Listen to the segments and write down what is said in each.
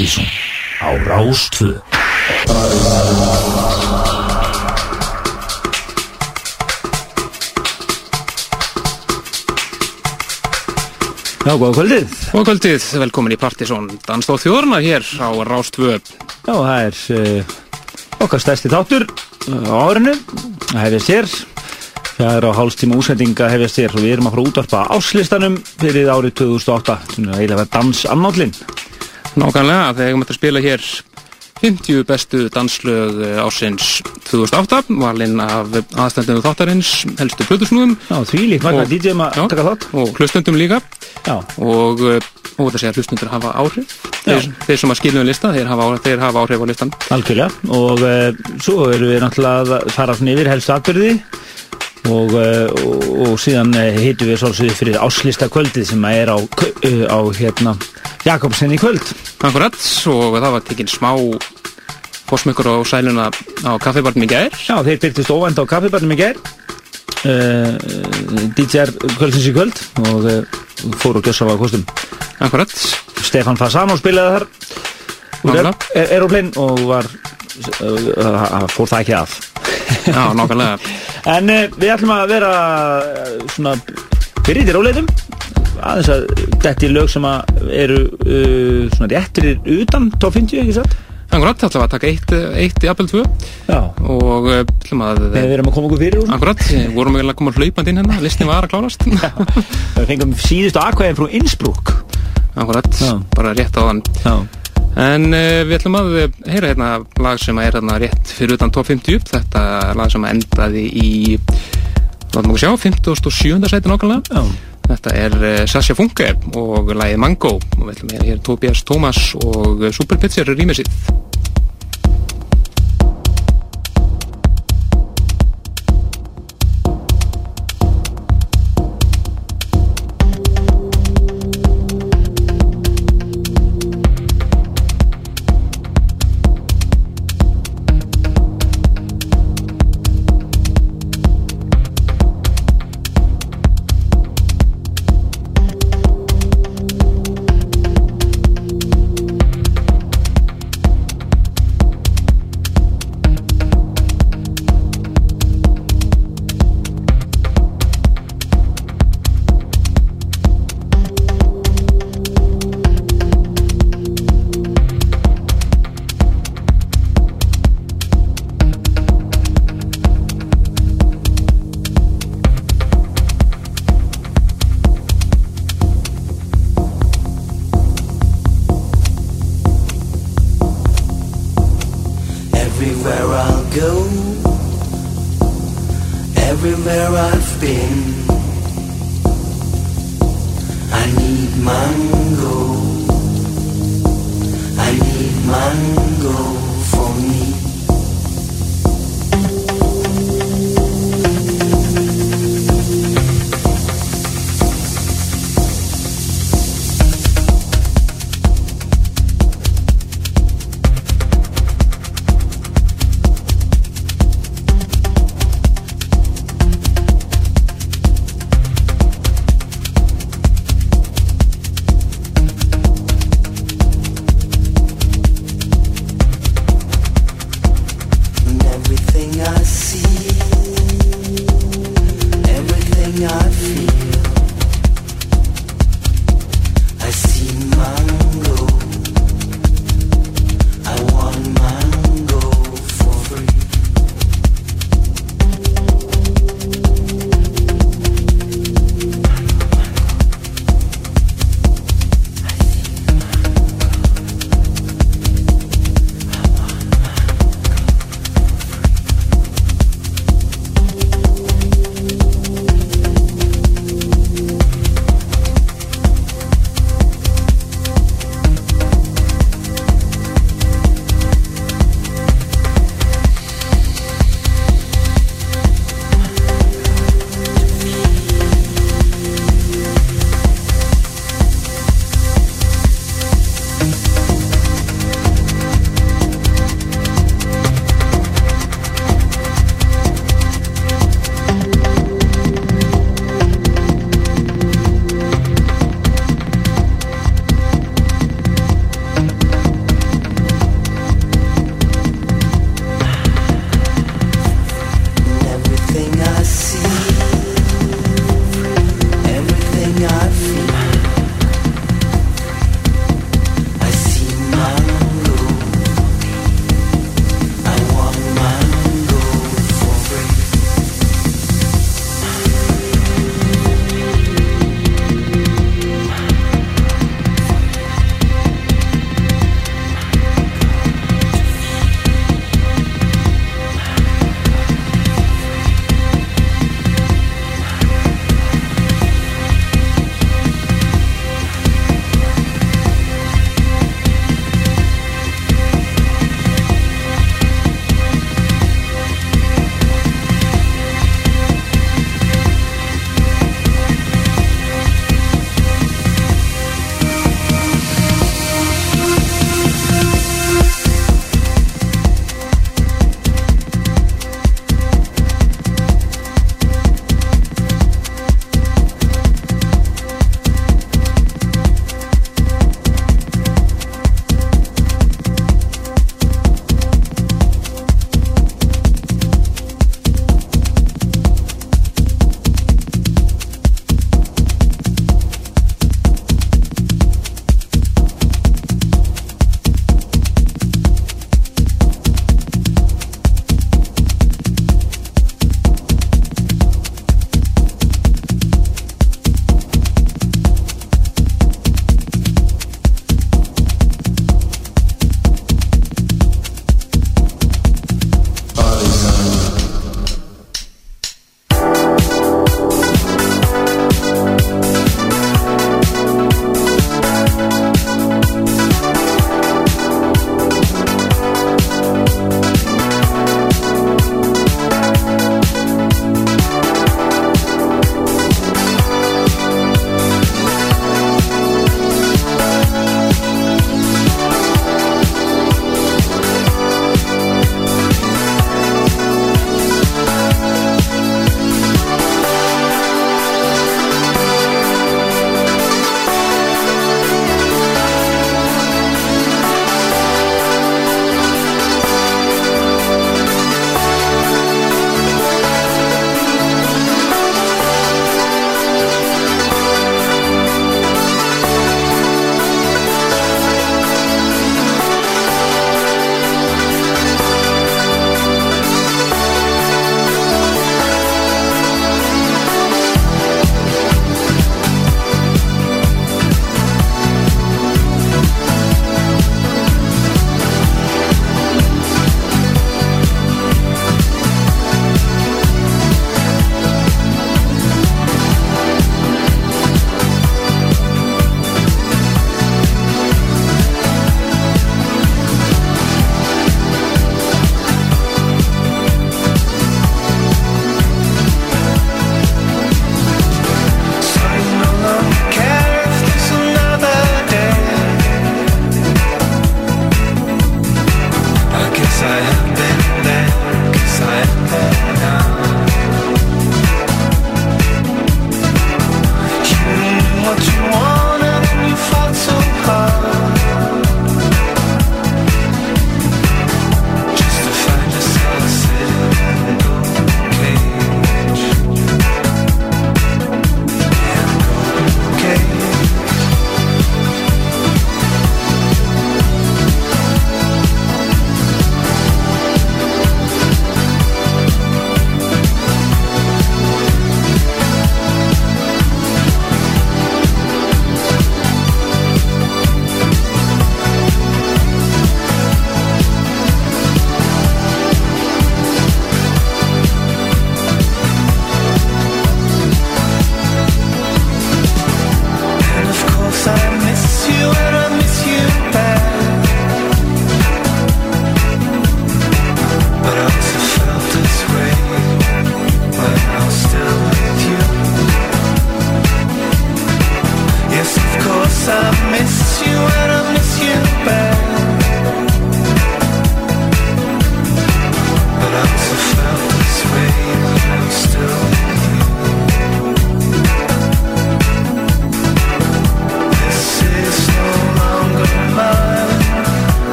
Partíson á Rástvö Já, góða kvöldið. Og kvöldið, velkomin í Partisón Danstóð þjóðurnar hér á Rástvö Já, það er uh, okkar stærsti þáttur uh, á árinu. Það hefðist hér. Það er á hálfstíma úsendinga hefðist hér og við erum að fara að útvarpa áslistanum fyrir árið 2008. Svona eiginlega dansannállin. Nákvæmlega, þegar við möttum að spila hér 50 bestu danslög ásins 2008 valinn af aðstændinu þáttarins helstu plötusnúðum. Já, því lík magna DJ-um að taka þátt. og hlustundum líka. Já, og og þetta segja að hlustundur hafa áhrif. Þeir, þeir sem að skiljum lista, þeir hafa, þeir hafa áhrif á listan algjörlega. Og uh, svo erum við náttúrulega að fara svona yfir helst atbyrði og, uh, og, og síðan heitum við svolítið fyrir áslista kvöldið sem er á, á hérna, Jakobsen í kvöld. Akkurat, og það var tekinn smá fórsmökkur á sæluna á kaffibarnum í gær. Já, þeir byrtist óvænt á kaffibarnum í gær. Uh, DJ-ar kvöldsins í kvöld og uh, fóru og gjössalega kostum. Akkurat, Stefan Fasano spilaði þar. Úr Nákvæmlega. er, Aeroplane og var uh, fór það ekki að. Já, nákvæmlega. En við ætlum að vera svona fyrir í róleitum aðeins að þetta er lög sem eru uh, svona réttir utan top 50, ekki satt? Akkurat, þetta var að taka eitt, eitt í Apple 2 Já, og uh, ætlum að þegar við erum að koma okkur fyrir úr. Akkurat, við vorum að koma hlaupandi inn hérna, listin var að klárast. Við fengum síðustu aðkvæðin frá Innsbruck. Akkurat, Já. bara rétt á þann Já, En uh, við ætlum að heyra hérna lag sem er hérna rétt fyrir utan top 50 Þetta lag sem endaði í, látum okkur sjá, 57. sæti nákvæmlega. Já Þetta er uh, Sasha Funke og lagið Mango. Og við ætlum að heyra hér Tobias Thomas og uh, Super Pizzer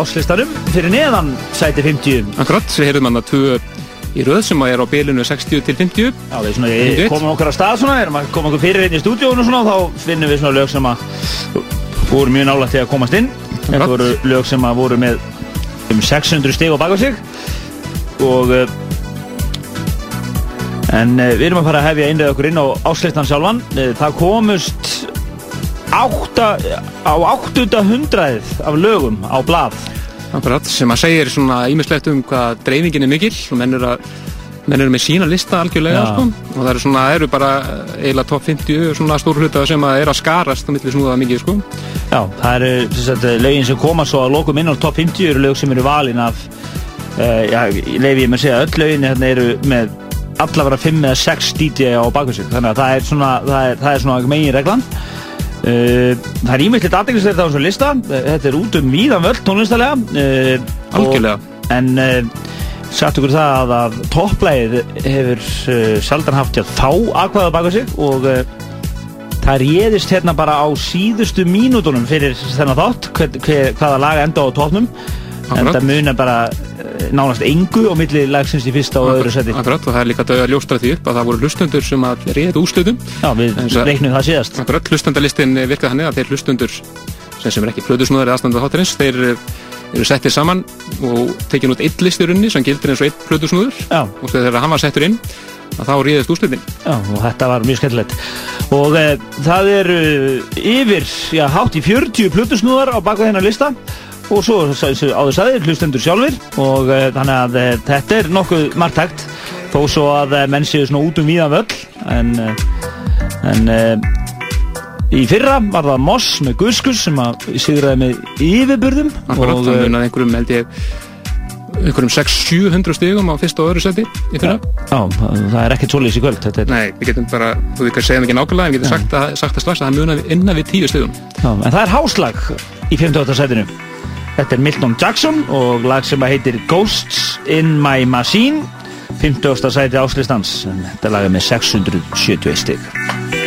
áslistanum fyrir neðan sæti 50 Akkurat, við heyrðum hann að tvö í röð sem er á bilinu 60 til 50 Já, við svona, komum okkar að stað svona, erum að koma okkur fyrir inn í stúdíónu svona, þá finnum við svona lög sem að voru mjög nálægt til að komast inn. Þetta voru lög sem að voru með um 600 stig á baka sig og uh, en uh, við erum að fara að hefja innlega okkur inn á áslistan sjálfan. Uh, það komust átta, á áttunda hundraðið af lögum á blað. Akkurat, sem að segir svona ímislegt um hvað dreifingin er mikill og menn eru, að, menn eru með sína lista algjörlega sko. og það eru svona, eru bara eh, eiginlega top 50 svona stór hluta sem að er að skarast á milli snúða mikið sko. Já, það eru lögin sem koma svo að lokum inn á top 50 eru lög sem eru valin af uh, já, leifi ég með að segja öll lögin hérna eru með allavega 5 eða 6 DJ á baku sig þannig að það er svona, það er, það er svona megin reglan það er ímyndilegt aðdeglislega á þessu lista. Uh, þetta er út um víðan völd tónlistalega. Uh, Algjörlega. og, en satt ykkur það að, að topplægið hefur sjaldan haft hjá þá akvaða baku sig og það réðist hérna bara á síðustu mínútonum fyrir þennan þátt hver, hver, hvaða lag enda á toppnum. En það munar bara eh, nánast engu og milli lagsins í fyrsta og öðru seti Akkurat, og það er líka dög að ljóstra því upp að það voru hlustundur sem að réðu úrslutum Já, við reiknum það síðast. Akkurat, hlustandalistin virkaði þannig að þeir hlustundur sem, sem er ekki plöðusnúðar eða aðstandað þáttarins þeir eh, eru settir saman og tekin út eitt list í runni sem gildir eins og eitt plöðusnúður og þegar hann var settur inn að þá réðist úrslutin já, og þetta var mjög skemmtilegt. Og e, það er yfir, já, hátt í 40 plutusnúðar á baka þennan lista og svo áður sagði hlustendur sjálfur og e, þannig að e, þetta er nokkuð margtækt þó svo að e, menn séu svona út um víðan völl en, en í fyrra var það Moss með Guskus sem að sigraði með yfirburðum Akkurat, og, e, munaði einhverjum held ég einhverjum 600-700 stigum á fyrsta og öðru seti í fyrra. já, það er ekkert svoleiðis í kvöld þetta Nei, við getum bara, þú veit hvað segja ekki nákvæmlega, en við getum sagt, að, sagt að strax að það munaði innan við 10 stigum. Já, en það er háslag í 58. sætinu. Þetta er Milton Jackson og lag sem heitir Ghosts in My Machine 50. sæti áslistans þetta lag er með 671 stig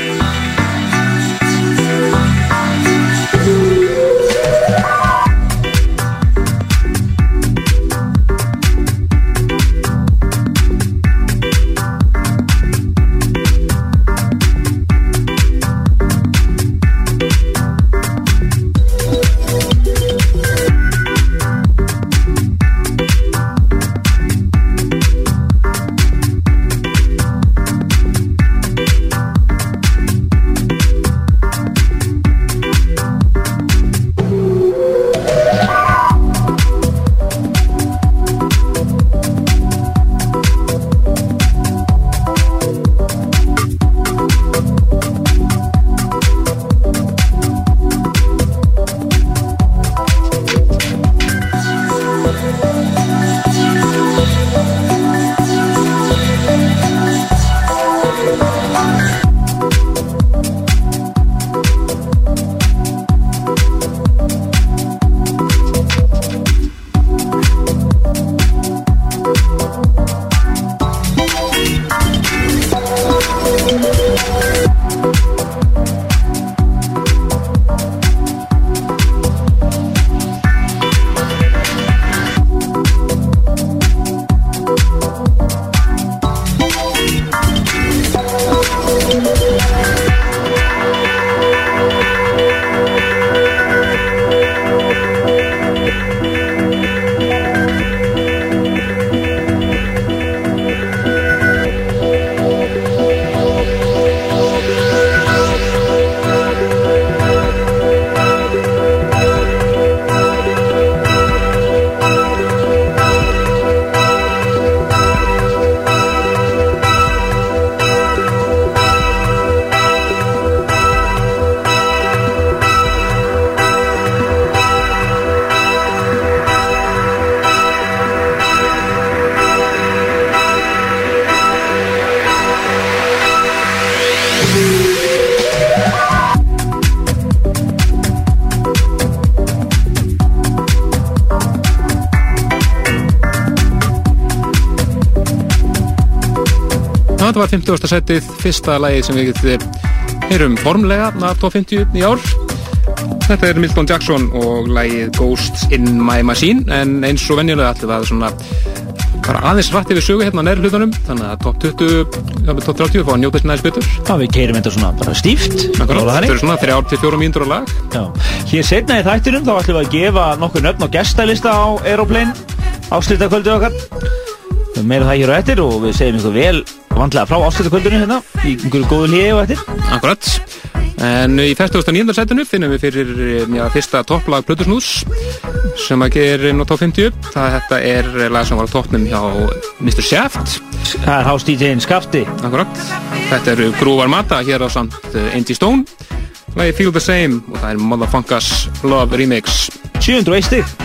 50. setið, fyrsta lagið sem við heyrum formlega af top 50 í ár. Þetta er Milton Jackson og lagið Ghosts in my machine en eins og venjulega ætlum við að svona bara aðeins rætti við sögu hérna á nærri hlutunum þannig að top 20, já, top 30 fá að njóta þessi næðis betur. Já, við keirum þetta svona bara stíft þetta þannig. eru svona 3-4 mínútur á lag. Já. Hér setna í þættinum þá ætlum við að gefa nokkur nöfn og gestalista á Aeroplane áslítakvöldu okkar meira það hér á eftir og við segjum ykkur vel vandlega frá áslítakvöldunum hérna í einhverju góðu hliði og eftir Akkurat. En í 49. setinu finnum við fyrir já, fyrsta topplag Plutusnús sem að gera inn á top 50. Það þetta er lag sem var á toppnum hjá Mr. Shaft. Það er House DJ-in Skafti Akkurat. Þetta eru Grúvar Mata hér á samt uh, Angie Stone. Lagi Feel the Same og það er Motherfunkers Love Remix. 701 stig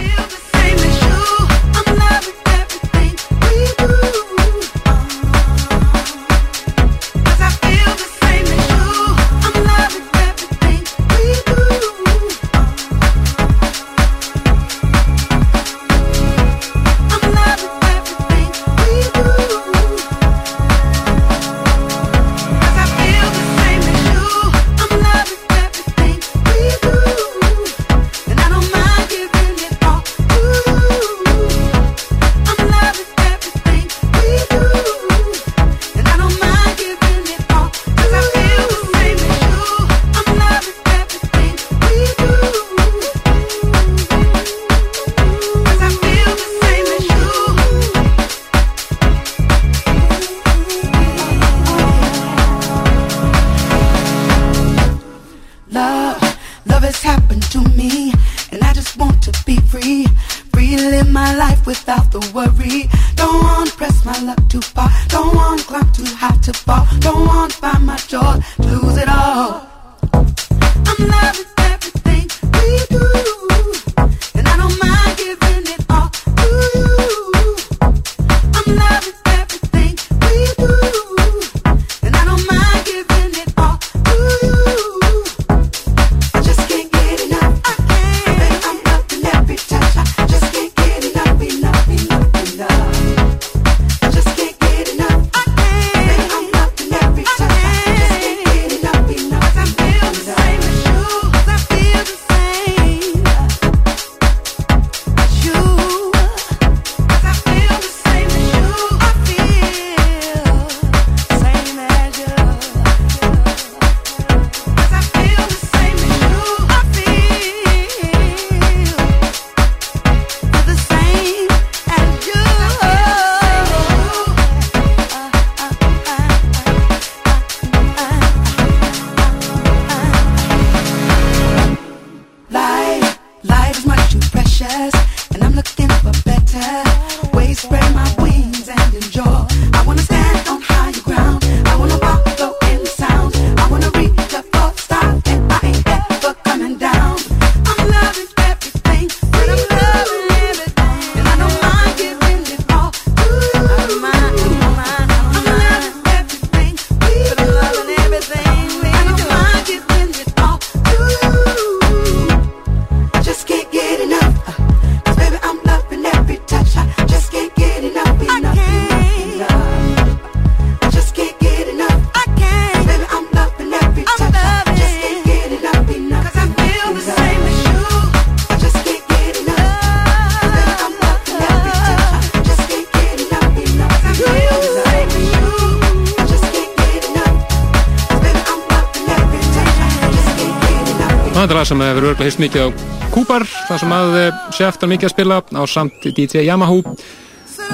hýst mikið á Kúpar, það sem að Sjæft er mikið að spila á samt DJ Yamaha.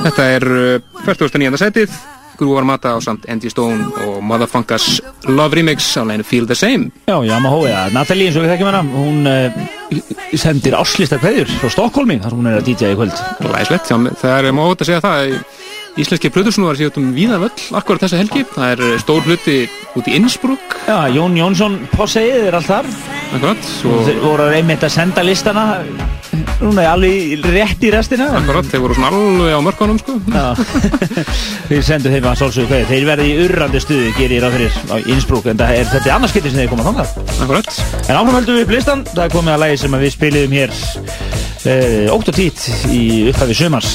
Þetta er uh, 49. setið, Grúvar Mata á samt Andy Stone og Motherfuckers Love Remix á leginu Feel the Same. Já, Yamaha, ja. Natalie eins og við þekkjum hana, hún uh, sendir áslista kveðjur frá Stokkólmi, þar hún er að DJ í kvöld. Læslegt, það er mót að segja það. Íslenski plöðursnúar séu um víða völl akkurat þessa helgi. Það er stór hluti út í Innsbruck, Já, Jón Jónsson Posseið er allt þar. Akkurat. Þeir voru einmitt að senda listana, núna er alveg rétt í restina. akkurat, þeir voru svona alveg á mörkunum, sko. Við sendum þeim að sálsögðu kveðið. Þeir verði í urrandi stuði, gerir ég ráð fyrir á Innsbruck, en það er þetta er annars getið sem þeir koma þangað. Akkurat. En áfram höldum við upp listan, það er komið að lagi sem við spiliðum hér ótt og tít í upphafi sumars.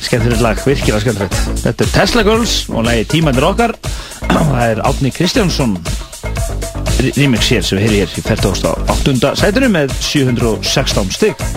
Skemmtilegt lag, virkilega skemmtilegt. Þetta er Tesla Girls og lagi Tímandir okkar. Það er Átni Kristjánsson remix hér sem við heyri hér í 48. sætunum með 716 stygg.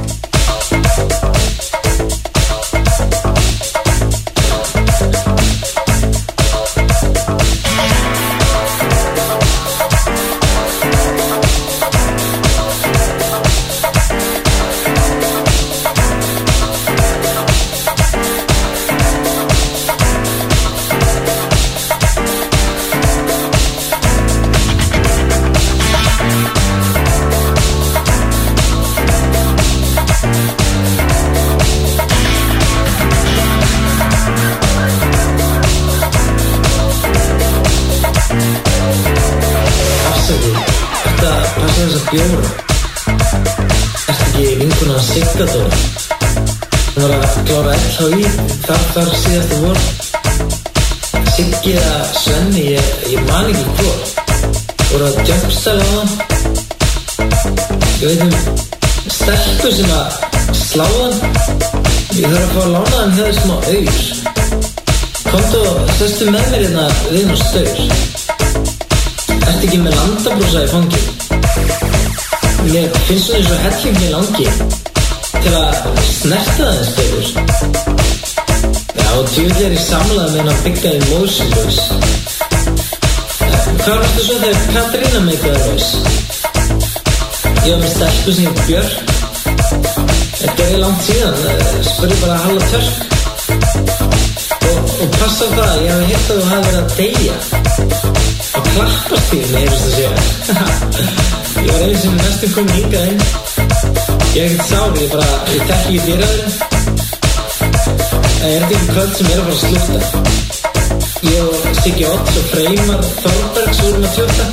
Þar þar síðasta vor Siggi eða Svenni, ég, ég man ekki hvor voru að jumpstæla á hann. Ég veit um stelpu sem að slá hann. Ég þarf að fá að lána hann hefði smá auður. Komdu og sestu með mér hérna við og staur. Ertu ekki með landabrúsa í fangi? Mér finnst svona eins og hellingi langi til að snerta það eins betur. Og djúðlega er ég samlað með hann að byggja í móðsynlaus. Hvað varstu svo þegar Katrína meikaði laus? Ég var með stelpu sem ég Björk. Þetta er langt síðan, spurði bara að hala törk. Og, og passa það, ég hef hitt að þú hafi verið að deyja og klappast því með heyrðist að segja ég var einu sem næstum komið hingað inn ég er ekkert sár, ég bara ég tekki ekki dýraður það er ekki kvöld sem er að fara að slúta ég og Siggi Otts og Freymar Þorbergs vorum að tjóta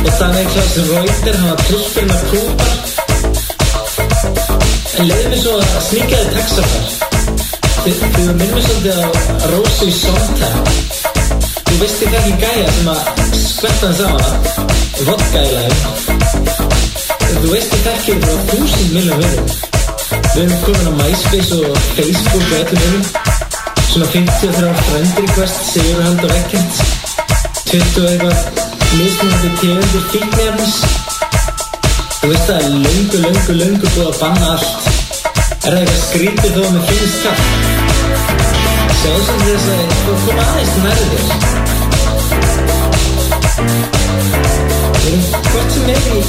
og þannig Klaus Reuter hann var trillfinn að kúpar. En leiði mig svo að sníka þið texafar þið minnum svolítið á Rósu í Sondheim Þú veist ekki ekki gæja sem að skvetta hann saman vodka í lægum Þú veist ekki ekki frá þúsund miljón vinnum Við erum komin á MySpace og Facebook og öllum vinnum Svona 53 friend request segjur hald og ekkert 20 og eitthvað mismunandi tegundir fíknefnis Þú veist það er löngu, löngu, löngu búið að banna allt. Er það eitthvað skrítið þó að mér finnst kall Sjáðu sem þess að þú kom aðeins nærði þér. Við erum hvort sem er í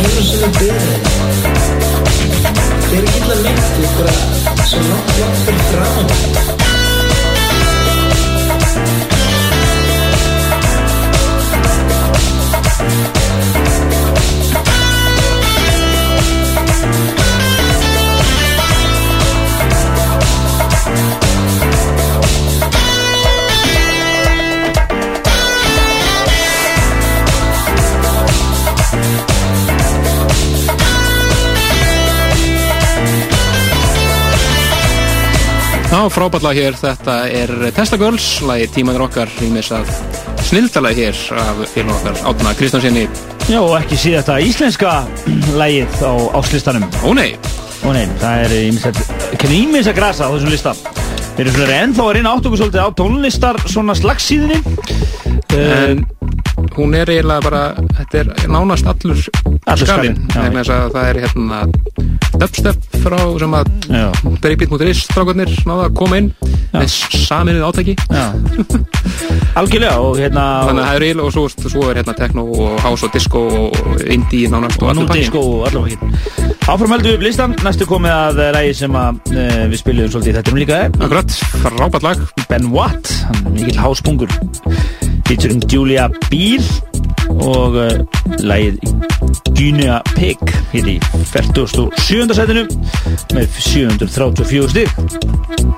einu sinni byrðin Þeir eru ekki illa meint, þú ert bara svo langt, langt fyrir fram Já, frábætla hér, þetta er Tesla Girls, lagi tímanir okkar í mis að snildalagi hér af félag okkar Átna Kristjánsinni. Já, og ekki síðasta íslenska lagið á áslistanum. Ó nei, Ó nei, það er ímins að grasa á þessum lista. Við erum svona ennþá að reyna átt okkur svolítið á tónlistar svona slagsíðinni. en hún er eiginlega bara, þetta er nánast allur, Allur skalinn, skalinn, já. það er hérna dubstep frá sem að Já. Breakbeat.is strákarnir náða að koma inn með saminuð átæki. Algjörlega og hérna þannig að það er eiginlega og svo, svo er hérna techno og house og disco og indie nánast og allur pakkinn. disco og allavega ekki Áfram heldum við upp listan, næstu komið að ræði sem að e, við spilum svolítið í þettum líka Akkurat, frábært lag. Ben Watt, hann er mikill háspungur featuring Julia Biel og uh, lagið Guinea Pig hér í 47. setinu með 734 stig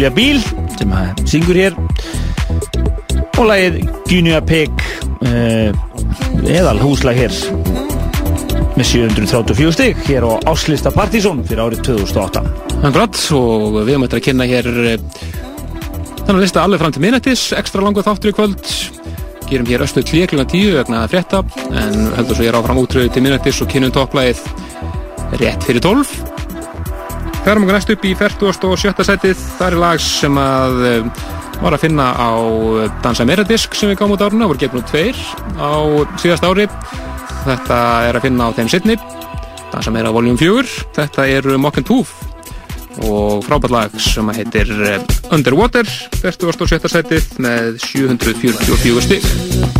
Julia Biel sem að syngur hér. Og lagið Guinea Pig uh, eðal húslag hér. Með 734 stig hér á Áslista Partizón fyrir árið 2008 Akkurat, og við höfum eftir að kynna hér eh, þannig lista alveg fram til minnættis, ekstra langu þáttur í kvöld. Gerum hér östu klíkluna tíu vegna frétta, en heldur svo ég er áfram útröðu til minnættis og kynnum topplægið rétt fyrir 12 Færum okkur næst upp í 47. setið það er lag sem að eh, var að finna á Dansa Meira disk sem við gáum út áruna, voru gefnum tveir á síðast ári þetta er að finna á þeim sittni Dansa Meira voljum 4 þetta eru and Tooth og frábært lag sem heitir eh, Underwater 47. setið með 744 stig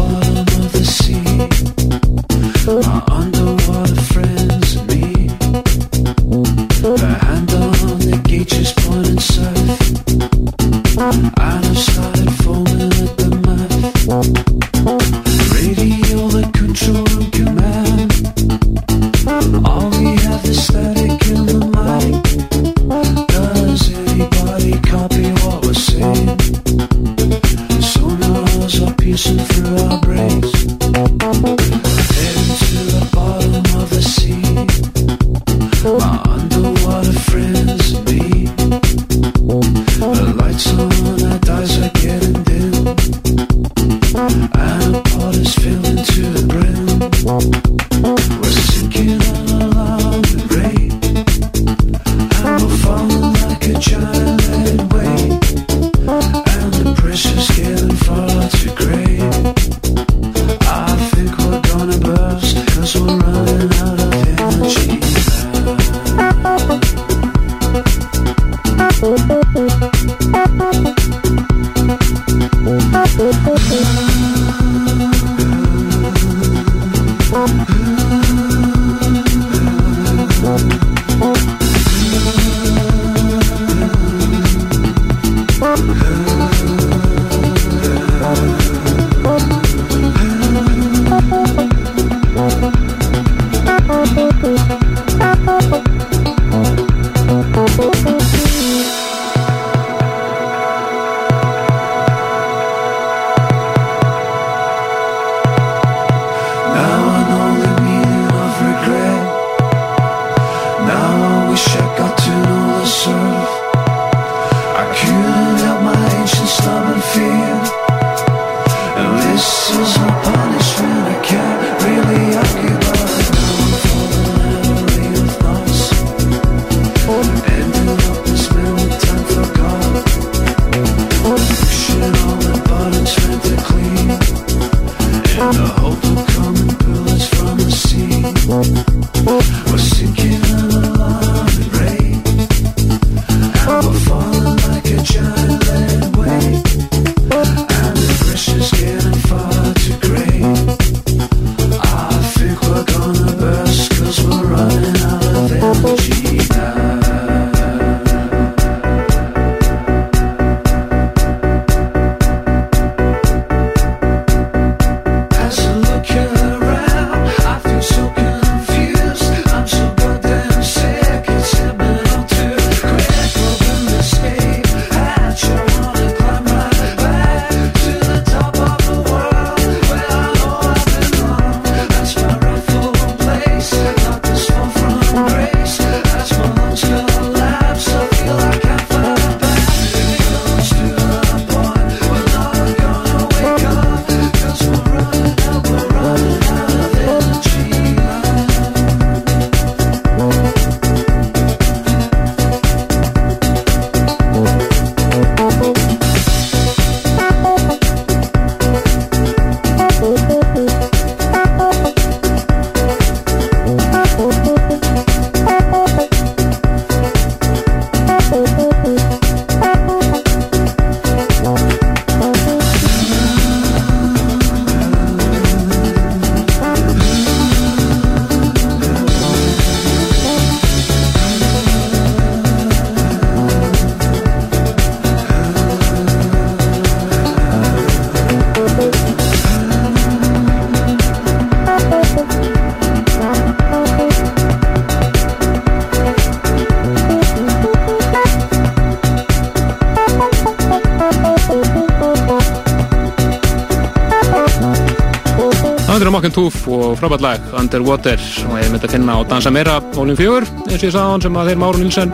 eru Mokken Túf og frábært lag Underwater og ég myndi að finna á Dansa Meira Volum 4 eins og ég sagði á hann sem að þeir Máru Nilsen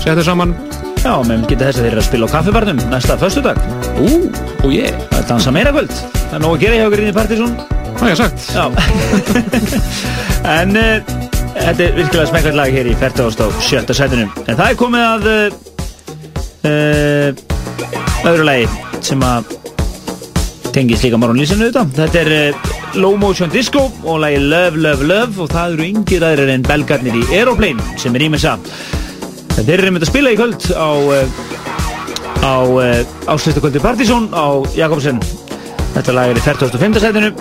setja saman Já, menn geta þess að þeir eru að spila á kaffibarnum næsta föstudag. Ú, og ég, Það er dansa meira kvöld. Það er nóg að gera hjá í Partizón. það er sagt Já. en uh, þetta er virkilega smekkvært lag hér í 40. og 7. sætunum. En það er komið að uh, öðru lagi sem að tengist líka Maron Lýsinu auðvitað. Þetta er uh, Low Motion Disco og lagi Love, Love, Love og það eru yngir aðrir en belgarnir í Aeroplane sem er ímessa. Þeir eru einmitt að spila í kvöld á, uh, á uh, áslistakvöldi Partizón á Jakobsen. Þetta lag er í 45. sætinu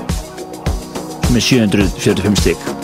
með 745 stík.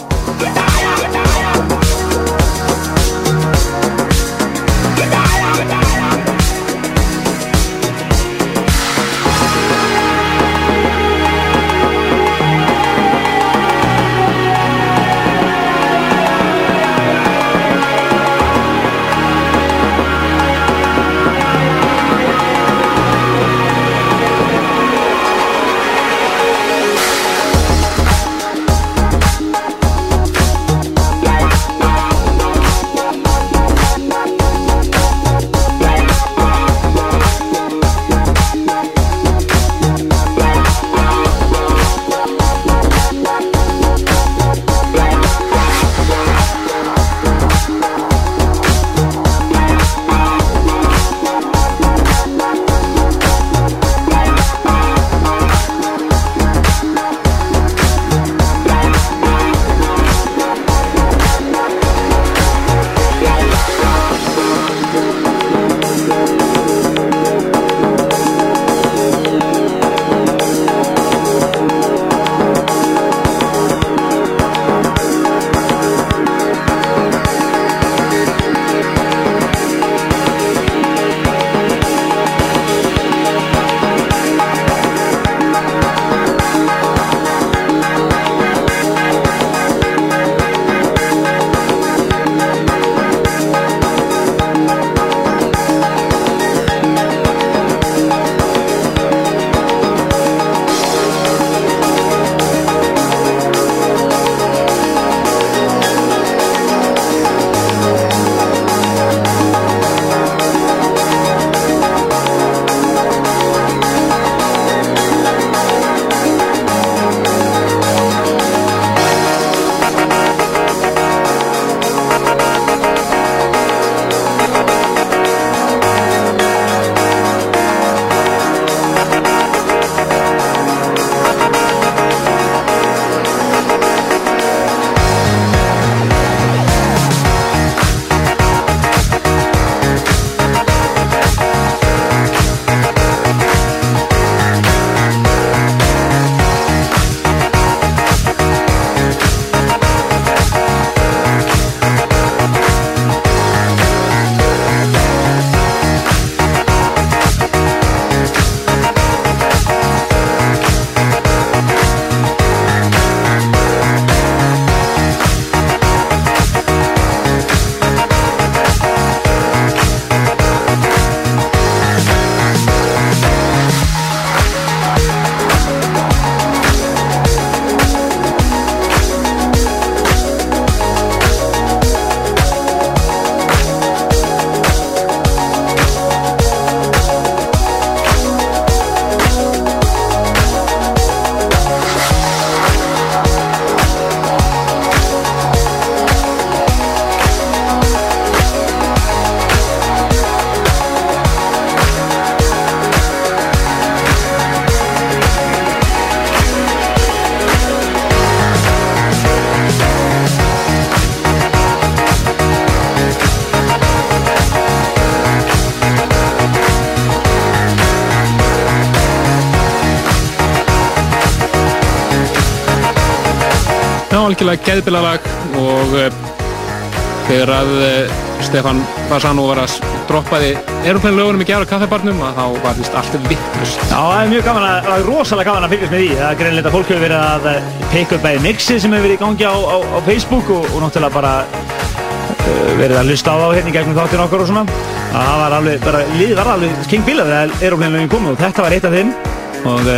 Algjörlega geðbilalag og uh, þegar að uh, Stefan Bassano var að droppaði aeroplane lögunum í gera kaffibarnum að þá var vist allt vittlust. Já, það er mjög gaman að, það er rosalega gaman að fylgjast með því. Það er greinlega að fólk hefur verið að eh, pick up bæði mixið sem hefur verið í gangi á, á, á Facebook og, og náttúrulega bara verið að hlusta á þá hérna í gegnum þáttinn okkar og svona. Að Það var alveg, bara, liðið var alveg king bílað þegar aeroplane lögin komið og þetta var eitt af þeim og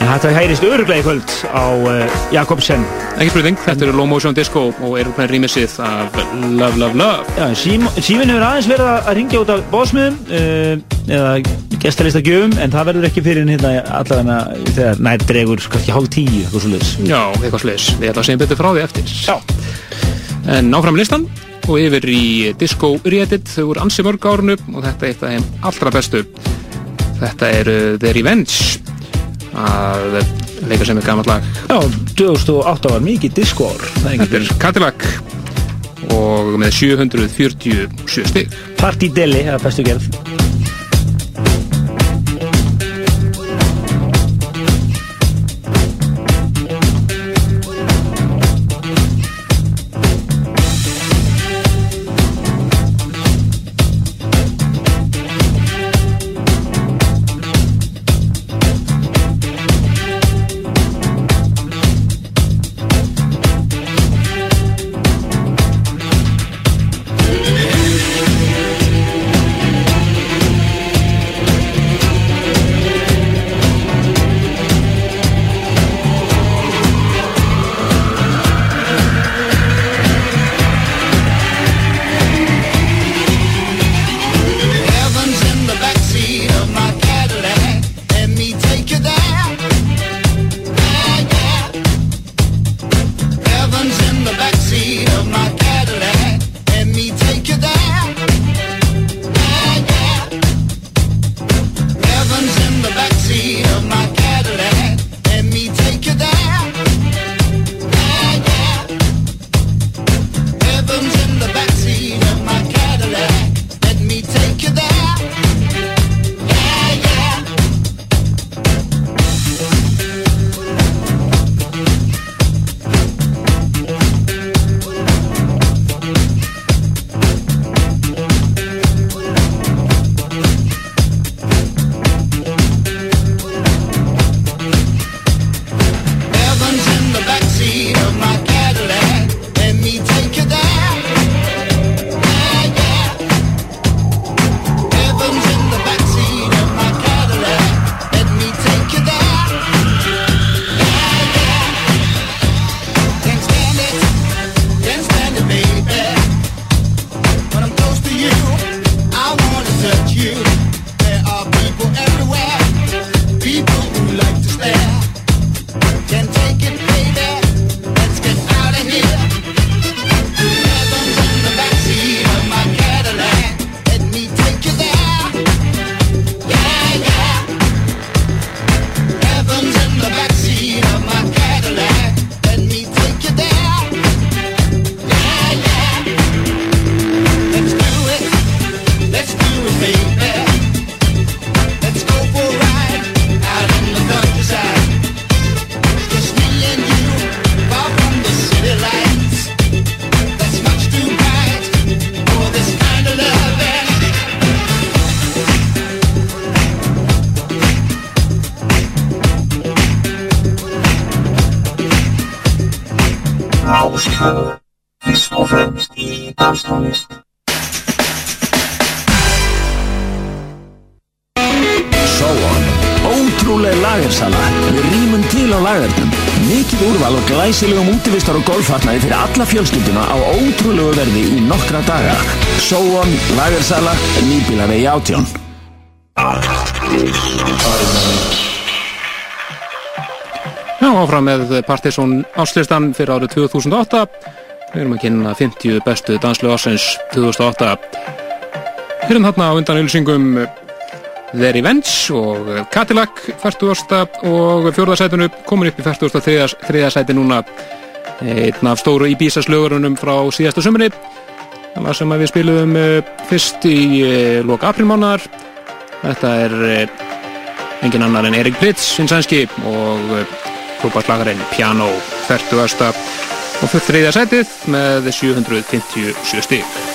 þetta hærist öruglega í kvöld á uh, Jakobsen. Ekki spurning, þetta eru Low Motion Disco og eru hvernig rýmisið af Love Love Love. Já, símin hefur aðeins verið að ringja út af bóðsmiðum uh, eða gestalista gjöfum en það verður ekki fyrir hérna allavega þegar nær dregur kannski hálf tíu eitthvað svo leiðis. Já, eitthvað sliðis. Við ætlum að segja betur frá því eftir. Já. En áfram listan og yfir í Disco Reddit, þau voru ansi mörg árunu og þetta er eitt af þeim allra bestu. Þetta er uh, The Revenge að leika sem er gammalt lag. Já, 2008 var mikið diskór. Þetta er Cadillac og með 747 stig. Party Deli, það er bestu gerð. Sóon, lagersala, nýbílavegi átjón Já, áfram með Partiðsson áslistan fyrir árið 2008. Við erum að kynna 50 bestu danslegu ásins 2008. Hérna þarna á undan ylsingum The Revenge og Cadillac 40. og fjórðarsætinu komin upp í 43. þriða sæti núna einn af stóru Ibiza slögurunum frá síðasta sömurni var sem við spiluðum eh, fyrst í eh, loka aprilmánar þetta er eh, engin annar en Erik Pritz hinn sænski og klúbarslagarinn Piano 40. og fyrir þriðja sætið með 757 stík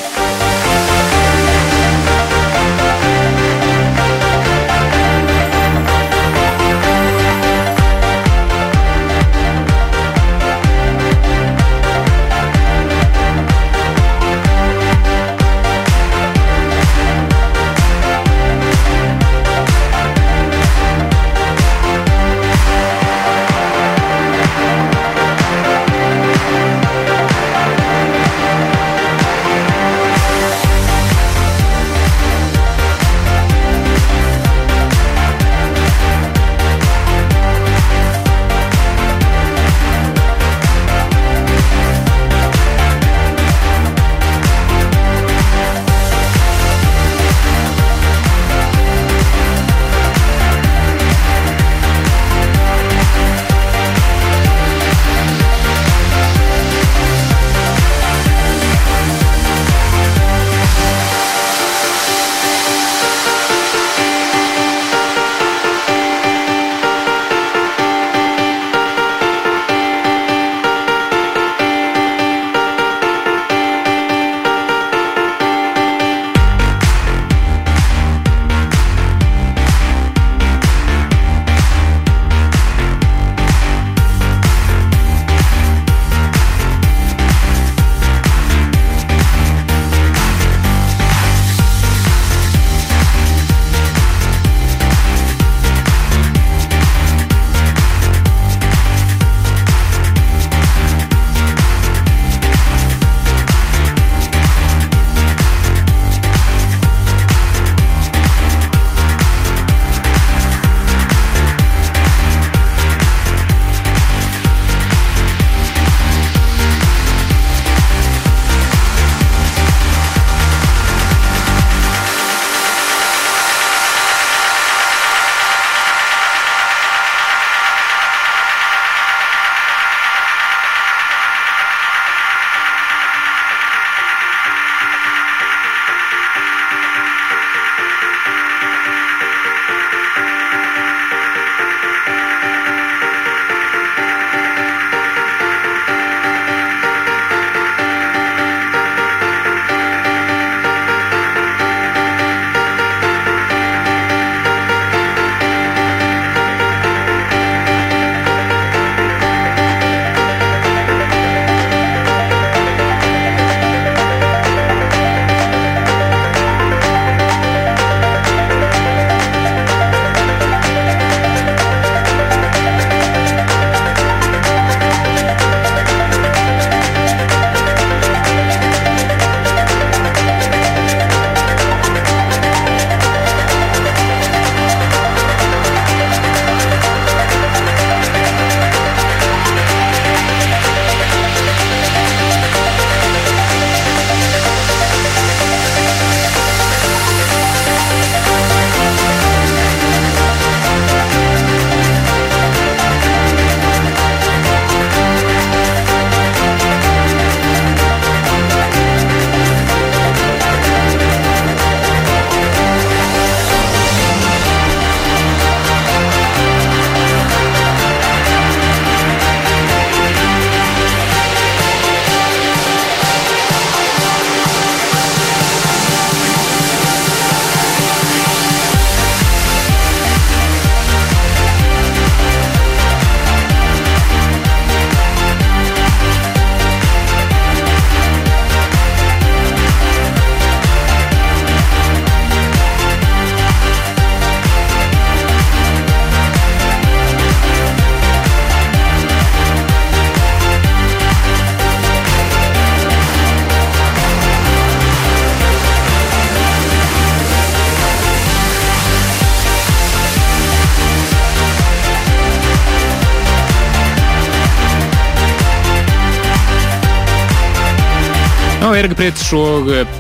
Pritz og uh,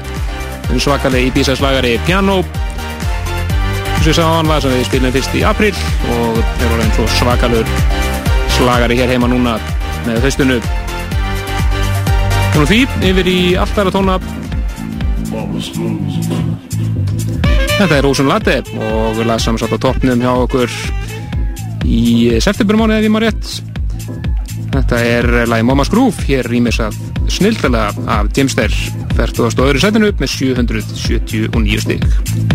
svakalega Ibiza slagari Piano. Sem ég sá hann var sem við spilum fyrst í april og er orðin svo svakalur slagari hér heima núna með höstunu Þannig því yfir í alltaf að tóna Þetta er Ósun Latte og við lasum satt á toppnum hjá okkur í septembermáni ef ég maður rétt. Þetta er lagi Mama's Groove hér rýmis að snildalega af Jimster færtugast og öðru sætinu upp með 779 stig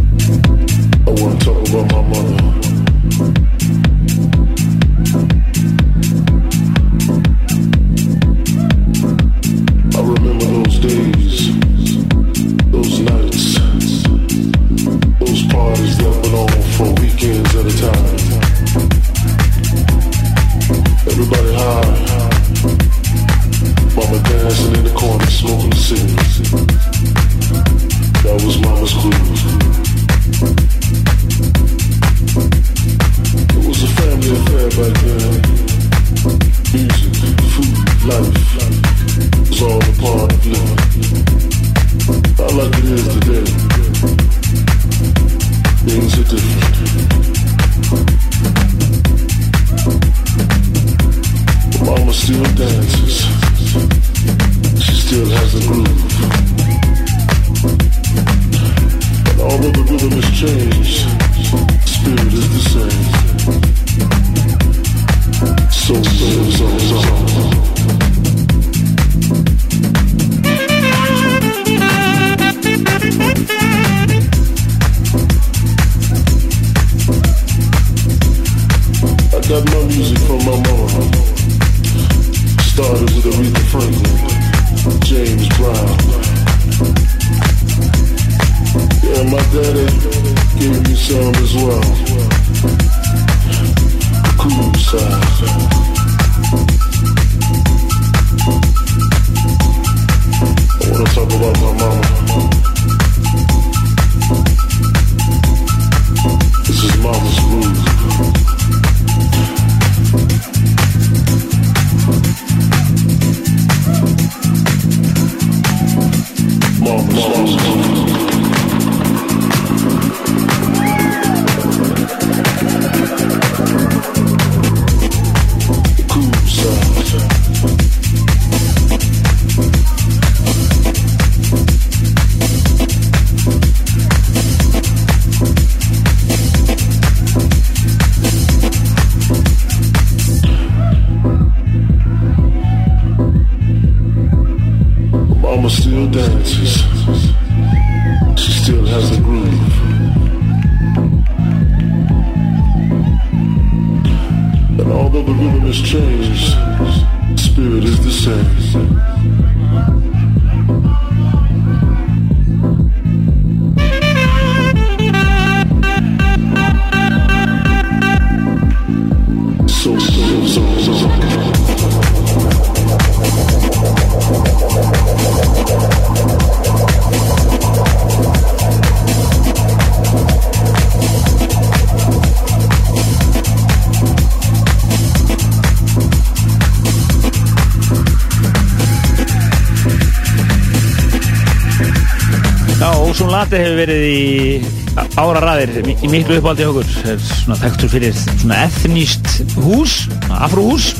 í miklu uppáldi okkur er svona þekktur fyrir svona etníst hús, afrúhús.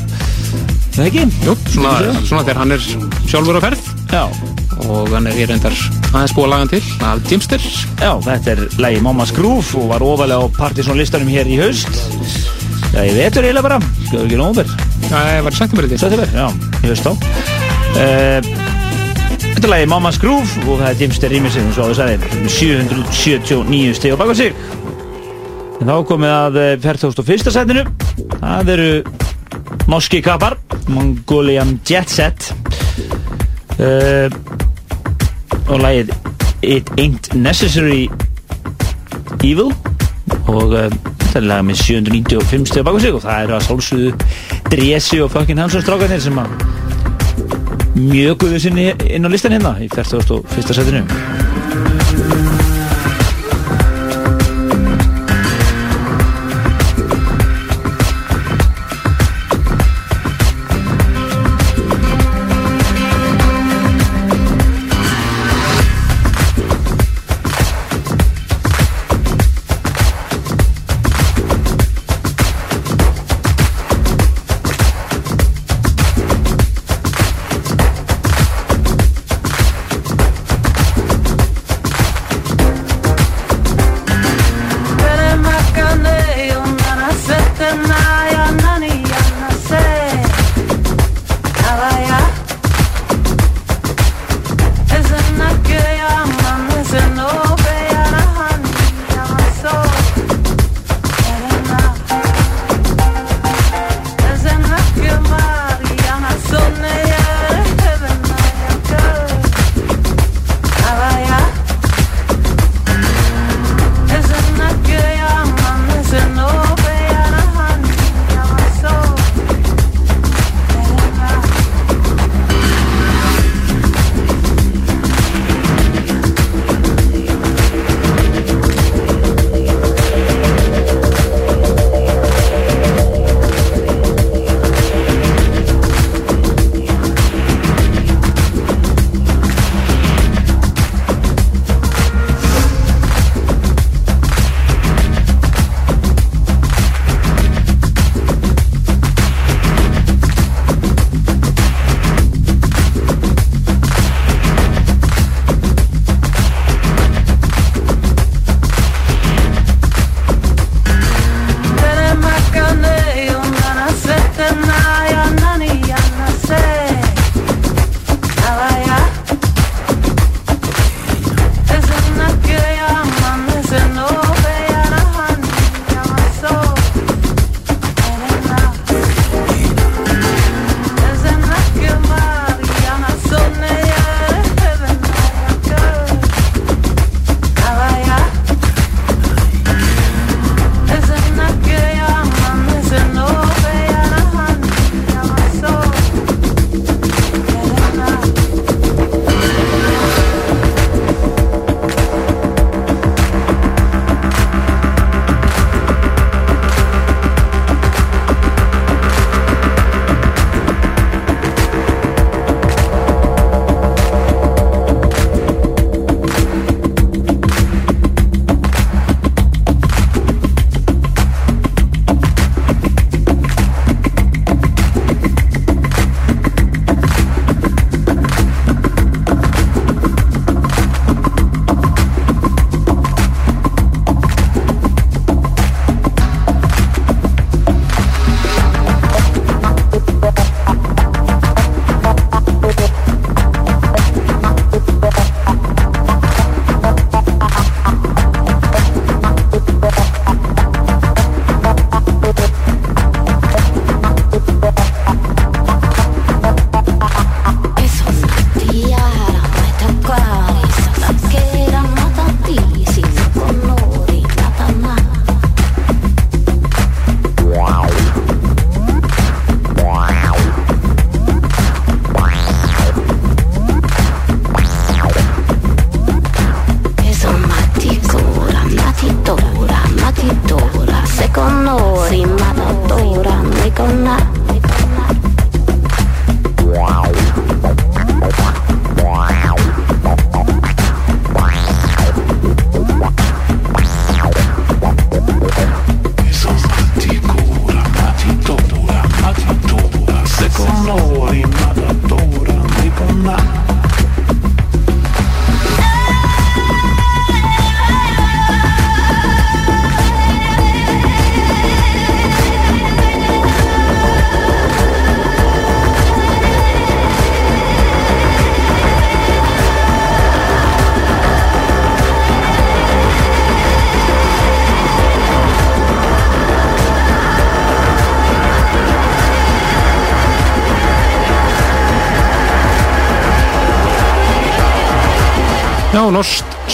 Það ekki? Jú, svona, svona þegar hann er sjálfur á ferð. Já, og hann er hér endar aðeins búið að laga hann til af Jimster já, þetta er lægi Mammas Groove og var ofalega á Partisan listanum hér í haust. Já, ég veitur eiginlega bara, skoðu ekki nóver Það var í september þetta September, já, í haust á uh, Þetta er lagi Mammas Groove og það er Jimster Rýmisinn eins og áður sagði 779 stig á baka sig En þá komið að eh, 41. setinu Það eru Norski kappar Mongolian Jet Set uh, og lagið It Ain't Necessary Evil og uh, þetta er lagið með 795 stig á baka sig og það eru að sálsuðu Dresi og fucking Hansson strákanir sem að mjög guðu sinni inn á listan hérna í 41. setinu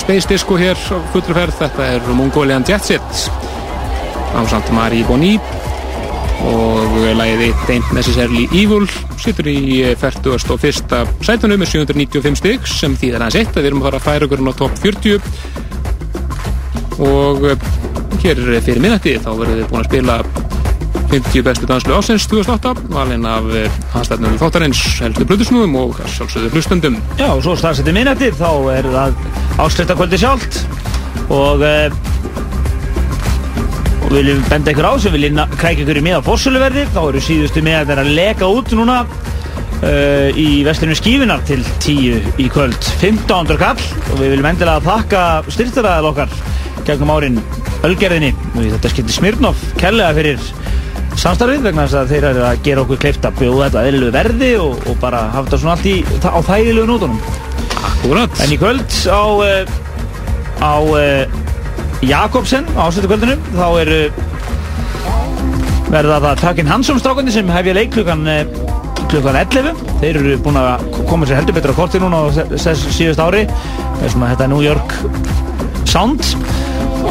Space Disco hér á fullri ferð, þetta er Mongolian Jet Set. Ásamt Marie Boni og lagið It Ain't Necessarily Evil situr í 41. sætunum með 795 stygg sem þýðir aðeins eitt að við erum að fara að færa okkur á top 40 og eh, hér fyrir minnætti þá verðum við búin að spila 50 bestu danslu ásins 2008 valinn af aðstæðnum þáttarins helstu blutusnúðum og sjálfsögðu hlustendum. Já, og svo stafsettir minnættir, þá er það ásluttakvöldi sjálft. Og, uh, og viljum benda ykkur á sem viljum krækja ykkur í miða fórsöluverði, þá eru síðustu miðar að leka út núna uh, í vestlunum skífinar til 10 í kvöld, 15. kall og við viljum endilega þakka styrtaræðal okkar gegnum árin Ölgerðinni. Og þetta skipti Smirnov kellega fyrir samstarfið vegna þess að þeir eru að gera okkur kleift að bjóða þetta verði og, og bara hafa þetta svona allt í, á þægilegu nótunum Akkurat. En í kvöld á uh, á uh, Jakobsen á ástötu kvöldinu þá eru verða það Takin Hansson strákandi sem hefja leik klukkan klukkan 11 þeir eru búin að koma sér heldur betur á korti núna á síðust ári. Með svona þetta New York Sound.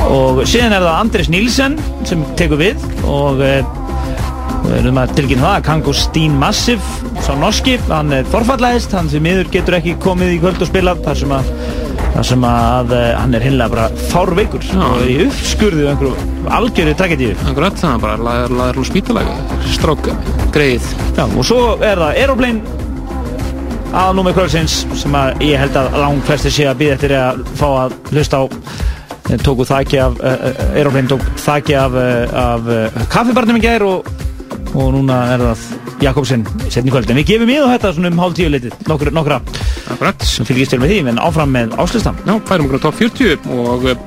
Og síðan er það Andris Nílsen sem tekur við og við erum að tilkynna það að Kango Steen Massive sá norski, hann forfallaðist hann sem miður getur ekki komið í kvöld og spila þar sem að, þar sem að uh, hann er hinlega bara fárveikur. Og í uppskurðu einhverju algjöru tragedíu. Akkurat, það er bara laður, laður og spítalag. Strók greið. Já, og svo er það Aeroplane að númer kvöldsins sem að ég held að lang flestir sé að býða eftir að fá að hlusta á. Tóku þakki af uh, uh, Aeroplane tók þakki af, af kaffibarnum í gær og, og núna er það Jakobsen setni kvöld en við gefum í það þetta svona um hálf tíu litið. Nokkra, nokkra. Akkurat. Sem fylgist til með því en áfram með áslistan Já, færum okkur á top 40 og eh,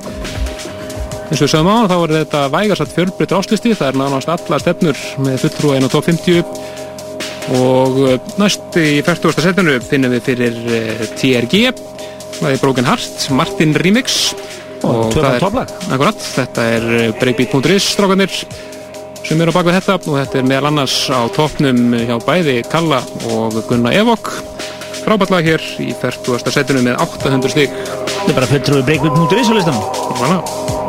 eins og við sögum á þá er þetta vægarsat fjölbreytt áslisti. Það er nánast alla stefnur með fulltrúa inn á top 50 og eh, næst í 40. setinu finnum við fyrir eh, TRG það er Broken Heart, Martin Remix. Og tvöfalt það er-. Akkurat, þetta er breakbeat.is strákanir sem eru á bakvið þetta og þetta er meðal annars á toppnum hjá bæði Kalla og Gunna Evok frábært lag hér í 40. setinu með 800 stík Þetta er bara fulltrúi breakbeat.is á listanum Voilà. Broken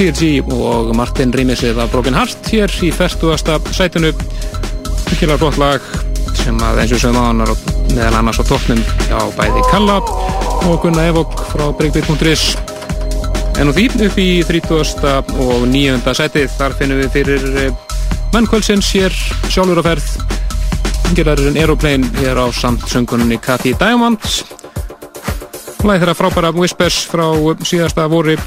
TRG og Martin Rímisið af Broken Heart hér í 40. sætinu virkilega gott lag sem að eins og sögum aðanar meðal annars á toppnum hjá bæði Kalla og Gunnar Evok frá breakbeat.is en á því upp í 30. og 9. sætið þar finnum við fyrir mannkvöldsins hér sjálfur á ferð Gerarinn Aeroplane hér á samt söngunni Cathy Diamond Læði þeirra frábæra Whispers frá síðasta voru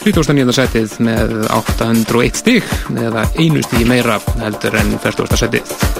39. setið með 801 stík eða einu stík meira heldur en 40. setið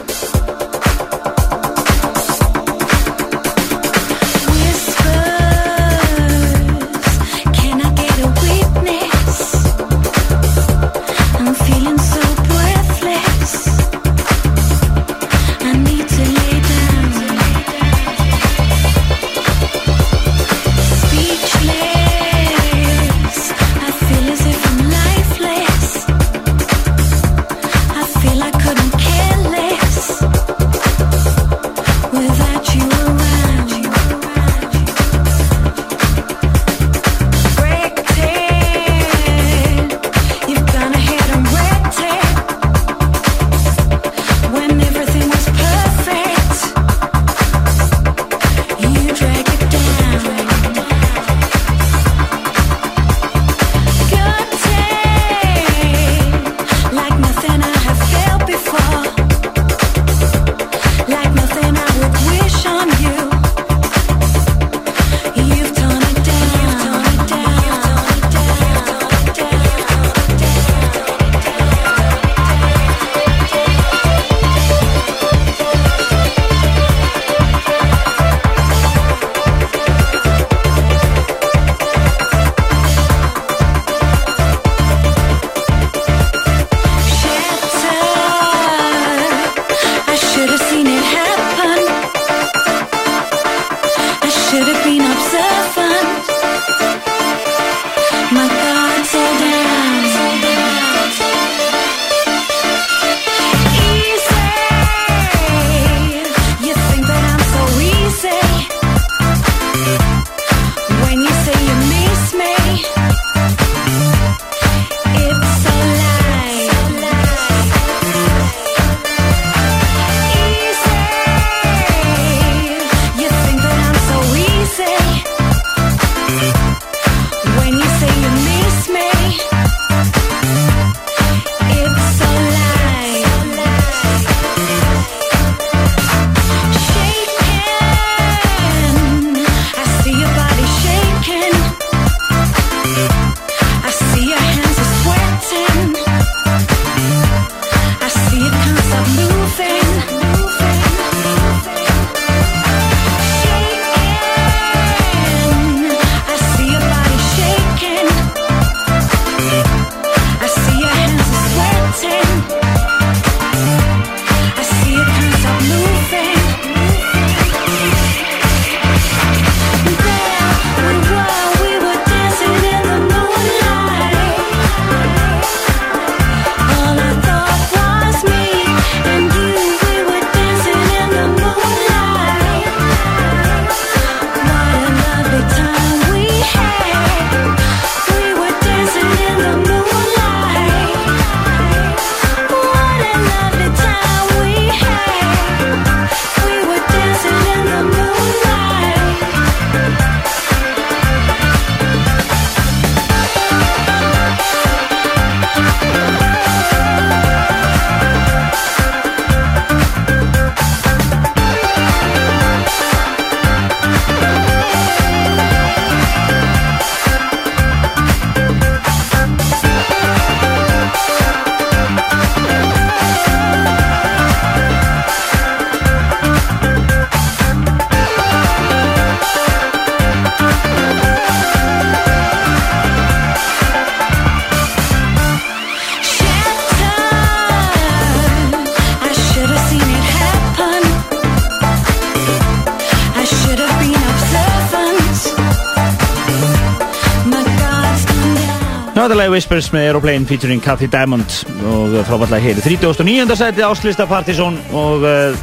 lagi Whispers með Aeroplane featuring Cathy Diamond og frábærlega hér 39. sæti áslista Partizón og uh,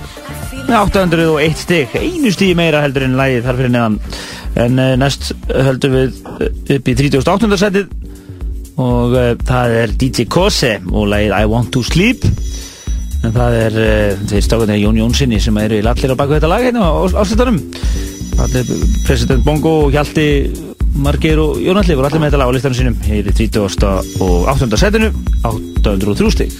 með 801 stig einu stíði meira heldur en lagið þar fyrir neðan en uh, næst höldum við uh, upp í 38. sætið og uh, það er DJ Kose og lagið I Want To Sleep en það er þeir stákunni Jón Jónssoni sem eru allir á baku þetta lag hérna á áslutunum allir president Bongo og Hjalti Margeir og Jónalli voru allir með þetta lag á listanum sínum hér í 30. og 8. setinu 803 stig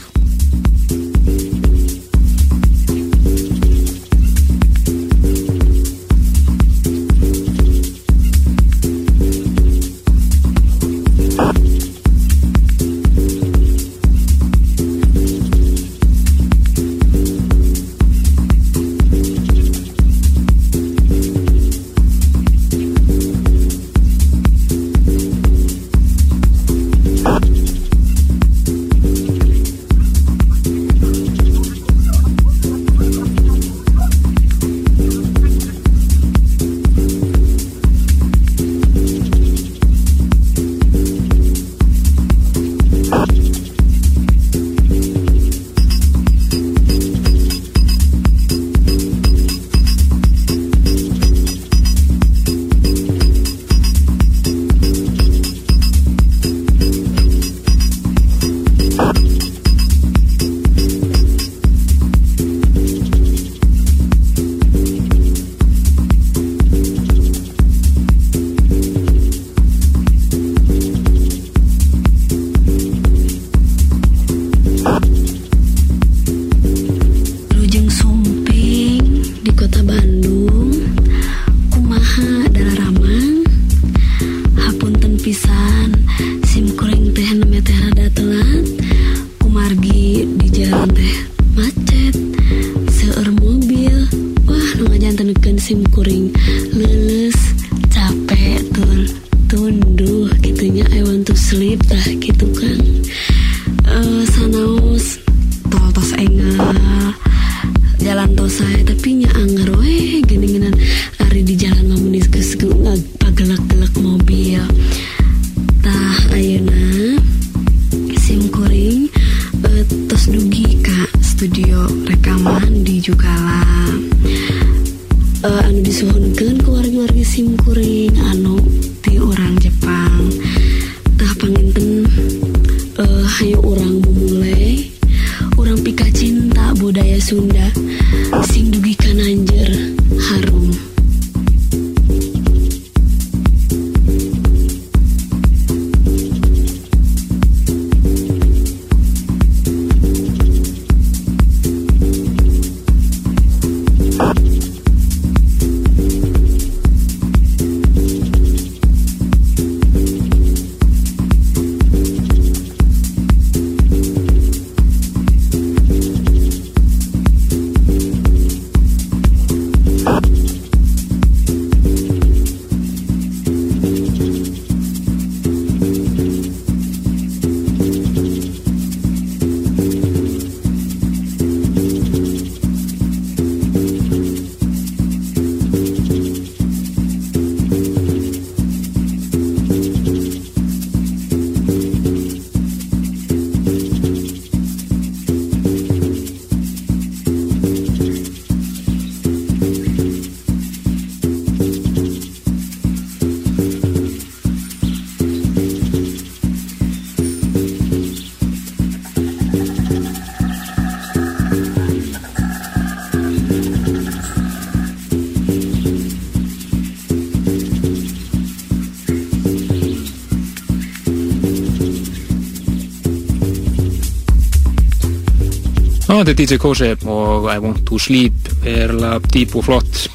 þetta er DJ Kose og I Want To Sleep er alveg dýp og flott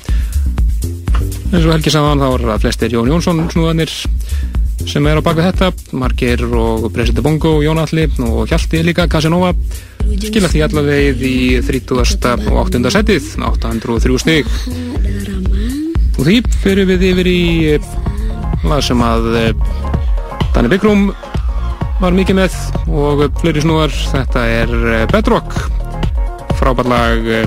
eins og Helgi saman þá er það flestir Jón Jónsson snúðanir sem er á bakvið þetta Margir og President Bongo, Jón Alli og Hjalti líka, Casanova skila því allaveg í 30. og 8. setið 803 stig og því fyrir við yfir í eh, lag sem að eh, Danny Byggrúm var mikið með og fleiri snúðar þetta er eh, Bedrock frábært lag eh,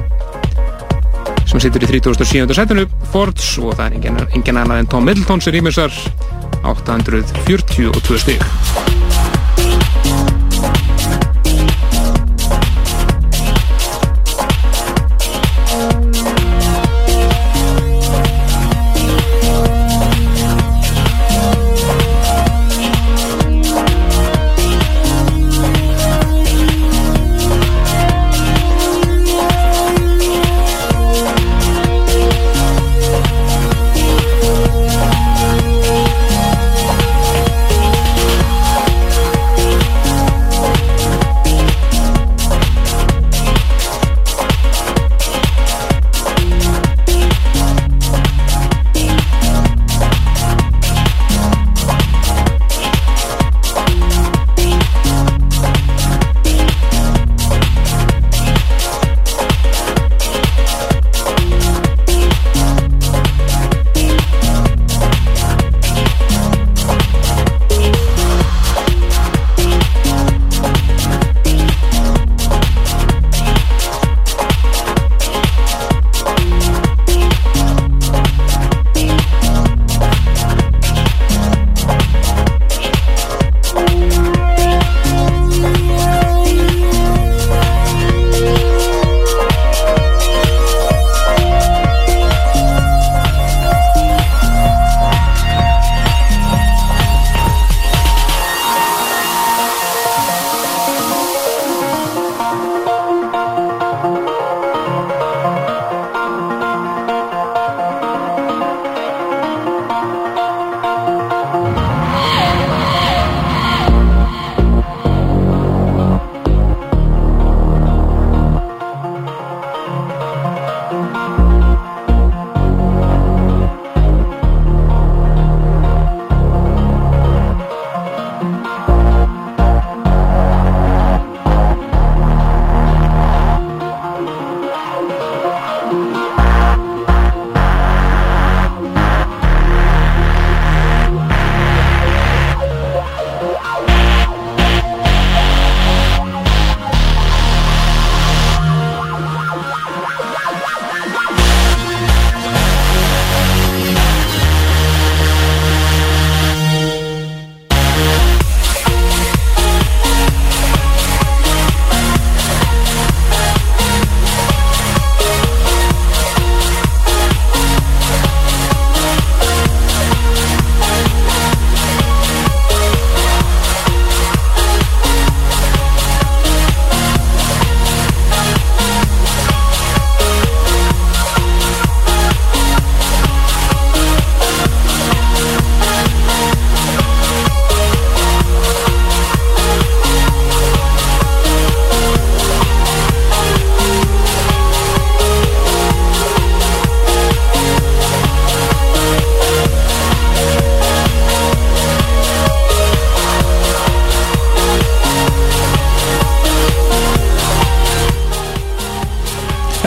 sem situr í 37. setinu Fords og það er engin, engin annað en Tom Middleton sem rýmisar 842 stig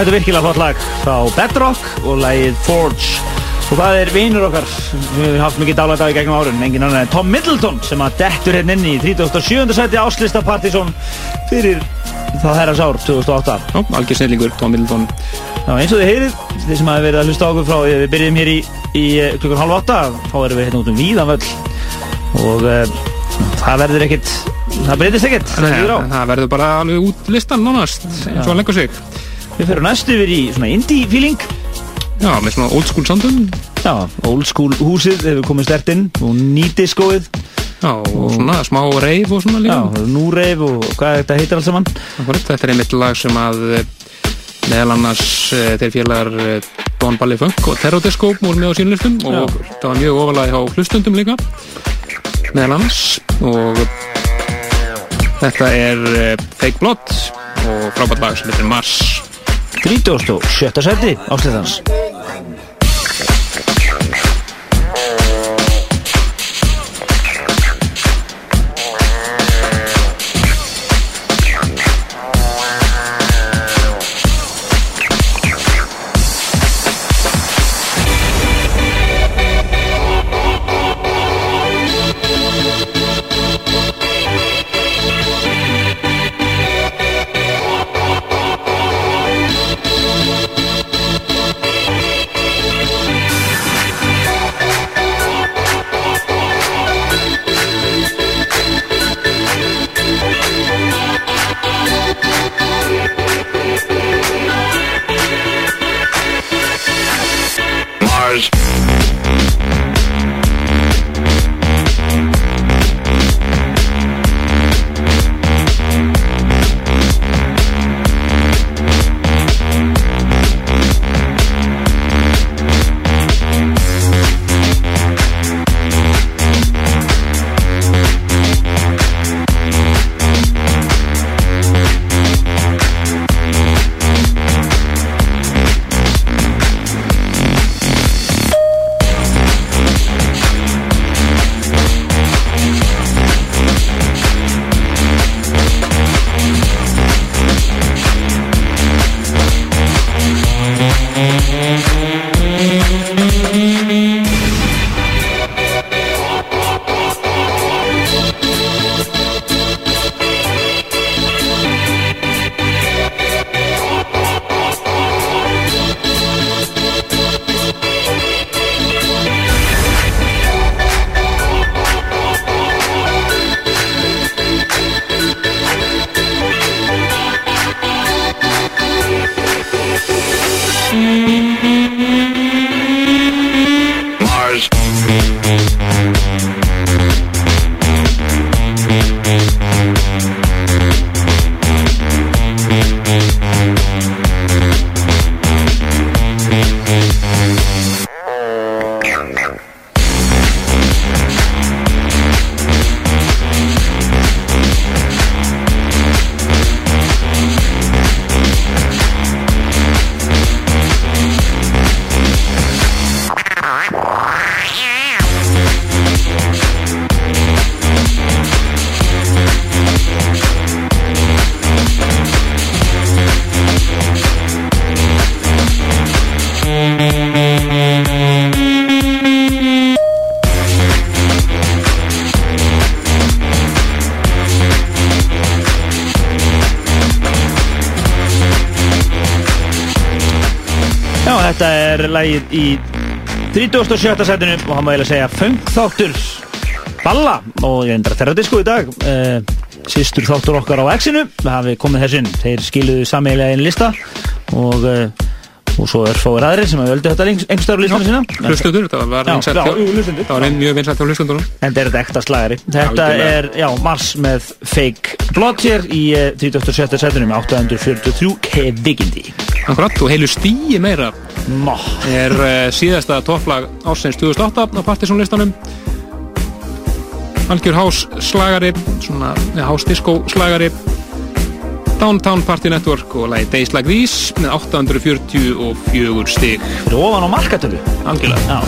Þetta er virkilega flott lag. Frá Bedrock og lagið Forge. Og það er vinur okkar við hefum haft mikið dálægt af í gegnum árun engin annar en Tom Middleton sem að dettur hérna inn í 37. seti áslista Partizón fyrir það herrans ár 2008 Já, algjör snillingur, Tom Middleton. Já, eins og þið heyrið, þið sem hafa verið að hlusta okkur frá við byrjum hér í, í eh, klukkan halv åtta þá erum við hérna út um víðanvöll og uh, það verður ekkit það breytist á. það verður bara alveg út listan nánast eins og hann leggur sig Við fyrir næst yfir í svona indie feeling. Já, með svona old school soundum Já, old school húsið hefur komið stert inn og nýdiskóið Já, og svona smá reif og svona Já, líka nú reif og hvað þetta heitir alls saman? Þetta er einmitt lag sem að eh, meðal annars eh, þeir félagar eh, Don Balli Funk og Terror Disco voru með á sínum listum og það var mjög ofalega hjá hlustundum líka meðal annars. Og þetta er Fake Blood og frábært lag sem heitir Mars 37. seti áslitans Mars. Í 37. setinu og hann má eiginlega segja fengþáttur Balla og ég endra þeirra disco í dag uh, Sistur þáttur okkar á X-inu það hafi komið þessinn, þeir skiluðu sameiginlega einn lista og, uh, og svo er fáir aðrir sem hafa öldu þetta einhverstaður listana sína Hlustundur, það var hlustendur. það var ein mjög vinsælt hjá hlustundur En þetta er þetta ekta slagari Þetta er, já, Mars með Fake Blood hér í uh, 37. setinu með 843 kvikindi Akkurat, og heilu stíi meira Má er uh, síðasta topplag ársins 2008 á Partisan-listanum. Algjör hás slagari svona hás disco slagari. Downtown Party Network og lagi Days Like These með 844 stig. Ofan á markatölu. Algjörlega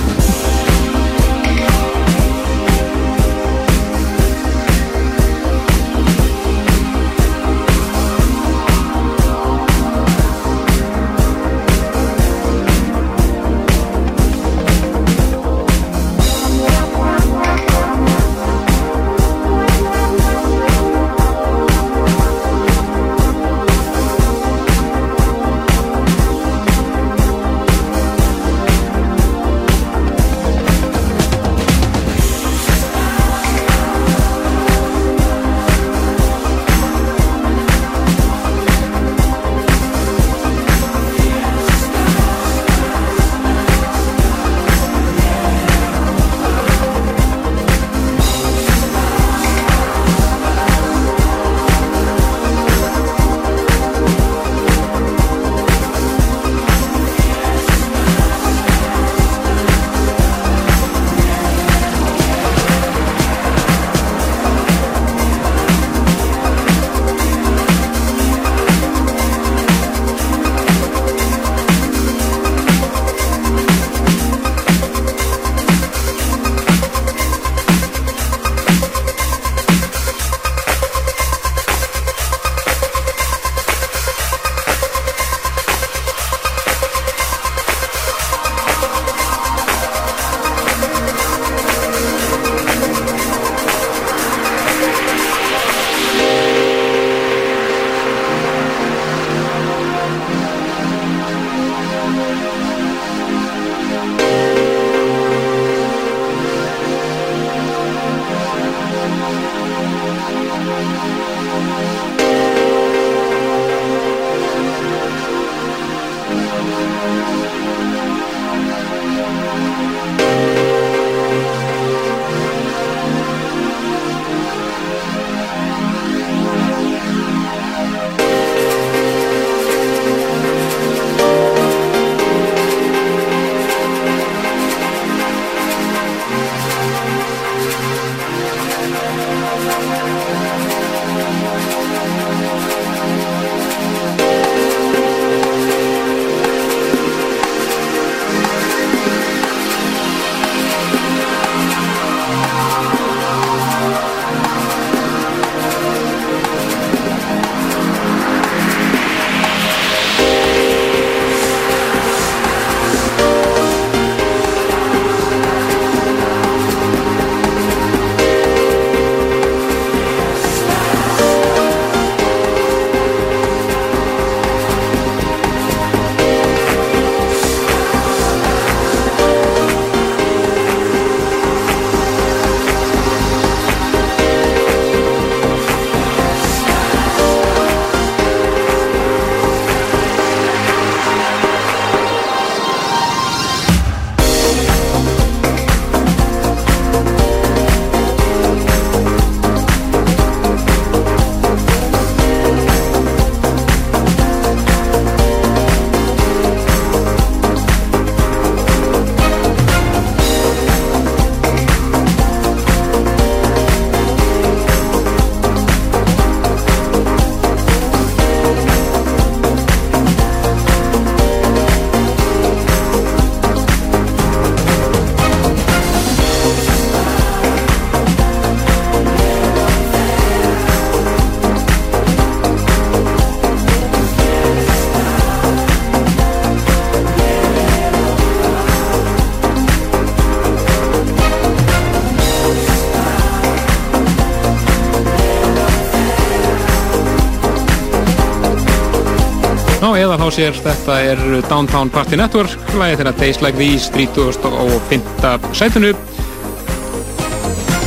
sér þetta er Downtown Party Network, lagið þeirra Days Like These, 35. sætinu.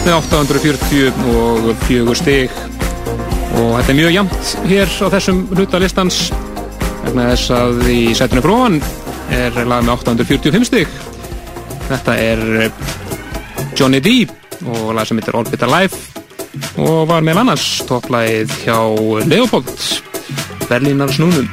Með 844 stig. Og þetta er mjög jamt hér á þessum hluta listans. Vegna þess að í sætinu fróðan er lag með 845 stig. Þetta er Johnny D og lag sem heitir Orbit Alive og var meðal annars topplagið hjá Leopold Berlínar snúnum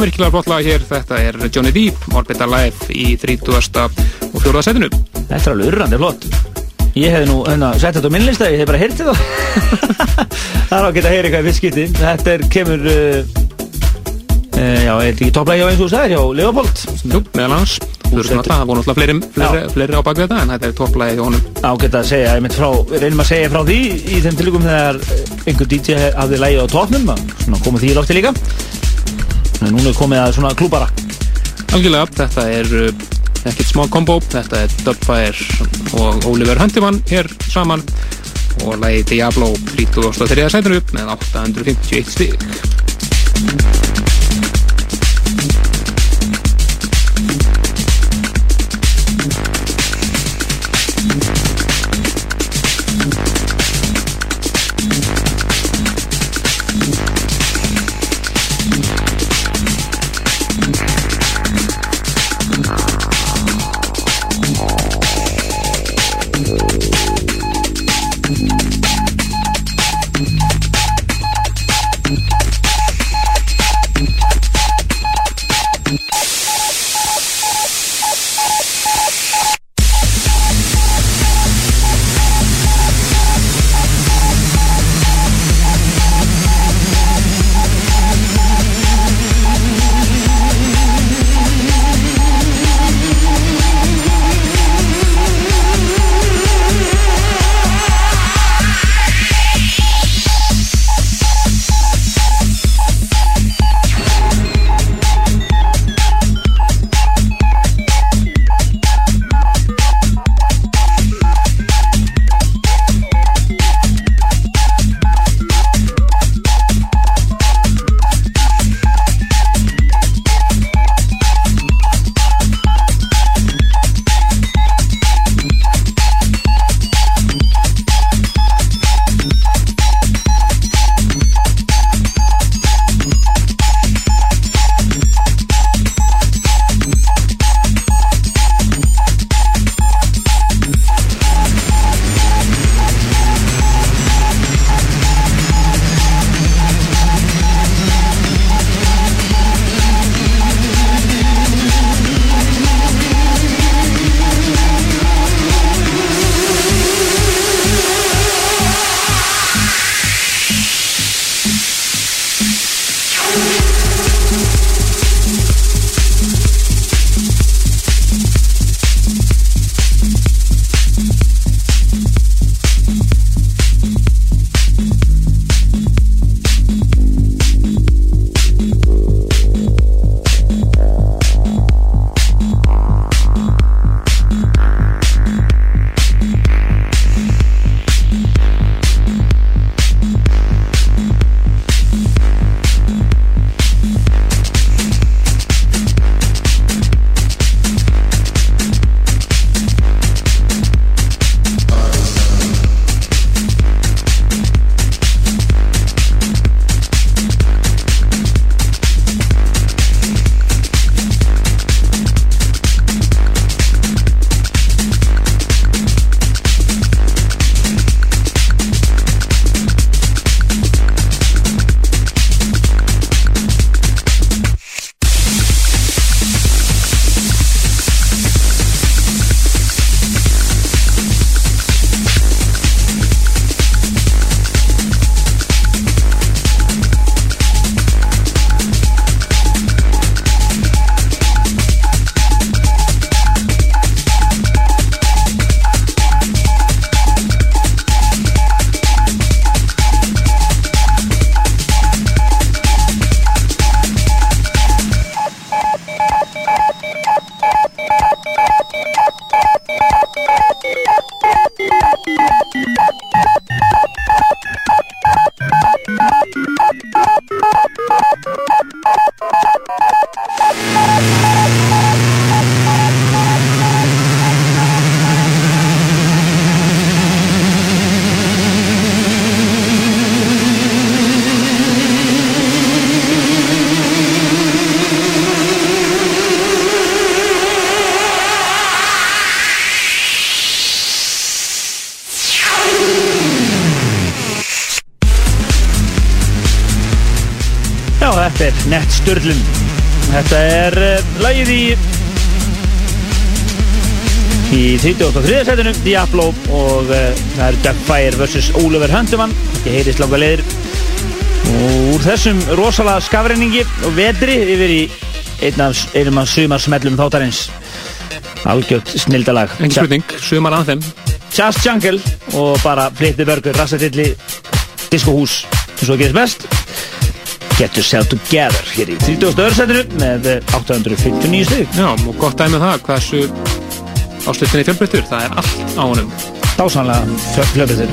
Já, virkilega flott lag hér, þetta er Johnny Deep, Orbit Alive í 30. og 4. setinu. Þetta er alveg urrandi flott Ég hefði nú hérna, sett þetta á minnlista Ég hef bara heyrti það Það er á að geta að heyra eitthvað í fyrst skipti Þetta er, kemur uh, uh, Já, er þetta ekki topplægi á eins og þú sagðir hjá Leopold Jú, meðal hans. Það voru náttúrulega fleiri, fleiri, fleiri á bak við þetta, en þetta er topplagið hjá honum. Ágætt að segja, ég mynd frá, reynum að segja frá því í þeim tilugum þegar eh, einhver DJ hafði lægið á tóknum svona komið því í lofti líka núna er komið að svona klúbara Algjörlega, þetta er uh, ekkert smá kombo, þetta er Dubfire og Oliver Huntimann hér saman og lagi Diablo 33. sætinu upp með 851 stík. setinu Diablo og uh, það eru Duckfire vs. Oliver Hundemann þetta heitist langa leður og úr þessum rosalega skafræningi og vedri yfir í einum af sumarsmellum þáttarins. Algjört snildalag. En spurning, sumar af þeim. Just Jungle og bara fleiti börgur rassetilli, diskohús og svo gerist best. Get Yourself Together hér í 30. öðursætinu með 859 stygg Já, og gott dæmið um það, hversu áslutinni fjölbreyttur, það er allt á honum. Dásanlega fjölbreyttur.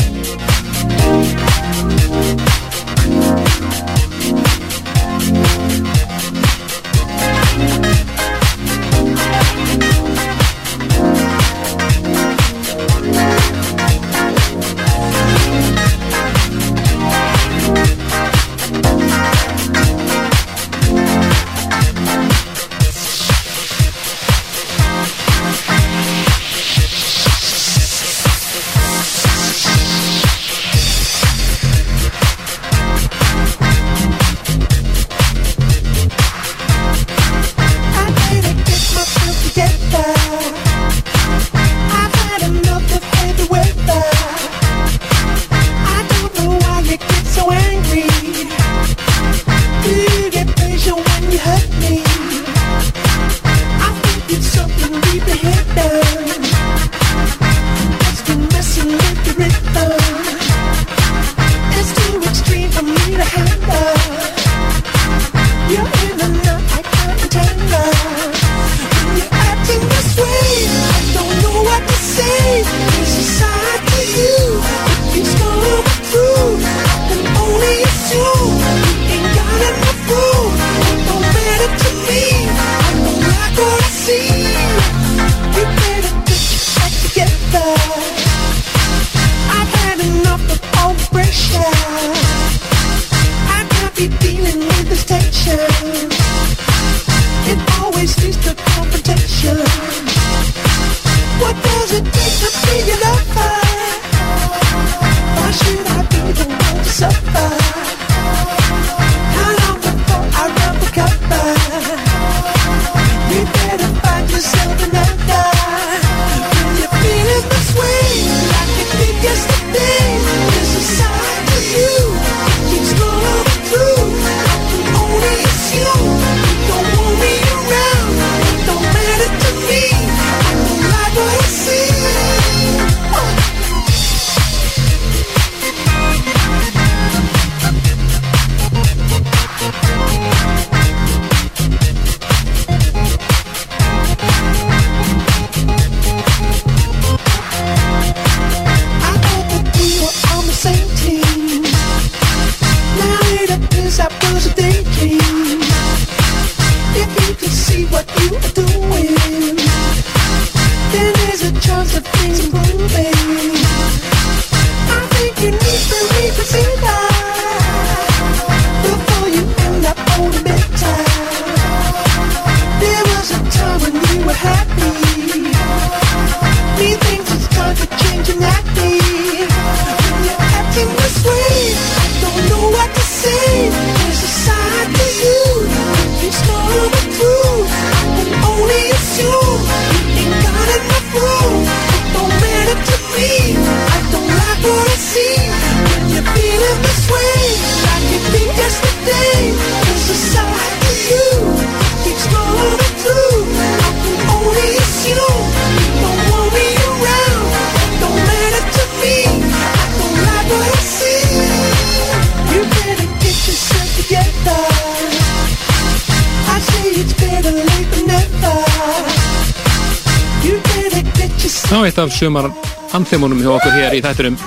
sumar anþemunum hjá okkur hér í þætturum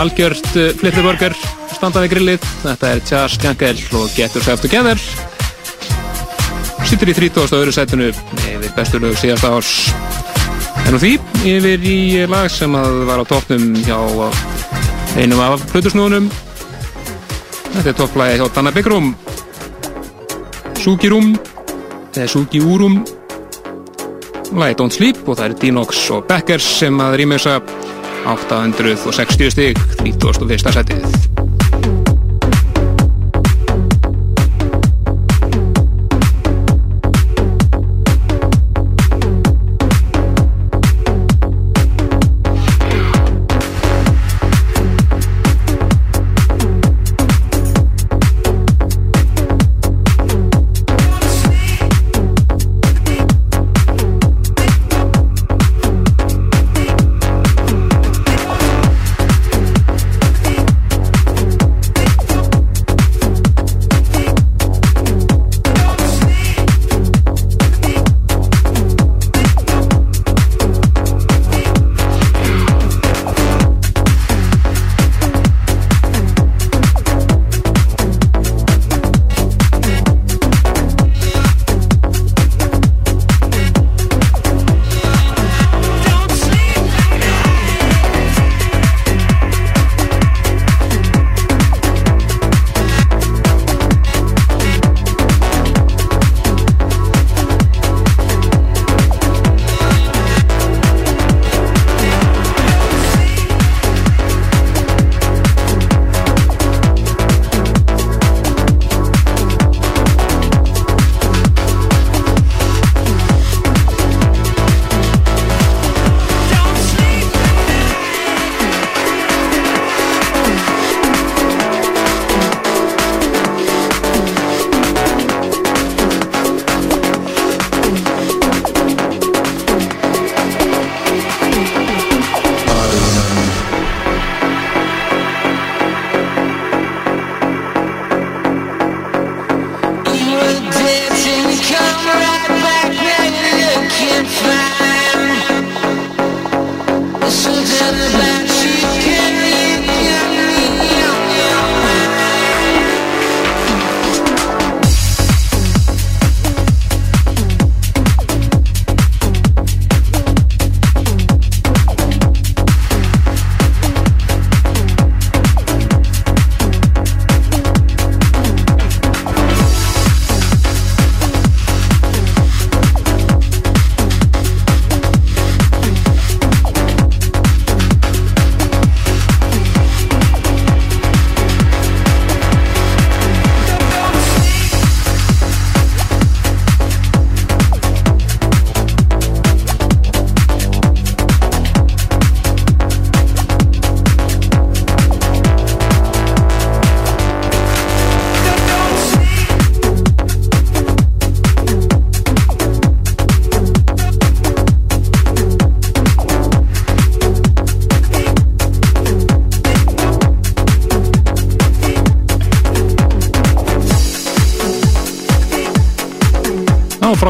Algjört eh, Flitturborgar standaði grillið, þetta er Tjars Kjankell og Getur Sæft og Gæðar Sýttur í 30. öðru sættinu yfir bestur lög síðast árs. En og því yfir í lag sem að var á tóknum hjá einum af hlutusnúðunum Þetta er topplægi hjá Danna Byggrum Súkirúm eða Súkiúrum Læði Don't Sleep og það er Dinox og Beckers sem að rýmjösa 860 stík 31. setið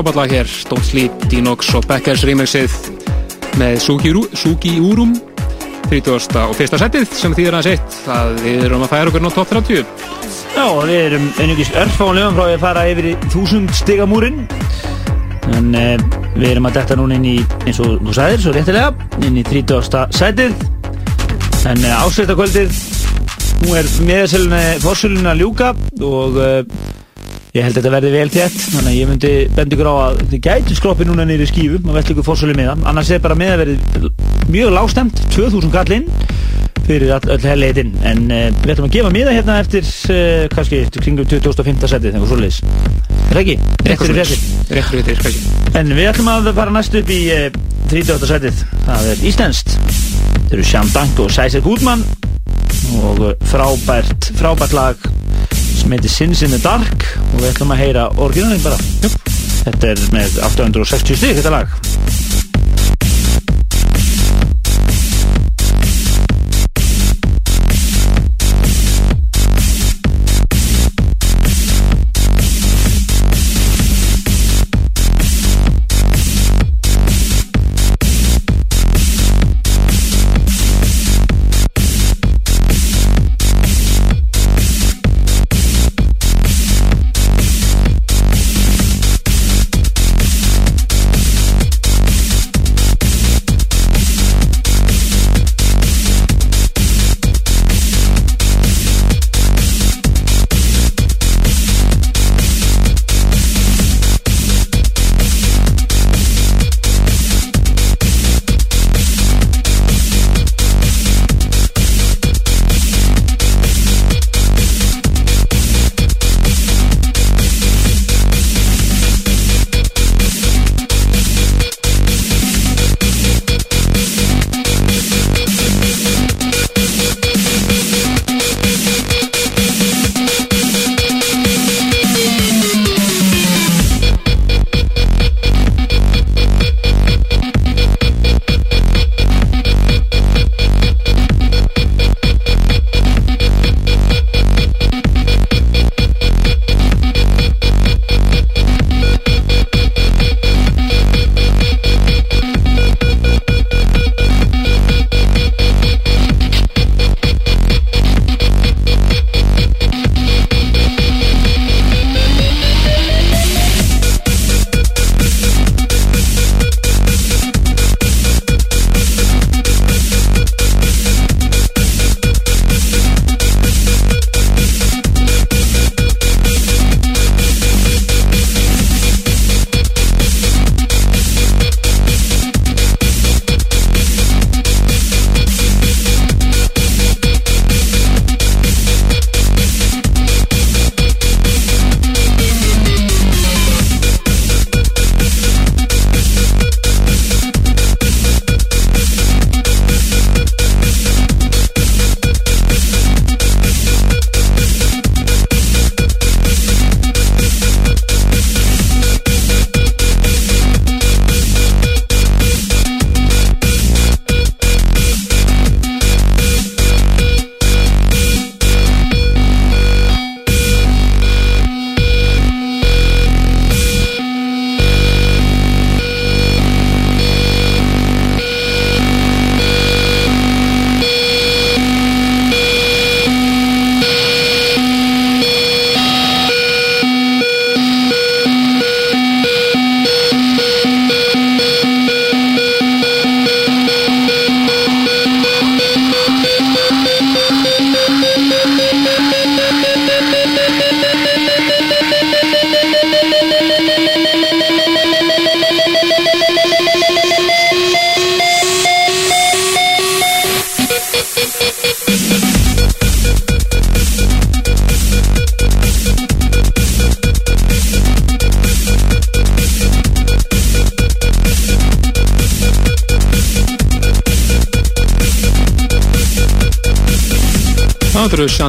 frábært lag hér Don't Sleep, Dinox og Beckers remixið með Sugi, Ru- Sugi Úrum 30. og fyrsta setið sem þýðir að sitt að við erum að færa okkur ná top 30 Já, við erum einungis örfáanlegum frá að fara yfir í þúsund stigamúrin en e, við erum að detta núna inn í eins og þú sagðir, svo réttilega inn í 30. sætið en e, ásveitakvöldið nú er meðaselunni fórsölunni að ljúka og e, ég held að þetta verði vel þétt þannig að ég myndi bendi ykkur á að þið gætu skroppi núna í skífu og velta ykkur fórsölu miðan annars er bara meðaverið mjög lágstemt 2000 kallinn fyrir all, öll helleitin en uh, við ætlum að gefa miða hérna eftir uh, kannski kringum 2005. setið þegar svoleiðis. Er ekki? Rétt fyrir fréttir. Rétt fyrir þér, kannski. En við ætlum að fara næst upp í uh, 30. setið. Það er Íslenskt. Þeir eru Sján Dank og Sæsir Gúdmann og frábært frábært lag sem heitir Sins in the Dark og við ætlum að heyra orginalinn bara Jú. þetta er með 860 stig þetta lag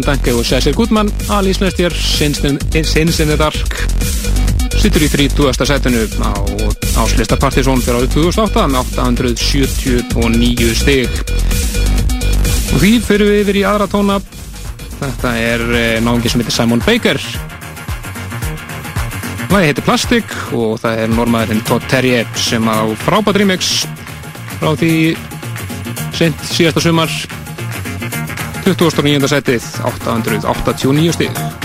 Sean Danke og Cecil Goodman. Að lísmestjör Sins in the Dark. Sittur í 30. setinu á áslista Partizón fyrir árið 2008 með 879 stig. Og því fyrir við yfir í aðra tóna. Þetta er náðungi sem heitir Simon Baker. Lagi heitir Plastic og það er normaðurinn Todd Terje sem á frábært remix frá því sent síðasta sumar 29. setið 889 stig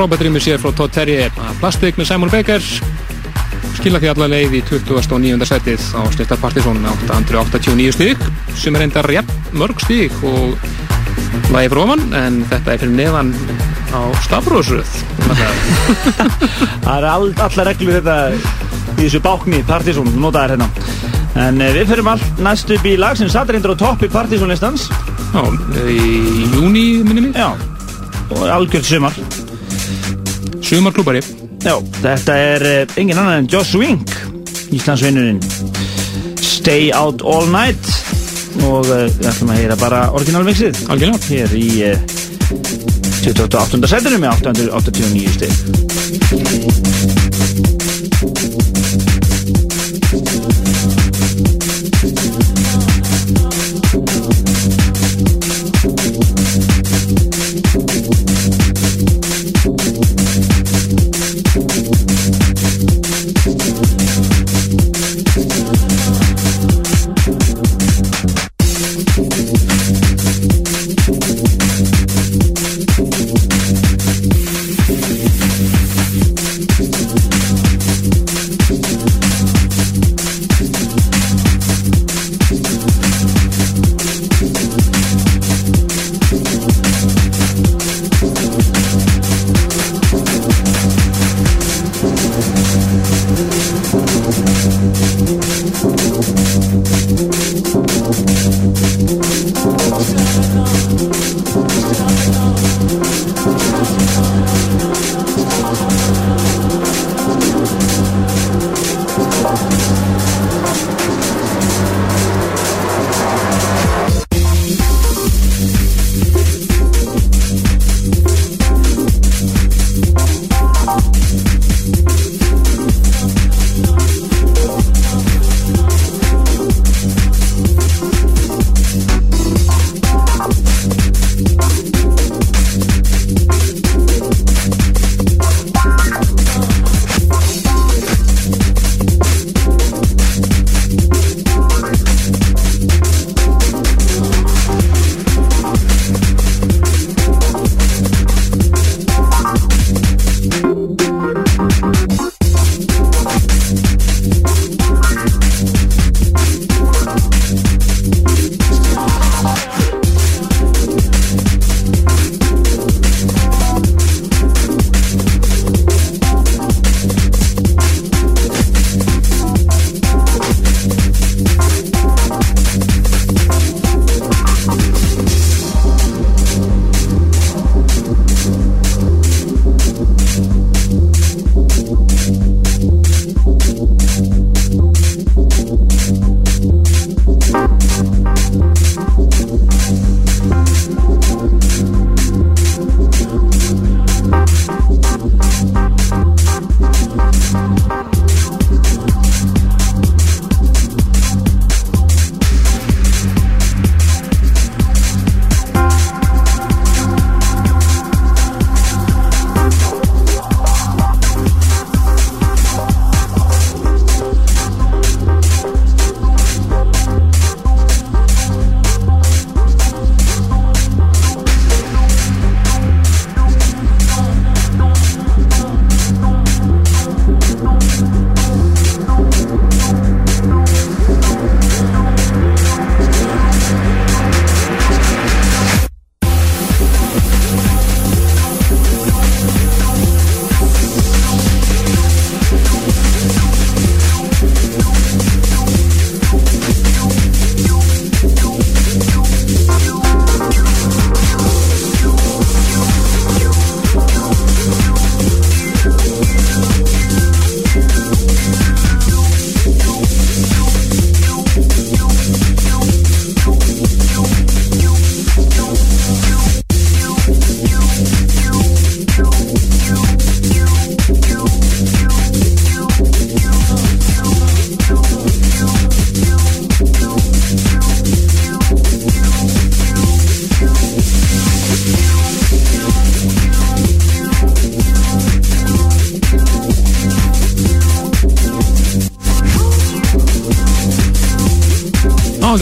frábært rými sér frá Todd Terry Plastik með Simon Baker. Skila því allar leið í 29. setið á Snittar Partizón 889 stík sem er enda rétt mörg stík og lagi frá ofan en þetta er fyrir neðan á Stafrósröð Það er all, allar reglur þetta í þessu bákni Partizón, notaðar hérna. En eh, við fyrir all næstu upp í lag sem satt reyndur á toppi Partizón listans. Já, í júni minni mig. Já, og algjörð sumar Sumarklúbari Já, þetta er uh, engin annan en Joss Wink Íslandsvinnurinn Stay Out All Night. Og uh, við ætlum að heyra bara orginalmixið. Algjörlega. Hér í uh, 28. setinu með 889 stig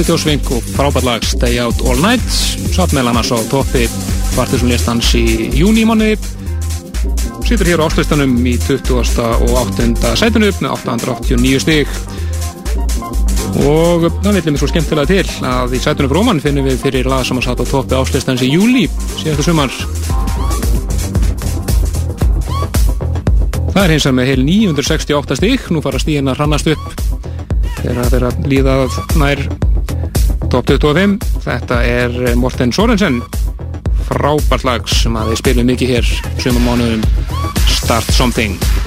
Þjósvink og frábært lag Stay Out All Night satt meðal annars á toppi Partisan listans í júni mánu situr hér á áslistanum í 20. og 8. sætinu með 889 stig og það viljum við svo skemmtilega til að í sætunum fróman finnum við fyrir lag sem að satt á toppi áslistans í júli síðastu sumar það er hins vegar með heil 968 stig nú fara stíðin að hrannast upp þegar það er að líða að nær top 25 þetta er Morten Sorensen frábært lag sem að við spilum mikið hér sumum mánuðum. Start Something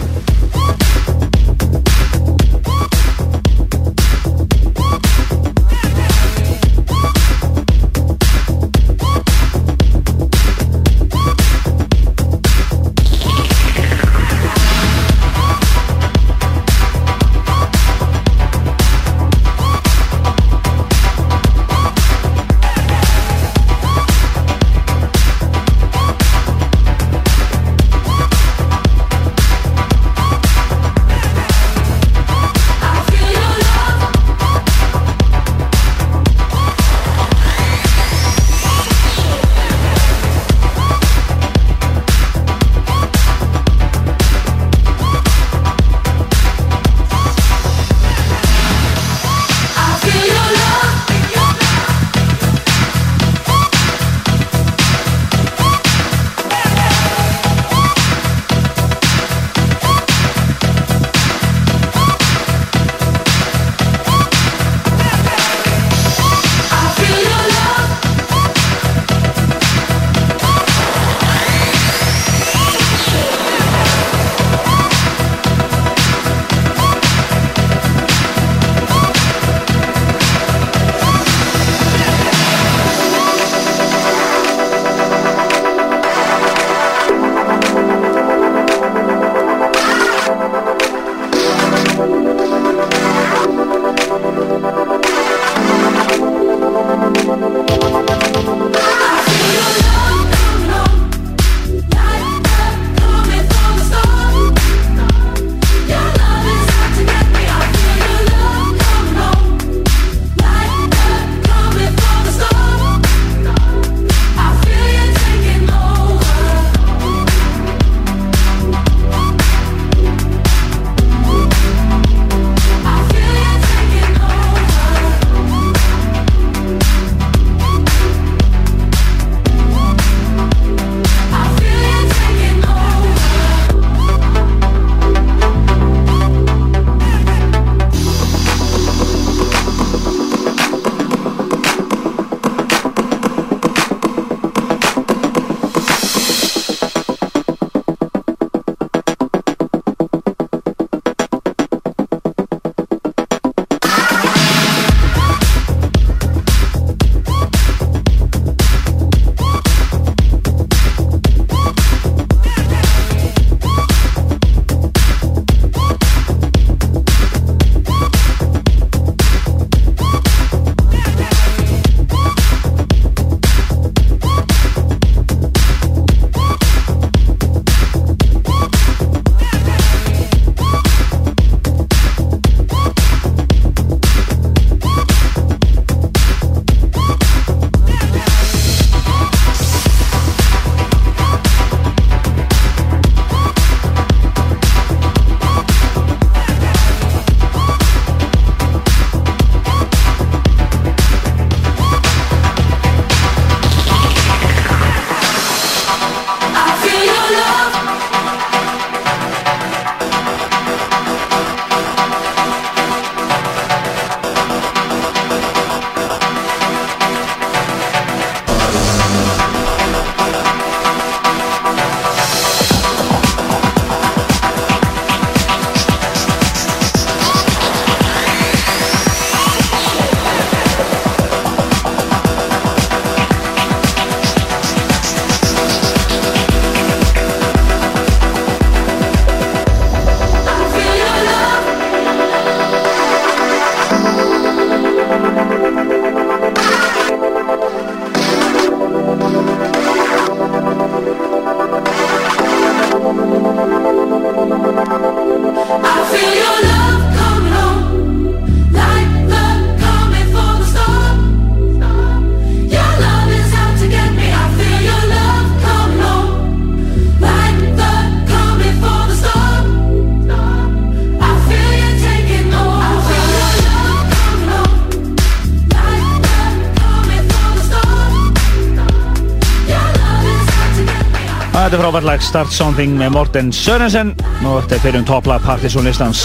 frábært lag Start Something með Morten Sörensen. Og þetta er fyrir um topplag Partisan listans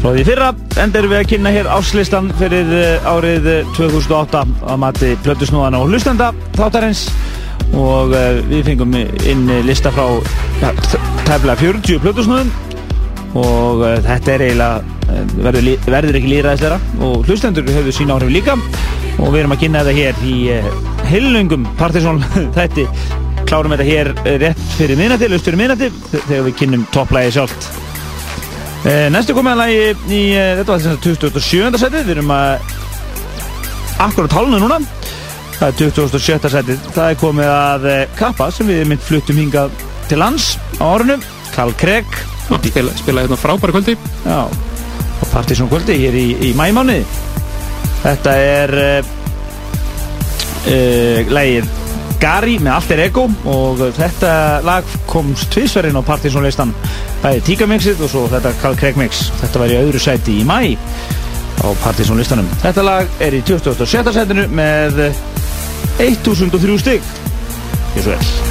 Frá því fyrra endur við að kynna hér áslistan fyrir eh, árið eh, 2008 að mati plötusnúðana og hlustenda þáttarins. Og uh, við fengum inn lista frá ja, tæfla 40 plötusnúðum. Og þetta er eiginlega verður, verður ekki líðræðisleira og hlustendur höfðu sína áhrif líka. Og við erum að kynna þetta hér í heilungum Partisan þætti klárum þetta hér uh, rétt fyrir minnati, lust fyrir minnati þegar við kynnum topplægi sjálft uh, Næstu komið að lagi í uh, þetta var þess að 27. setið við erum að akkurat hálnu núna það er 27. setið það er komið að kappa sem við mynd fluttum hingað til lands á árunum Karl Craig Spila, spila hérna frábæri kvöldi Já, og Partisan kvöldi hér í, í mæmáni Þetta er uh, lægið Gary með Alter Ego og þetta lag komst tvisverinn á Partisan listan Það er Tíka mixið og svo þetta Karl Craig mix. Þetta var í öðru sæti í mæ á Partisan listanum Þetta lag er í 27. sætinu með 1003 stygg Ég svo vel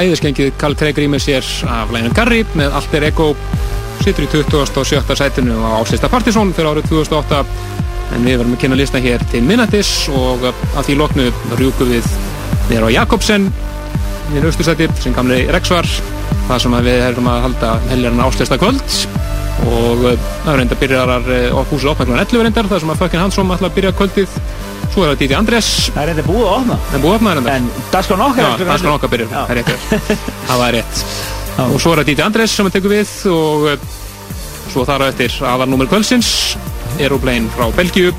æðiskengið Karl Craig rýmur sér af læginu Garri með Alter Ego situr í 27. sætinu á Áslista Partizón fyrir árið 2008 en við verðum að kynna lista hér til minnatis og að því loknu rjúkum við á Jakobsen í austusæti sem gamli Rex var það sem að við erum að halda helgarna Áslista kvöld og uh, það er reynda byrjar uh, húsið opna kl. 11 reyndar þar sem að Fucking Handsome ætla að byrja kvöldið svo er það Didi Andrés. Það er eitthvað búið að opna. En búið að opna reyndar. En dagskrán okkar Já, er það 11. okkar byrja, Já. það er rétt. Það var rétt. Og svo er það Didi Andrés sem að tekur við og uh, svo þar á eftir aðarnúmer kvöldsins Aeroplane frá Belgíu.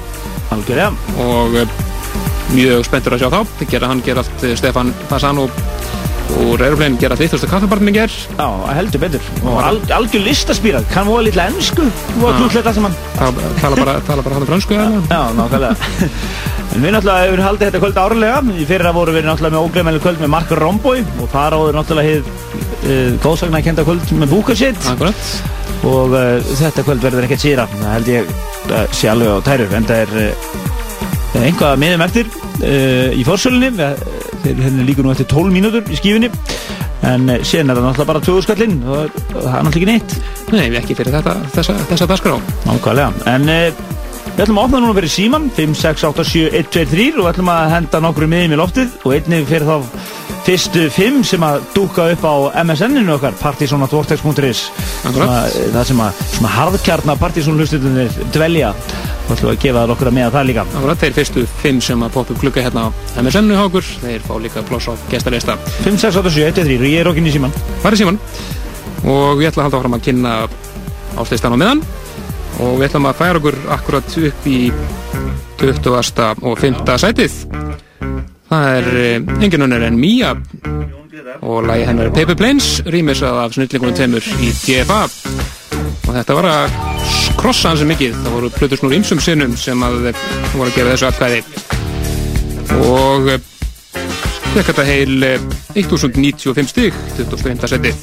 Algjörlega. Og uh, mjög spenntur að sjá þá. Það gera hann gera allt uh, Stefan Fasano og Aeroplane gera allt vittlust að kaffibarnum ger Já, heldur betur. Og al, algjör listaspýrað Kann voða lítla ennsku Já. klútlegt allt saman. Tala bara, tala bara En við náttúrulega hefur haldið þetta kvöld árlega. Í fyrra voru við náttúrulega með óglemæli kvöld með Mark Romboy Og þar áður náttúrulega hið uh, góðsagna að kenda kvöld með Búkarsitt Akkurat. Og uh, þetta kvöld verður ekkert síra Það held ég uh, sé alveg á tæru En það er uh, einhvað miðum eftir uh, í fórsölunni Þeir henni líka nú eftir 12 mínútur í skífinni En síðan er það náttúrulega bara 20 skallinn Og það er náttúrulega ekki neitt. Nei, ekki fyrir þetta, þessa, þessa við ætlum að opna núna fyrir síman 5, 6, 8, 7, 1, 2, 3 Og við ætlum að henda nokkru miðum í loftið Og einnig fyrir þá fyrstu 5 sem að dúka upp á MSN-inu okkar Partysonatvortex.is Akkurat. Það sem að svona harðkjarna partysónlustutunir dvelja. Þá ætlum að gefa það okkur að með það líka. Akkurat, þeir fyrstu fimm sem að poppa upp klukka hérna á MSN-u okkur, þeir fá líka ploss á gestarista 5, 6, 8, 7, 1, 2, 3 Og ég er okkur í síman Hvað er síman? Og við ætlum að halda áfram að kynna áslistan á meðan og við ætlum að færa okkur akkurat upp í 20. og 5. sætið Það er eh, engin önnur en Mía og lagi hennar er Paper Planes rýmisað af snillingunum temur í DFA og þetta var að krossa hans mikið, það voru plötur snúr ymsum sinnum sem að eh, voru að gera þessu atkvæði og eh, fekk þetta heil eh, 1095 stig 25. setið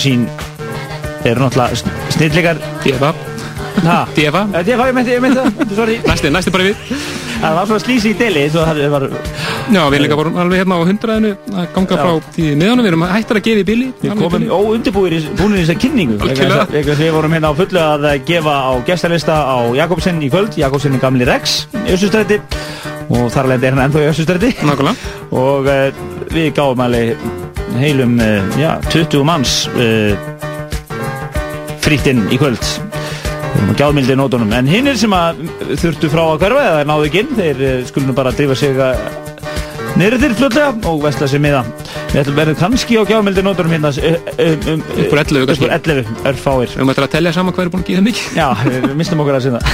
Machine eru náttúrulega sn- snillingar. Deva Ha? Deva Eh, Deva, ég meinti, ég meinti það, sorry. Næsti, næsti bara við. Það var svona slísi í deli svo það var Já, við líka vorum alveg hérna á hundraðinu að ganga Já. frá því miðanum, við erum hættar að gefa í bili. Við komum óundirbúir í búinir í þessa kynningu. Við vorum hérna á fullu að eh, gefa á gestalista á Jakobsen í kvöld. Jakobsen í gamli Rex í Össustræti. Og þar alveg er hann ennþá í Össustræti. Nákvæmlega. Og uh, við gáum alveg heilum uh, já, 20 manns uh, frýtt inn í kvöld. Og gjáðmildi nótunum. En hinnir sem að þurftu frá að hverfa eða náðu ekki inn þeir uh, skulum bara drífa sig niður til fljótlega og vestla sig miða. Við ætlum verðum kannski á gjáðmildi nótunum hérna Upp úr 11 kannski. upp úr 11, örfáir. Við eftir að tellja saman er búin að gefa mikið. Já, við mistum okkur að sinna.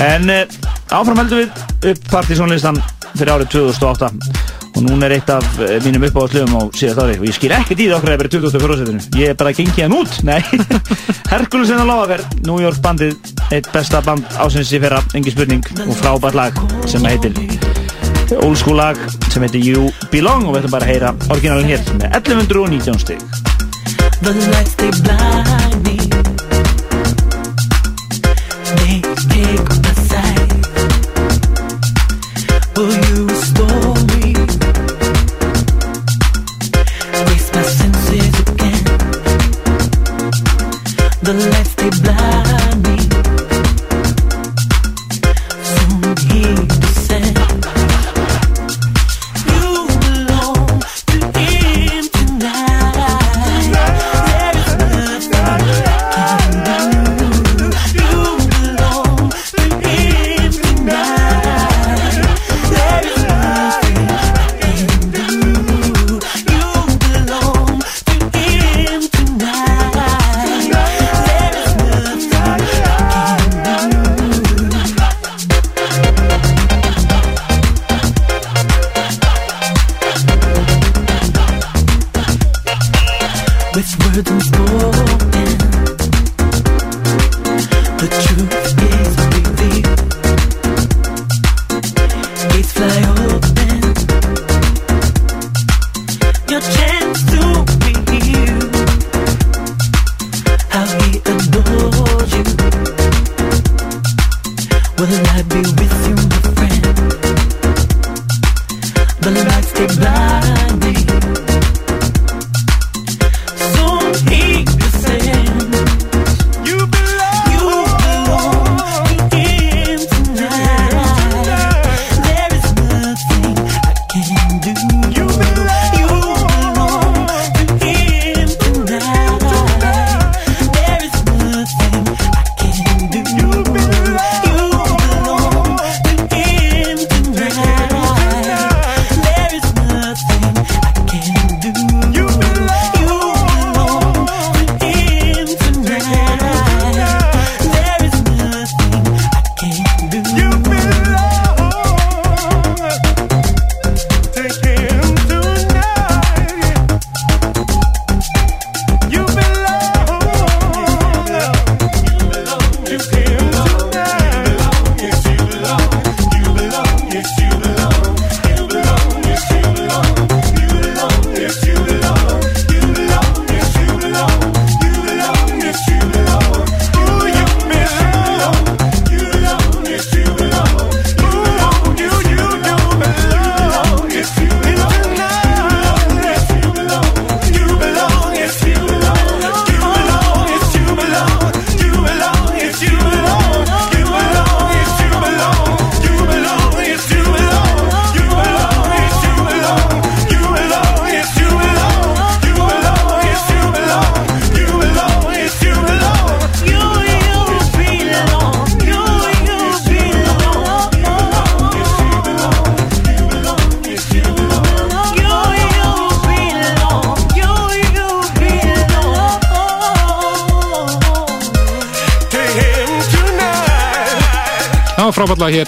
En áfram heldum við upp partysónlistan fyrir árið 2008 og núna er eitt af uh, mínum uppáðslöfum á síðast ári. Og ég skil ekkert í það okkur að vera 24. setinu. Ég er bara að gengi hann út, nei. Herkules en að lága New York bandið eitt besta band ásins í fyrra engi spurning. Og frábært lag sem heitir. Old school lag sem heitir You Belong. Og við ætlum bara að heyra orginalin hér með 1119 stig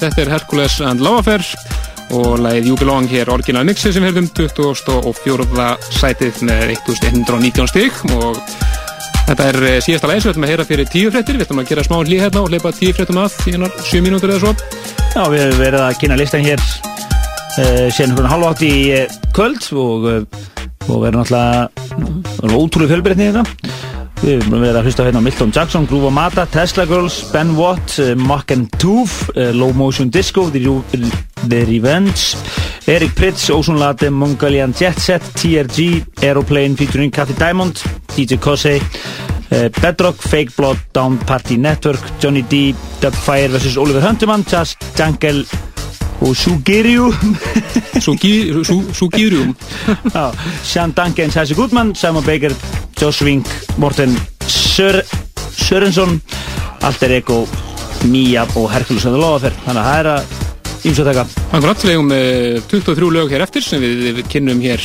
þetta er Hercules and Lavafer og lagið You Belong hér orginal mixi sem hefðum 24. sætið með 1119 stig. Og þetta er eh, síðasta sem við ætlum að heyra fyrir tíu fréttir, við ætlum að gera smá hlýð hérna og leipa tíu fréttum að í hennar 7 mínútur eða svo. Já, við hefum verið að kynna listan hér uh, sen hvernig halv átt í uh, kvöld og, uh, og það er ótrúlega fjölbreytni þetta Við erum verið að hlusta hérna á Milton Jackson, Groove Mata, Tesla Girls, Ben Watt, uh, Mock and Tooth, uh, Low Motion Disco, The, Re The Revenge, Eric Pritz, Ozone Latte, Mongolian Jet Set, TRG, Aeroplane featuring Cathy Diamond, DJ Kosei, uh, Bedrock, Fake Blood, Down Party Network, Johnny D, Dubfire vs. Oliver Hunterman, Chas Jungle og Sugiriu Sugirium Já, Sean Duncan, Chassi Goodman Simon Baker, Josh Wink Morten Sör, Sörensson Alter Ego Mía og Hercules and the Loafer þannig að það er að ímsa taka. Akkurat, við hefum eh, 23 lög hér eftir sem við, við kynnum hér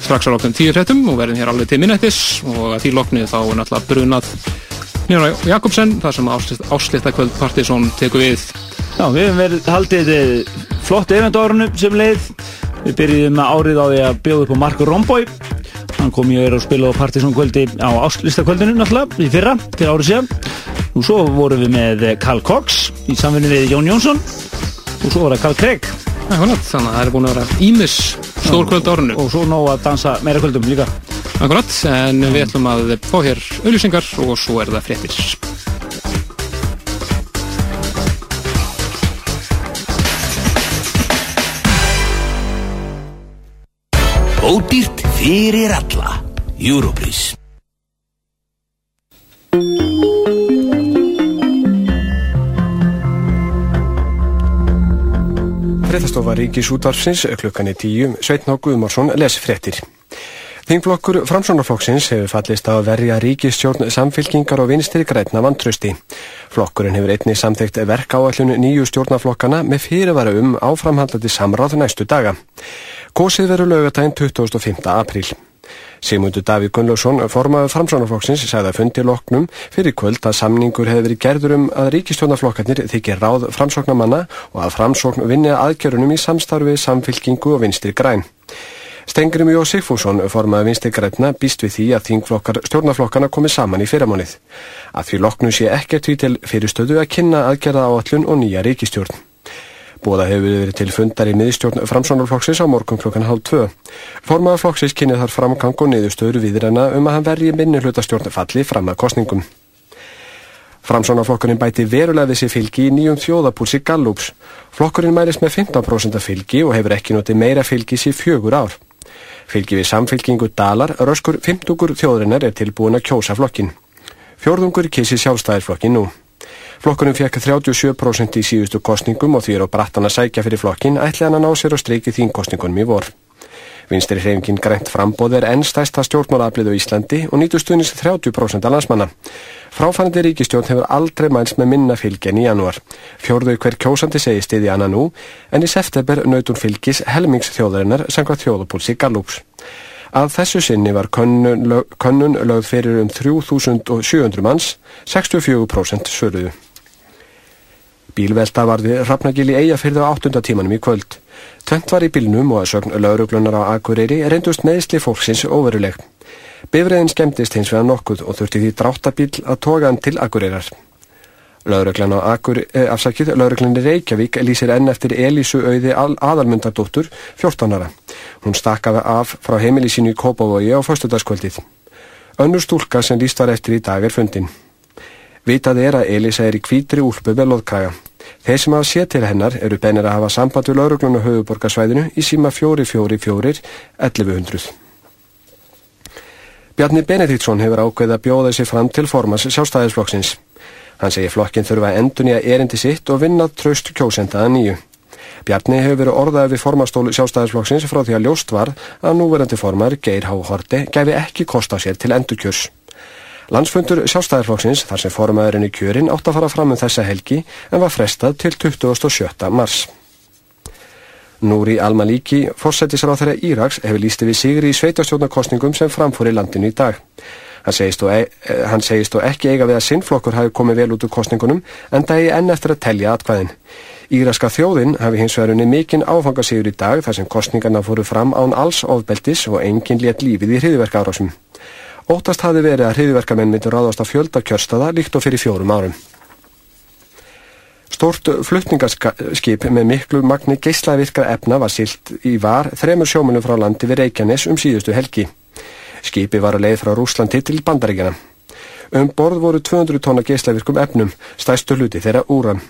strax á loknum 10 fréttum og verðum hér alveg til minnættis. Og að því loknu þá er náttúrulega brunað Nýra Jakobsen, þar sem áslita kvöld Partisón tekur við. Já, við hefum verið haldið eh, flott event á árunum sem leið. Við byrjuðum með árið á því að bjóða upp á Marko Romboy hann kom ég að spila á Partisón kvöldi á áslistakvöldinu náttúrulega í fyrra, fyrir árið síðan. Og svo vorum við með Carl Cox í samfunni við Jón Jónsson. Og svo var það Carl Craig. Þannig að það er búin að vera ímis stór kvöld á árunnu og svo nóg að dansa meira kvöldum líka. Akkurat, en við ætlum að fá hér auðlýsingar og svo er það fréttir Ódýrt fyrir alla Europris Fréttastofa Ríkis útvarfsins klukkan í tíu, Sveitn og Guðmarsson les fréttir. Þingflokkur Framsónarflokksins hefur fallist að verja ríkistjórn samfylkingar og vinstri grætna vantrösti. Flokkurinn hefur einni samþygt verk áallun nýju stjórnaflokkana með fyrirvara um áframhandlandi samráð næstu daga. Kosið veru lögatæn 25. apríl. Sigmundur Davíð Gunnlaugsson, formaður Framsónarflokksins, sagði að fundi loknum fyrir kvöld að samningur hefði verið gerður um að ríkistjórnaflokkarnir þykir ráð framsóknamanna og að framsókn vinni aðgjörunum í samstarfi samfylkingu og vinstri græn. Stengrim Jó Sigfússon, formaður vinstri græna, býst við því að þingflokkar stjórnaflokkana komið saman í fyrramónið. Að því loknum sé ekkert því til fyrirstöðu að kynna aðgerða áallun og nýja ríkistjórn. Bóða hefur verið til fundar í miðstjórn framsónarflokksins á morgun klukkan hálf tvö. Formaður flokksins kynni þar framgang og niðurstöður viðræna um að hann verji minni hlutastjórn falli fram að kostningum. Framsónarflokkurinn bæti verulega þessi fylgi í nýjum þjóðapúlsi Gallups. Flokkurinn mælist með 15% fylgi og hefur ekki notið meira fylgis í fjögur ár. Fylgi við samfylgingu Dalar, röskur 50 þjóðrinnar er tilbúin að kjósa flokkin. Fjórðungur kissi sjálfstæðirflokkin nú. Flokkurinn fekk 37% í síðustu kostningum og því er á brattan að sækja fyrir flokkin ætli hann að ná sér og streiki þínkostningunum í vor. Vinstri hreyfingin grænt frambóð er enn stæsta stjórnmálaflið á Íslandi og nýtu stuðnis 30% af landsmanna. Fráfærandi ríkistjórn hefur aldrei mælst með minna fylgi en í janúar. Fjórðu hver kjósandi segi stiði annan nú en í september nautun fylgis helmings þjóðarinnar sangvað þjóðupúlsi Gallups. Að þessu sinni var könnun lögð fyrir um 3700 manns, 64% svöruðu. Bílvelta varði Rafnagil í Eyjafyrðu á 8. tímanum í kvöld. Tvent var í bílnum og að sögn lauruglunar á Akureyri reyndust meðsli fólksins óveruleg. Bifriðin skemmtist hins vegar nokkuð og þurfti því dráttabíl að toga hann til Akureyrar. Lauruglan á Akur, eh, afsakið, lauruglan í Reykjavík lýsir enn eftir Elísu auði aðalmundardóttur, 14 ára. Hún stakkaði af frá heimili sínu í Kópavogi á fyrstudagskvöldið. Önnur stúlka sem líst var eftir í dag er fundin. Vitað er að Elisa er í kvítri úlpu með loðkraga. Þeir sem hafa séð til hennar eru bennir að hafa samband við lauruglun á höfuborgarsvæðinu í síma 444 1100. Bjarni Benediktsson hefur ákveðið að bjóða sér fram til formas sjálfstæðisflokksins. Hann segir flokkin þurfa að endunja erindi sitt og vinna tröst kjósendaða nýju. Bjarni hefur verið orðað við formastólu sjálfstæðisflokksins frá því að ljóst var að núverandi formar Geir H. Horti gæfi ekki kost á sér til endurkjörs. Landsfundur sjálfstæðarflokksins þar sem formaðurinn í kjörin átt að fara fram um þessa helgi en var frestað til 27. mars. Núri Al-Maliki, fórsetisráð þeirra Íraks, hefur lísti við sigri í sveitastjórnarkostningum sem framfór í landinu í dag. Hann segist, e hann segist og ekki eiga við að sinnflokkur hafi komið vel út úr kostningunum en það er enn eftir að telja atkvæðin. Íraska þjóðin hafi hins vegar unni mikinn áfangasigur í dag þar sem kostningarna fóru fram án alls ofbeldis og enginn létt lífið í hriðverka árásum. Óttast hafi verið að hriðverkamenn myndur ráðast á fjölda kjörstada líkt og fyrir fjórum árum. Stort flutningaskip með miklu magni geislavirkra efna var silt í var þremur sjómunum frá landi við Reykjanes um síðustu helgi. Skipi var að leið frá Rúslandi til Bandaríkjana. Um borð voru 200 tonna geislavirkum efnum, stæstu hluti þeirra úran.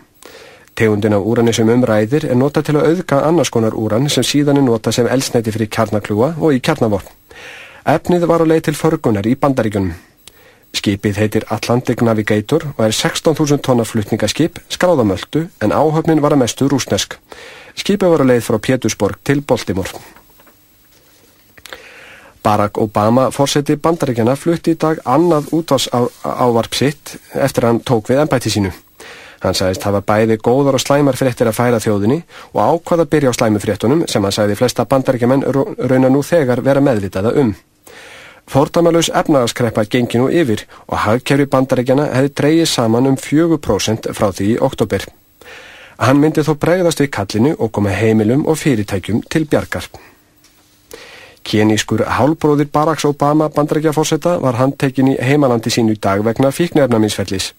Tegundin af úrani sem umræðir er nota til að auðga annars konar úran sem síðan er nota sem elsneiti fyrir kjarnakljúa og í kjarnavopn. Efnið var á leið til förgunar í Bandaríkjunum. Skipið heitir Atlantic Navigator og er 16.000 tonna flutningaskip, skráðamöldu, en áhöfnin var að mestu rúsnesk. Skipið var að leið frá Pétursborg til Baltimore. Barack Obama, fórseti bandaríkjana, flutti í dag annað útvars á, ávarp sitt eftir að hann tók við embætti sínu. Hann sagðist hafa bæði góðar og slæmar fréttir að færa þjóðinni og ákvað að byrja á slæmufréttunum sem hann sagði flesta bandaríkjaman rauna nú þegar vera meðvitaða um. Fórdamalus efnagaskreppa gengi nú yfir og hagkerfi bandaríkjana hefði dreyið saman um 4% frá því í oktober. Hann myndi þó bregðast við kallinu og koma heimilum og fyrirtækjum til bjargar. Kénískur hálbróðir Baracks Obama bandarækjafórseta var handtekinn í heimalandi sínu í dag vegna fíknefnaminsfellis.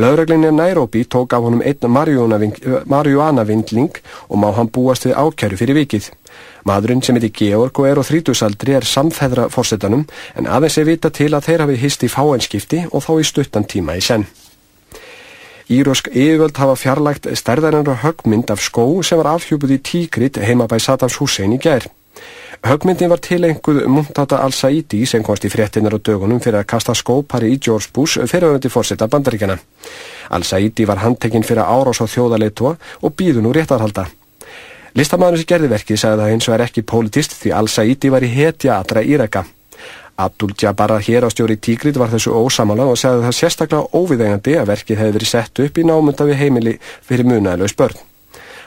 Lögreglinni Nairobi tók af honum einn marihuana-vindling og má hann búast við ákjæru fyrir vikið. Maðurinn sem heiti Georg og er á þrítusaldri er samfæðra fórsetanum en aðeins er vita til að þeir hafi hist í fáenskipti og þá í stuttan tíma í senn. Írosk yfirvöld hafa fjarlægt stærðarinnar högmynd af skó sem var afhjúpuð í tíkrit heima bæ Saddams Hussein í gær. Högmyndin var tilenguð Muntata al-Saidi sem komst í fréttinar á dögunum fyrir að kasta skópari í George Bush fyriröndi fórseta bandaríkjana. Al-Saidi var handtekinn fyrir árás á þjóðaleitua og býðu nú réttarhalda. Listamæðurinn sem gerði verkið sagði það eins og er ekki politist því Al-Saidi var í hetja allra Íraka. Abdul Jabbar hér á stjóri Tígrit var þessu ósamála og sagði það sérstaklega óviðegandi að verkið hefði verið sett upp í námunda við heimili fyrir munaðlaus börn.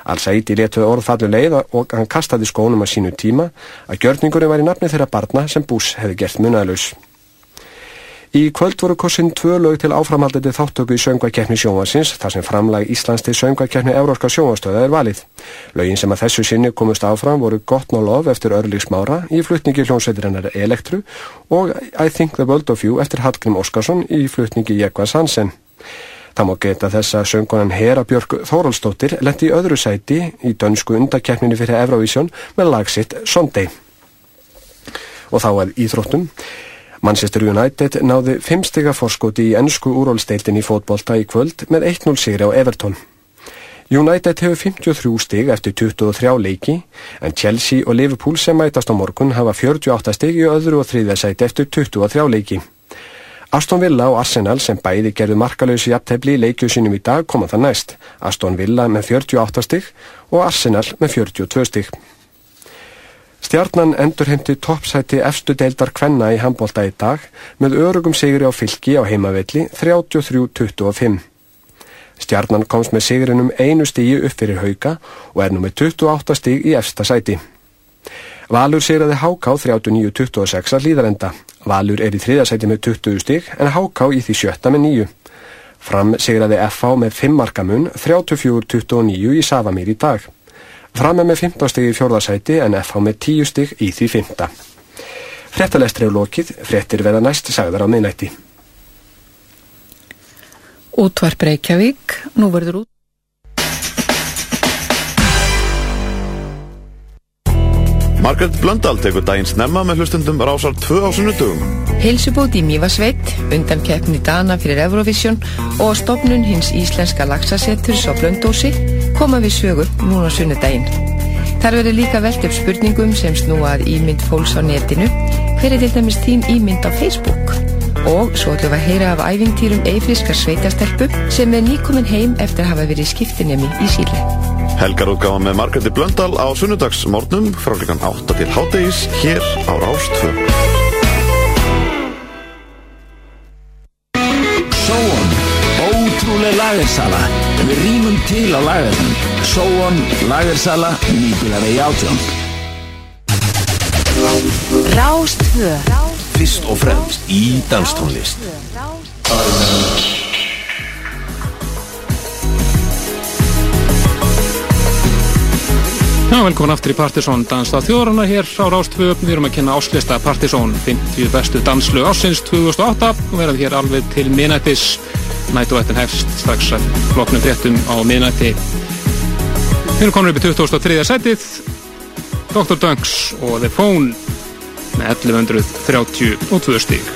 Al-Saidi letuði orðfallu leið og hann kastaði skónum á sínu tíma að gjörningurinn var í nafni þeirra barna sem Bush hefði gert munaðlaus. Í kvöld voru kossin tvö lög til áframhaldandi þáttöku í söngvakeppni sjónvarsins þar sem framlag Íslands til söngvakeppni Euróska sjónvarstöða er valið. Lögin sem að þessu sinni komust áfram voru Gott ná lof eftir Örlíks Mára í flutningi hljónsveitirinnar Elektru og I Think the World of You eftir Hallgrim Óskarsson í flutningi Jekvas Hansen. Það má geta þess að söngunan Hera Björk Þóraldsdóttir lendi í öðru sæti í dönsku undakeppninu fyrir Eurovision með lagsitt Sunday. Og þá er íþróttum. Manchester United náði fimmstiga forskoti í ennsku úrólsteildin í fótbolta í kvöld með 1-0 sigri á Everton. United hefur 53 stig eftir 23 leiki en Chelsea og Liverpool sem mætast á morgun hafa 48 stig í öðru og þriðja sæti eftir 23 leiki. Aston Villa og Arsenal sem bæði gerðu markalauðs í aftefli í leikju sinum í dag koma það næst. Aston Villa með 48 stig og Arsenal með 42 stig. Stjarnan endurheimti toppsæti efstu deildar kvenna í handbólta í dag með örugum sigri á fylki á heimavelli 33-25. Stjarnan komst með sigrinum einu stígi upp fyrir hauka og er nú með 28 stíg í efsta sæti. Valur sigraði Háká 39-26 að líðarenda. Valur er í þriða sæti með 20 stíg en Háká í því sjötta með 9. Fram sigraði FH með 5 markamun 34-29 í Savamír í dag. Fram er með 15 stig í fjórðarsæti en FH með 10 stig í því 5. Frettalestri er lokið, frettir verða næst sagðar á minnætti. Útvarp Reykjavík, nú verður út. Margaret Blöndal tekur daginn snemma með hlustundum rásar tvö á sunnudugum. Heilsubót í Mývasveit, undan keppni Dana fyrir Eurovision og stopnun hins íslenska lagsasetturs á Blöndósi koma við sögur núna sunnudaginn. Þar verður líka velt upp spurningum sem snúa að ímynd fólks á netinu, hver er til dæmis þín ímynd á Facebook? Og svo ætlum við að heyra af æfintýrum eifriskar sveitastelpu sem er nýkomin heim eftir að hafa verið skiptinemi í Síle. Helgarútgáfa með Margreti Blöndal á sunnudagsmórnum frá klukkan 8 til háttegis hér á Rástvö. Sóon, ótrúleg lagersala. Við rýmum til á lagerðum. Sóon, lagersala, nýbílavegi átjón. Rástvö Fyrst og fremst í danstónlist Já, velkomin aftur í Partisón Dansstað þjóðrana hér á Rástvö. Við erum að kynna áslista Partisón 50 bestu danslög ásins 2008 og verðum hér alveg til minnættis. nætuvættin hefst strax að floknum fréttum á miðnætti. Við erum komin upp í 2003. sætið, Dr. Dunks og The Phone með 1132 stíg.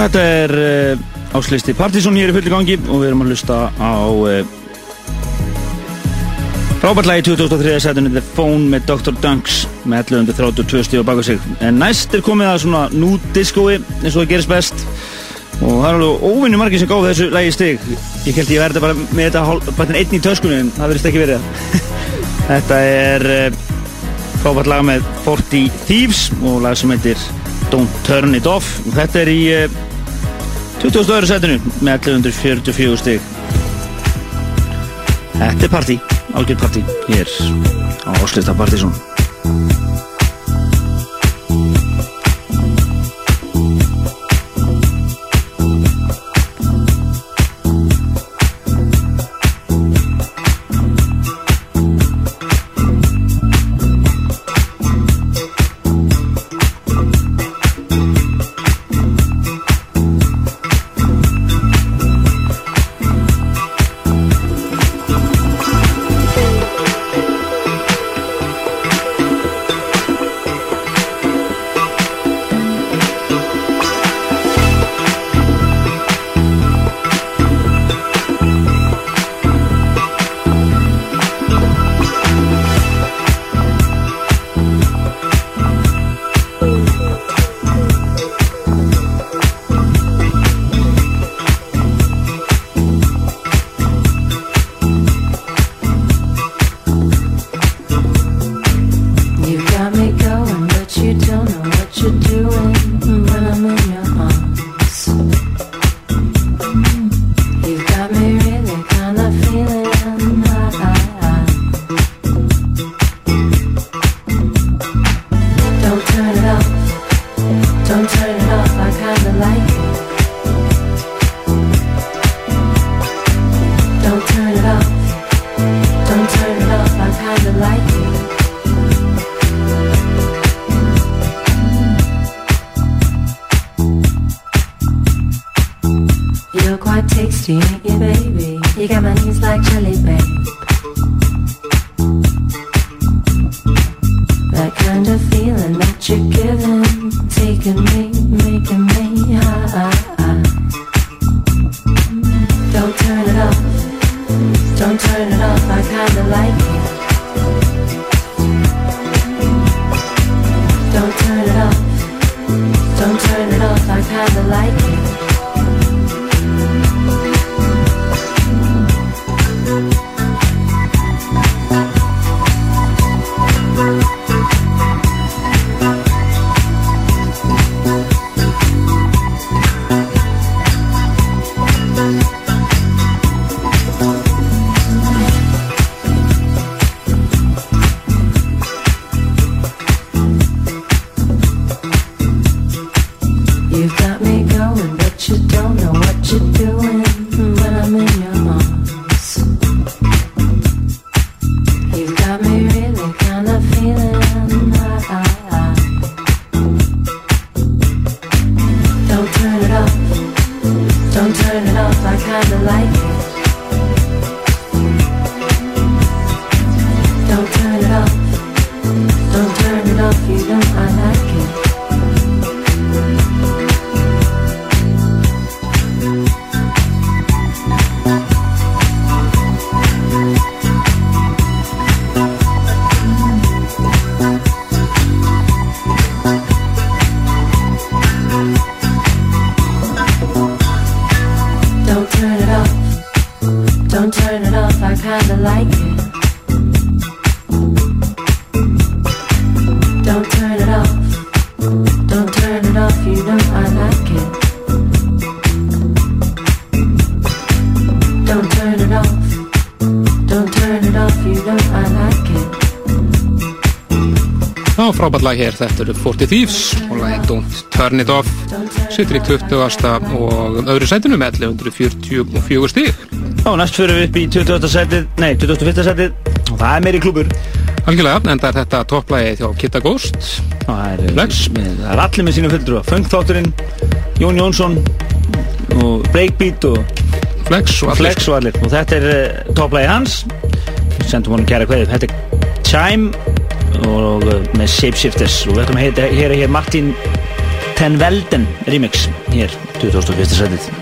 Já, þetta er uh, áslisti Partizón hér í fulli gangi og við erum að hlusta á uh, frábærtlægi 2003 setinu The Phone með Dr. Dunks með 1132 stíð á baka sig. En næst er komið að svona nú diskói eins og það gerist best. Og það er alveg óvinni margir sem gáð þessu lægi stig. Ég held ég verði bara með þetta bara einn í töskunni en það verðist ekki verið þetta er uh, frábært lag með 40 Thieves og lag sem heitir Don't Turn It Off. Og þetta er í 22. setinu með 1144 stig Þetta er partí, algjör partí hér á Áslista Partizón frábært lag hér, þetta eru 40 Thieves og lagið Don't Turn It Off situr í 20. og öðru sætinu með 1144 stíg Já, næst fyrir við upp í 20. setið, nei, 21. setið og það er meiri klúbur Algjörlega, en það er þetta topplægið hjá Kitta Ghost Það er, það er allir með sína fulltrúa Funkþátturinn, Jón Jónsson og Breakbeat og Flex og allir Flex og allir og þetta er uh, topplægi hans sendum honum kæra kveðið þetta er Chime og með Shapeshifters og við ætlum að er hér Martin Ten Velden remix hér 2001. setið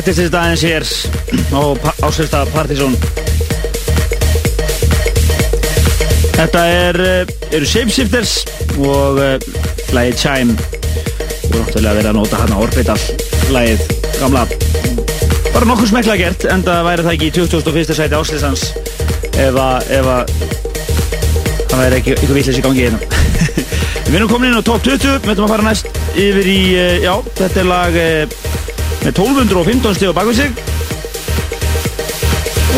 Þéttist þetta aðeins hér á ásvelsta Partizón. Þetta er, eh, eru Shapeshifters og uh, lagið Chime. Er náttúrulega verið að nota hana Orbital, lagið gamla. Bara nokkuð smekla gert, en það væri það ekki í 2001. sæti áslýsans ef að, ef að það væri ekki ykkur villis í gangi hérna. Við erum komin inn á top 20, við ætlum að fara næst yfir í, uh, já, þetta er lag með 1215 stíð á bakvið sig.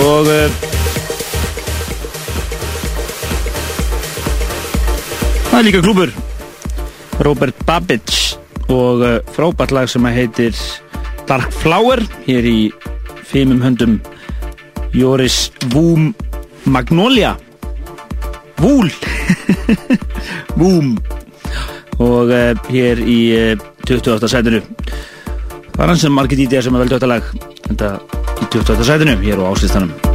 Og uh, það er líka klúpur Robert Babbage og uh, frábært lag sem heitir Dark Flower hér í fimmum höndum Joris Vúm Magnolia. Vúl Vúm og uh, hér í uh, 28. sætinu er hans sem margir DJ sem er veldu þetta lag þetta í 28. sætinu hér á áslistanum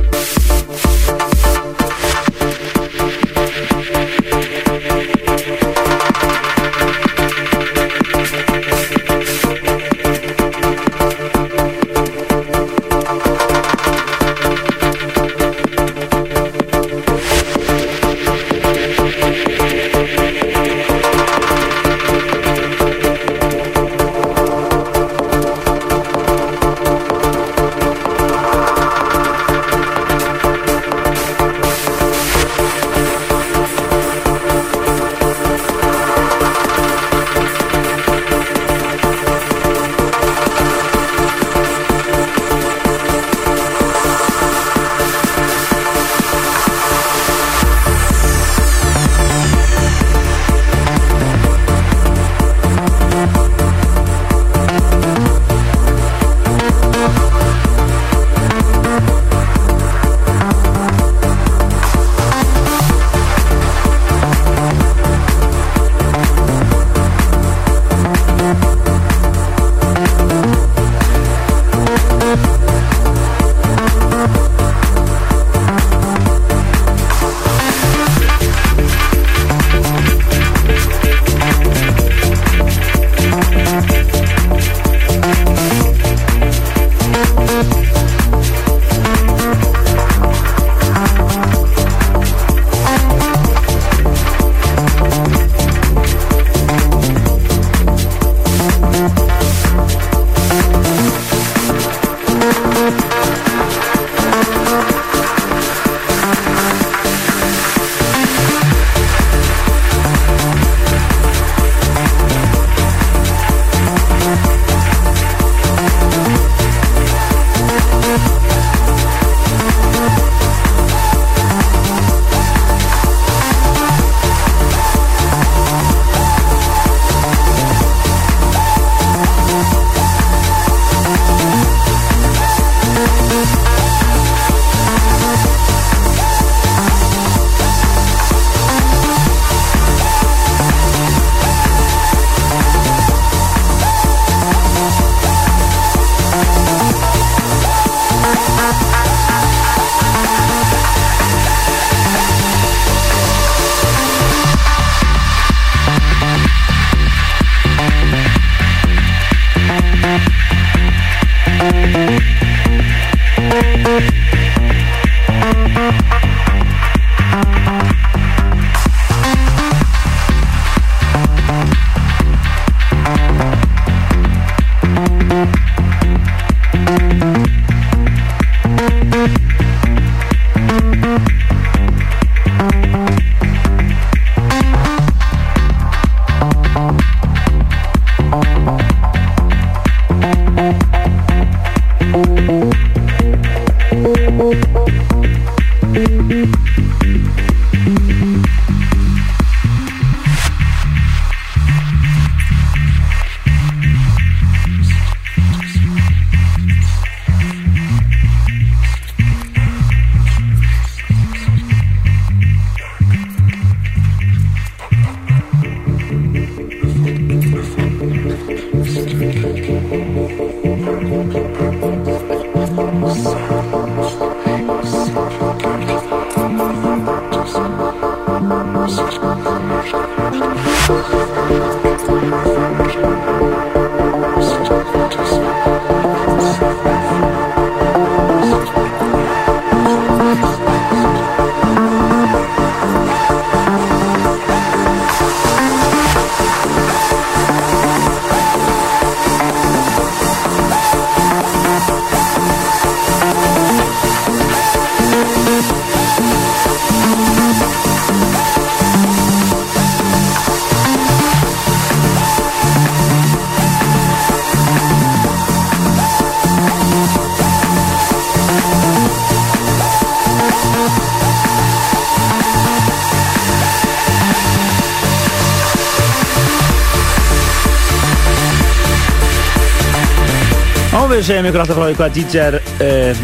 segjum ykkur alltaf frá því hvað DJ er uh,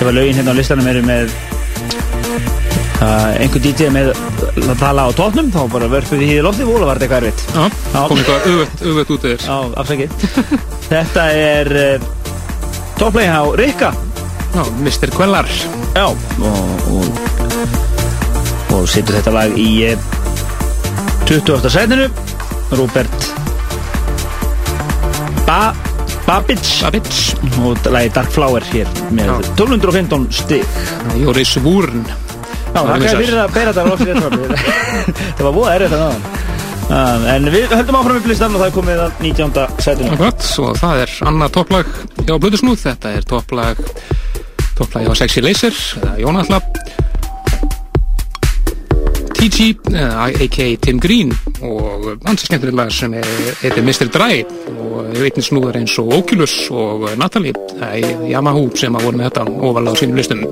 ef að lögin hérna á listanum eru með uh, einhver DJ með að tala á tóknum þá bara vörfum við í loftið. Og var þetta eitthvað erfitt? Já, kom eitthvað öfut, öfut út yfir Já, afsakið. Þetta er uh, topplega á Rikka. Já, Mr. Quellar. Já, og, og, og setur þetta lag í uh, 20. sætinu. Robert ba Babbage. Og lagi Dark Flower hér með 1215 stig. Jóris Vúrn Já, það er fyrir að bera þetta á loksið Það var búið að náðan Um, en við höldum áfram upp listan og það er komið að 19. sætinu. Akkurat, og það er annað topplag hjá Blöðusnúð, þetta er topplag topplag hjá Sexy Laser Jónallab TG, a.k.a. Tim Green og ansi skemmtileg lag sem heitir Mr. Dry og einnig snúður eins og Oculus og Natalie, er Yamaha sem að voru með þetta ofalega á sínum listum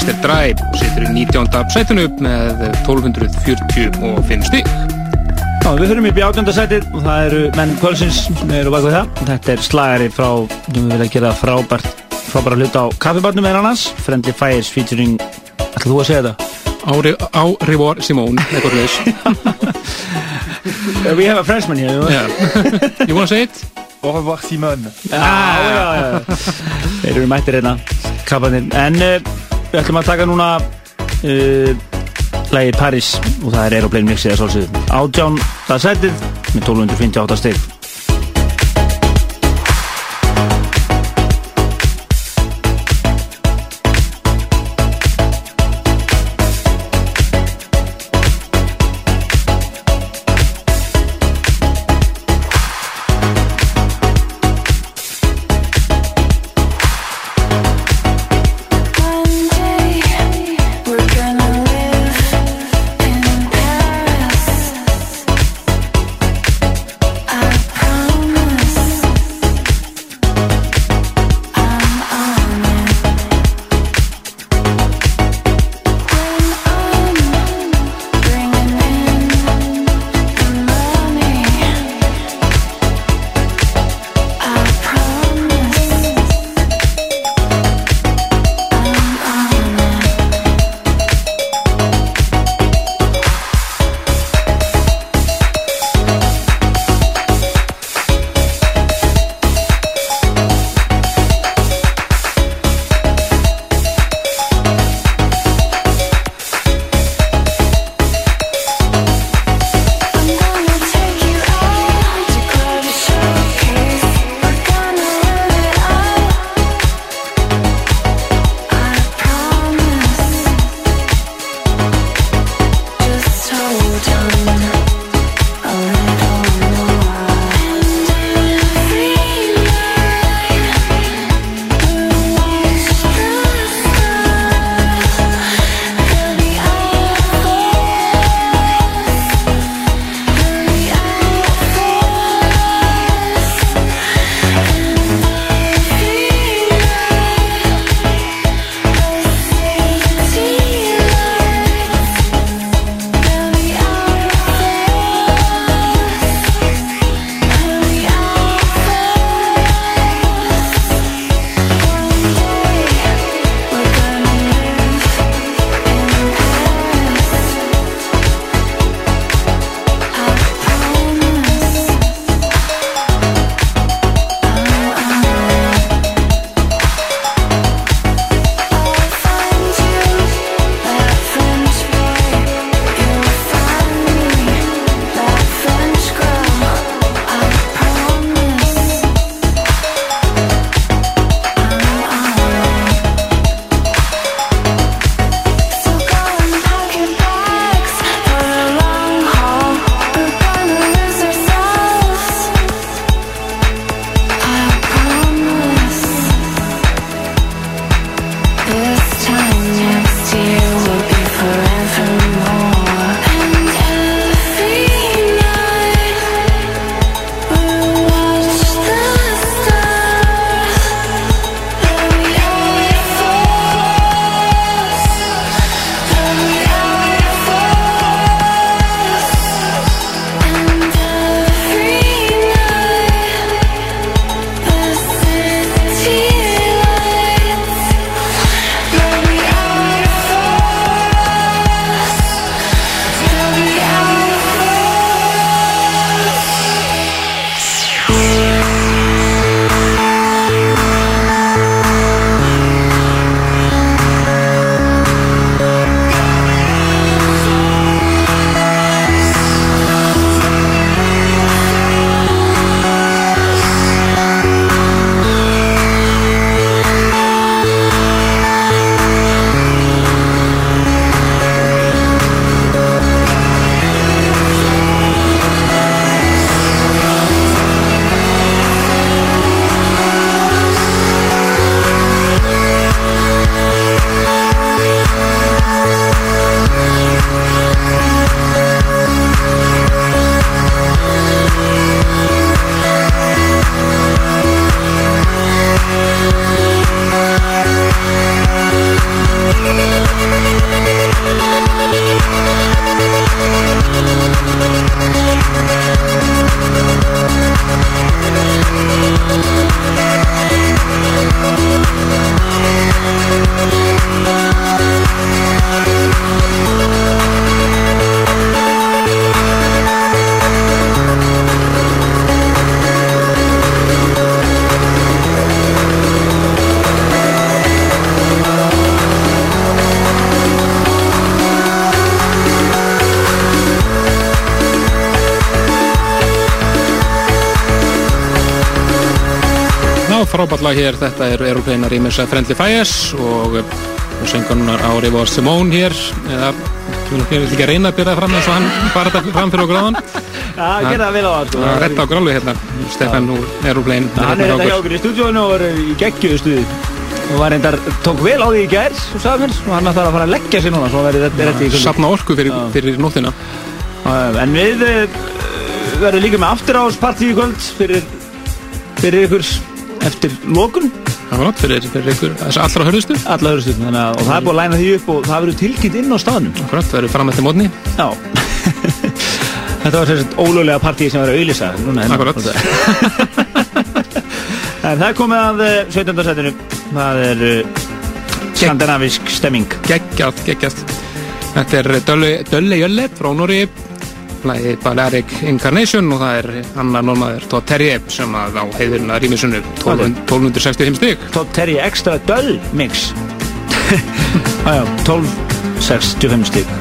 Mr. Dry situr í 19. sætinu upp með 1245 stík Já, við höfum upp í átjönda sætið og það eru menn kvölsins sem eru bak við það. Þetta er slagari frá, við vilja gera frábært, frábæra hluta á kaffibarnum með annars. Friendly Fires featuring, ætlum þú að segja þetta? Ári, á Rivor Simone eitthvað leis We have a Frenchman here. yeah. You wanna say it? Au revoir Simone Já, já, já Þeir eru mættir hérna Kappanir En uh, við ætlum að taka núna uh, Lægi Paris Og það er Aeroplane Mixið að svolsögðu Átján það sætið Með 1258 stig lag hér, þetta er Aeroplane að rýmis að Friendly Fires og og söngunar á Rivo Simone hér eða, ég vil ekki reyna að byrja fram eins og hann bara þetta fram fyrir okkur áðan? Já, gerði það vel á það. Það retta okkur alveg hérna, Stefan úr Aeroplane Hann er þetta hjá okkur. í stúdíónu og er í geggjöðu stuði. Og var reyndar, tók vel á því í gær og sagði mér, og hann ætlar að fara að leggja sér núna í. Safna orku fyrir, fyrir nóttina. En við uh, verðum líka með aftur áspartí í kvöld fyrir, fyrir ykkur eftir lokun. Akkurat, fyrir, fyrir ykkur, þess allra hörðustu. Allra hörðustu, þannig að það er búið að læna því upp og það verður tilkynnt inn á staðnum. Akkurat, það verður fram eftir mótni. Já. Þetta var sérst ólöglega partíi sem var að núna hérna. Akkurat. En það er komið að eh, 17. setinu Það er uh, skandinavisk stemming. Geggjast, geggjast. Þetta er Dölle, Dölle Jölle frá Nóri Læði Balearic Incarnation og það er annar normaður Todd Terje sem að á heiðurinn að rýmisunnu 1265 stygg Todd Terje Extra Dull Mix. Jájá, 1265 stík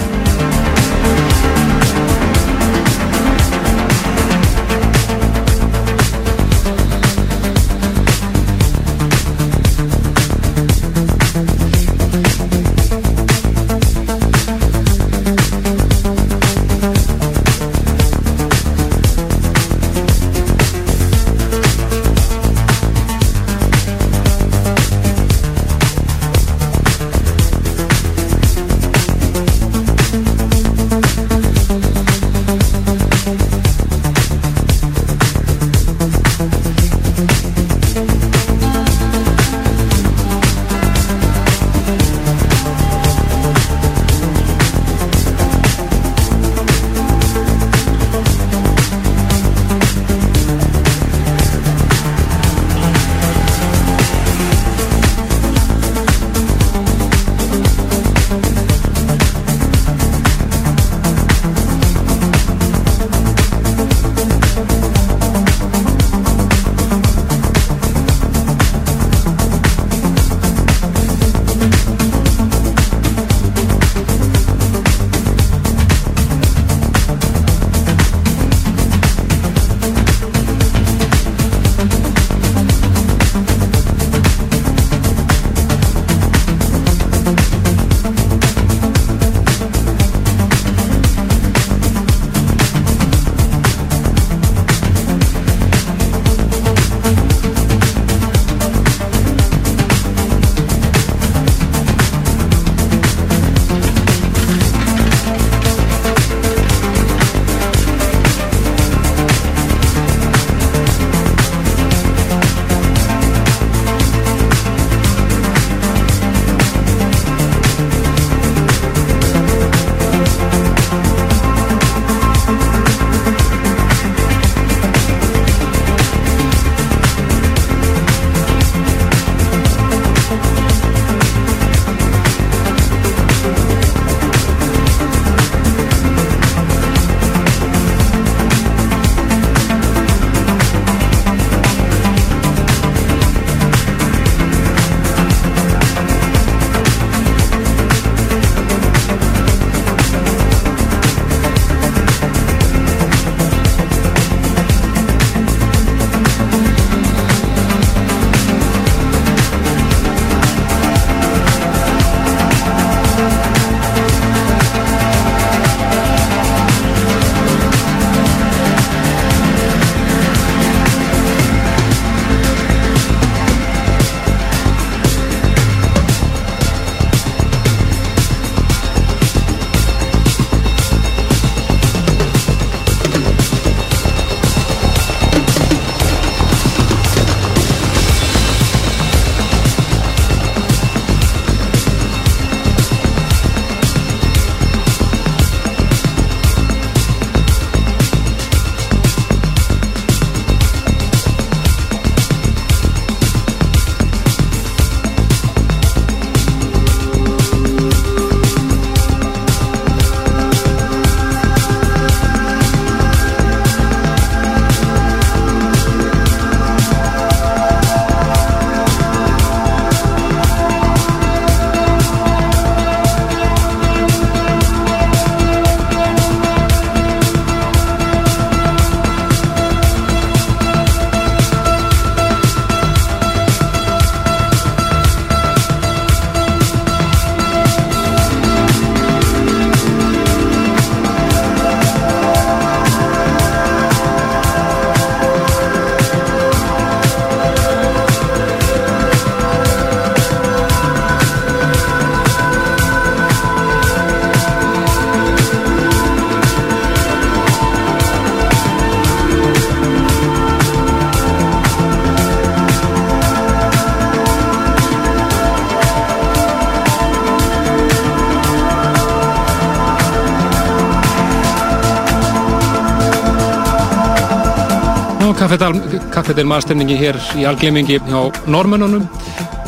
kaffedal maðurstemningi hér í algleimingi hjá normönunum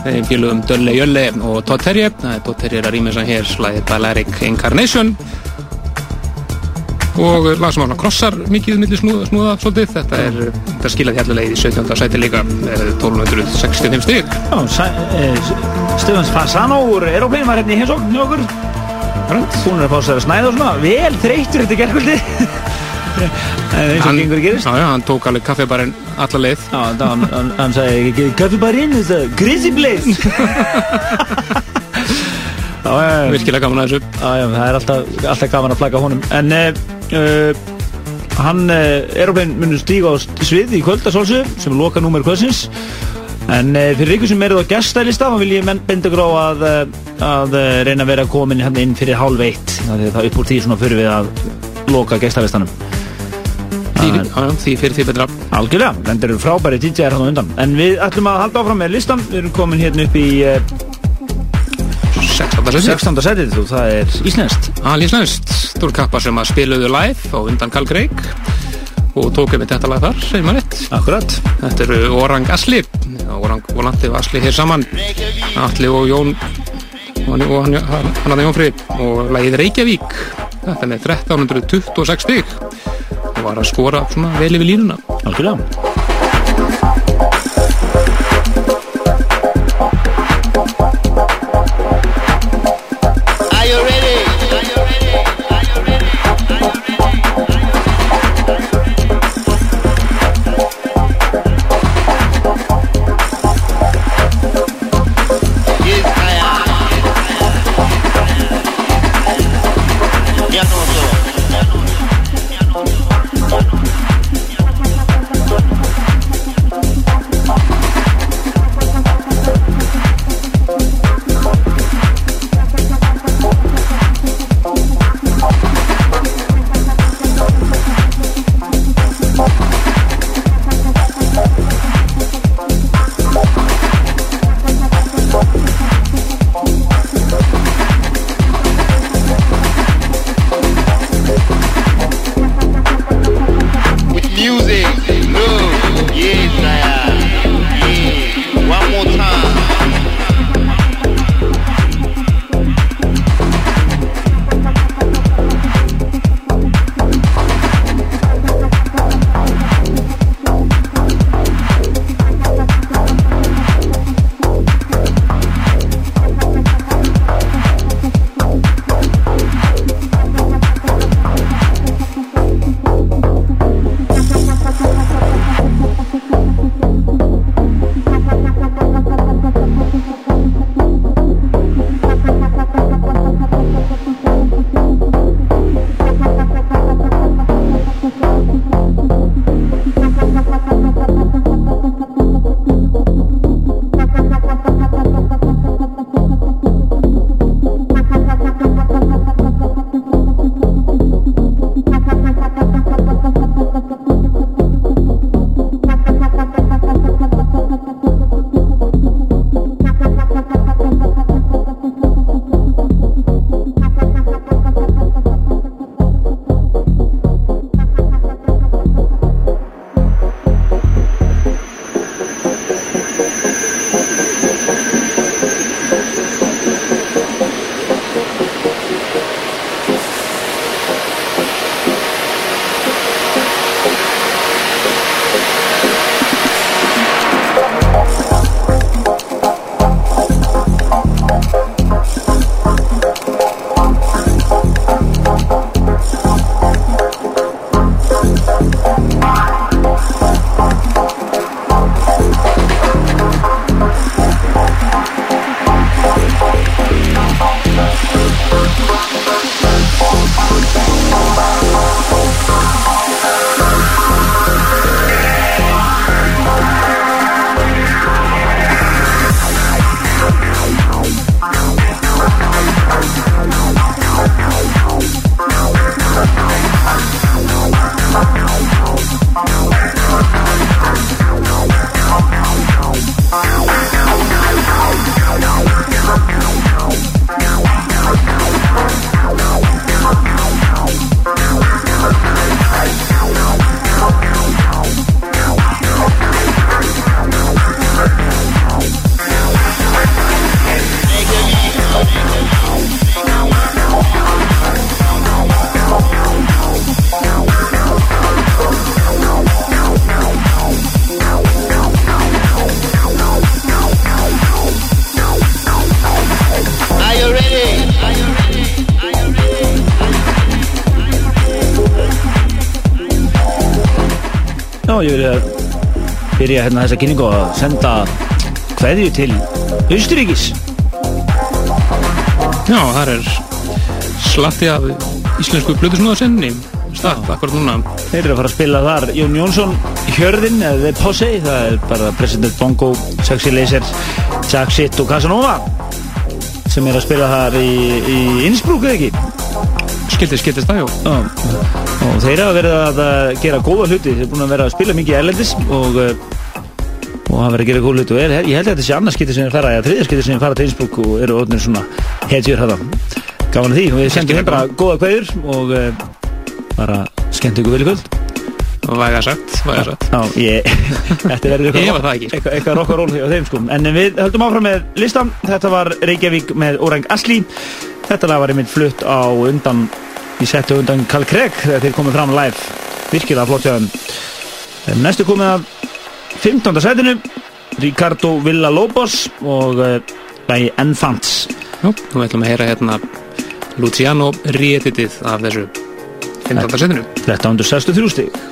þeim félugum Dölle Jölle og Todd Terje það er Todd Terje að rýmisa hér slæðið Balearic Incarnation. Og lag sem hann krossar mikið millir snúða, snúða svolítið. Þetta er, þetta skilaði hérlega í 17. sæti líka með 1265 stig. Já, eh, Stefans Fasano úr Aeroplane var hérna í heimsókn hjá okkur. Er að fá sér að snæða og svona Vel þreyttur þetta gerkvöldi En eins og gengur gerist Já, já, hann tók alveg kaffibarinn alla leið. Já, það, hann, hann, hann sagði Kaffibarinn is a crazy place. Já, já, Virkilega gaman að þessu. Já, já, það er alltaf, alltaf gaman að flagga honum. En uh, hann uh, Aeroplane munur stíga á svið í kvöldasólsu sem er loka númer kvöldsins. En fyrir ykkur sem eruð á gestælista þá vil ég benda ykkur á að, að reyna að vera komin hérna inn fyrir hálf eitt. Er það upp úr því svona fyrir við að loka gestælistanum Því, því fyrir því betra. Algjörlega, þetta eru frábæri DJ-ar hann á undan. En við ætlum að halda áfram með listan Við erum komin hérna upp í uh, 16. setið. 16. setið og það er þú eru kappar sem að spiluðu live á undan Karl Greig og tókum við þetta lag þar, segir maður rétt. Akkurat. Þetta eru Orang Asli. Orang Volandi og Asli hér saman. Asli og Jón og hann, og hann að Jónfri og lagið Reykjavík. Þetta er með 1326 stig og var að skora vel yfir línuna. Algjörlega byrja hérna þessa kynningu að senda kveðju til Austuríkis Já, þar er slatti af íslensku blöðusnúðarsenni start, akkurat núna. Þeir eru að fara að spila þar. Jón Jónsson Hjörðin, eða The Posse það er bara President Bongo, Sexy Laser Jack Shit og Casanova sem er að spila þar í, í Innsbruck eða ekki? Skildist, skildist það, já. Og þeir hafa verið að uh, gera góða hluti. Þeir eru búin að vera að spila mikið erlendis og uh, og hafa verið að gera góða hluti. Og ég held að þetta sé annars skipti sem þeir fara eða þriðja skipti sem þeir fara til Innsbruck og eru orðinir svona hetjur hæða gaman að því. Og við sendum þeim bara góða kveður og uh, bara skemmt ykkur vel í kvöld. Sagt, væga ég, þetta verður Ég var það ekki. eitthvað, eitthvað rock og roll hjá þeim sko. En við höldum áfram með listan Þetta var Reykjavík með Orang Asli. Þetta lag var einmitt flutt á undan Í settu undan Karl Craig Þegar þeir komið fram live. Virkilega flott hjá þeim Næstu komið að 15. setinu Ricardo Villalobos Og uh, lagi Enfants nú ætlum að heyra hérna Luciano Rietitið af þessu 15. setinu 1363 stig Já,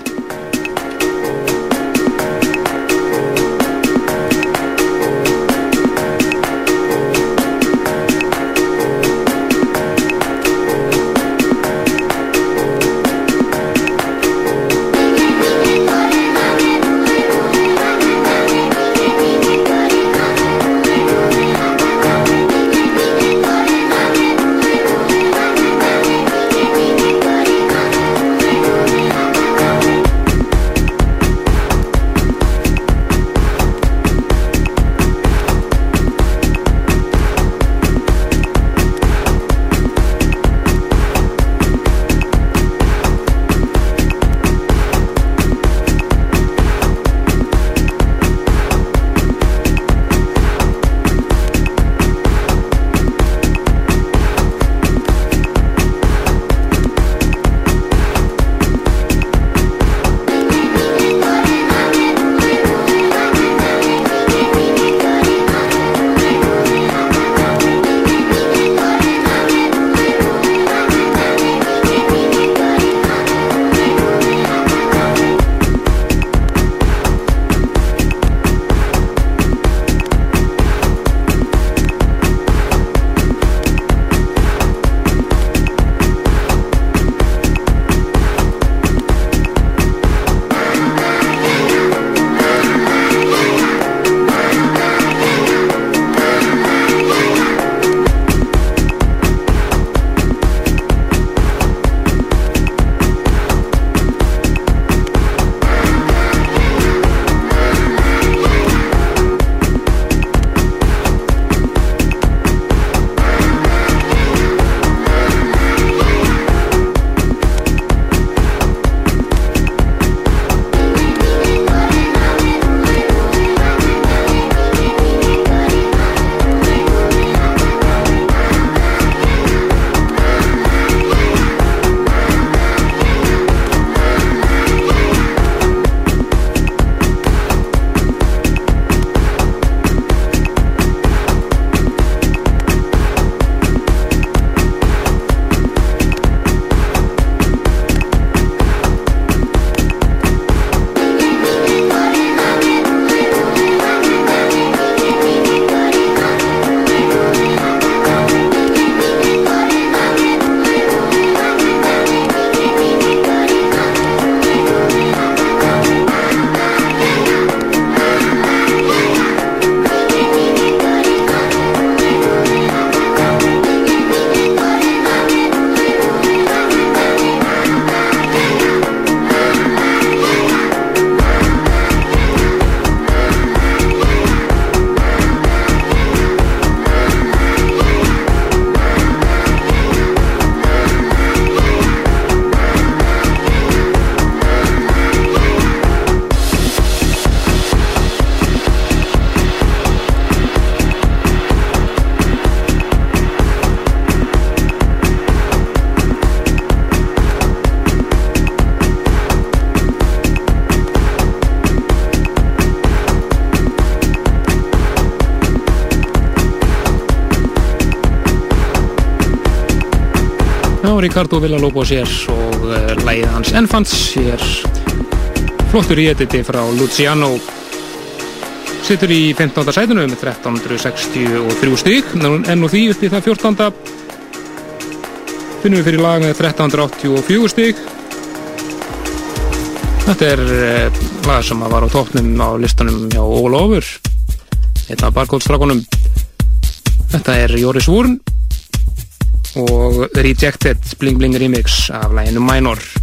Ricardo Villalobos hér og uh, lægið hans Enfants hér. Flottur í editi frá Luciano. Situr í 15. sætinu með 1363 stík en nú því upp í það 14. finnum við fyrir lag með 1384 stík þetta er eh, lag sem var á tóknum á listanum hjá einn af barkóðstrakonum þetta er Joris Wurn og Rejected Bling Bling Remix af læginu Minor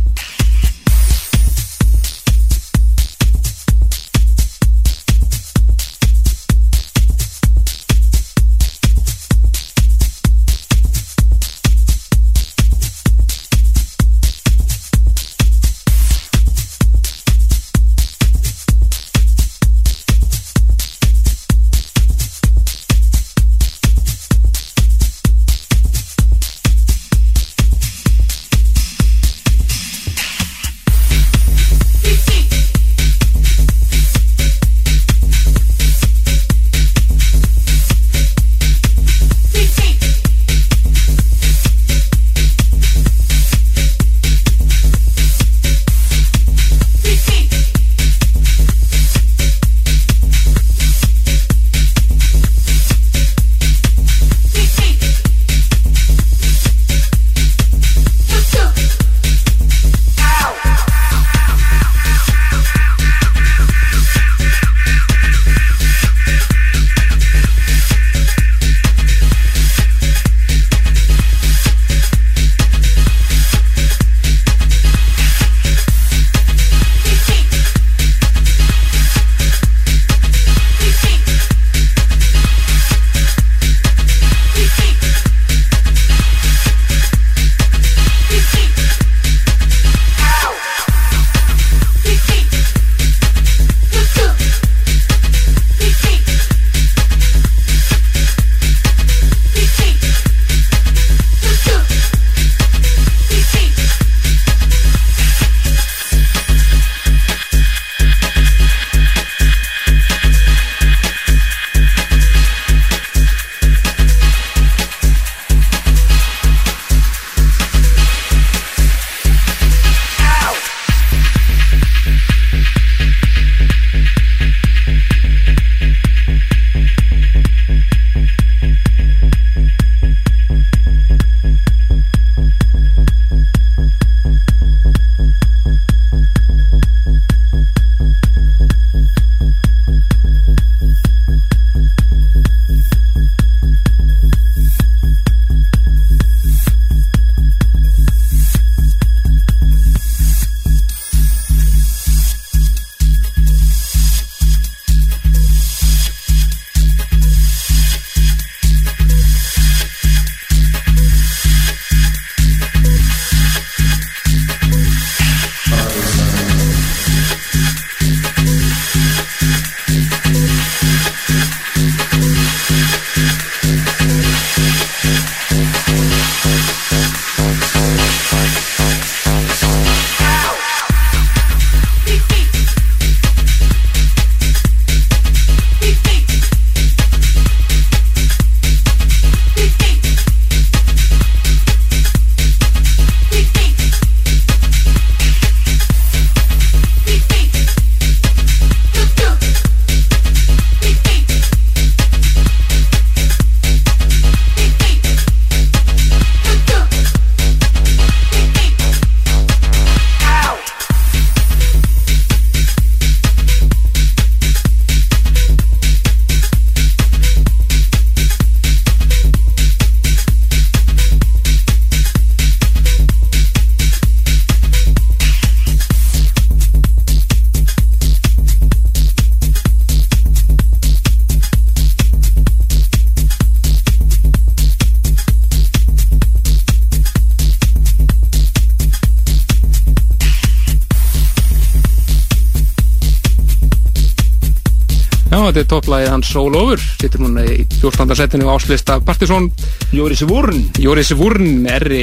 Soul Over Sittur núna í 14. setinu áslista Partisón Jóris Vurn Jóris Vurn með R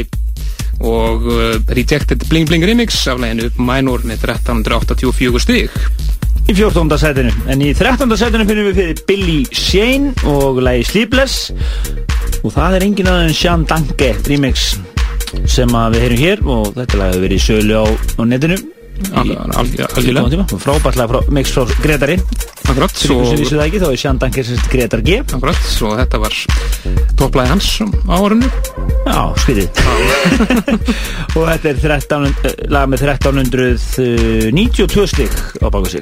og uh, Rejected Bling Bling Remix af læginu Minor með 1384 stig í 14. setinu en í 13. setinu finnum við fyrir Billy Shane og lagi Sleepless og það er engin aðeins Sean Danke remix sem að við heyrum hér og þetta lag hefur verið í sölu á, á netinu algjörlega. Frábært lag frá Mix frá Gretari Akkurat, Svo svo- sem vissu það ekki, þá er Sjandankir sem sagt Gretar G. Akkurat, svo þetta var topplæði hans á árunnu Já, skriðið Og þetta er 13, eh, lag með 1392 stig á baku sig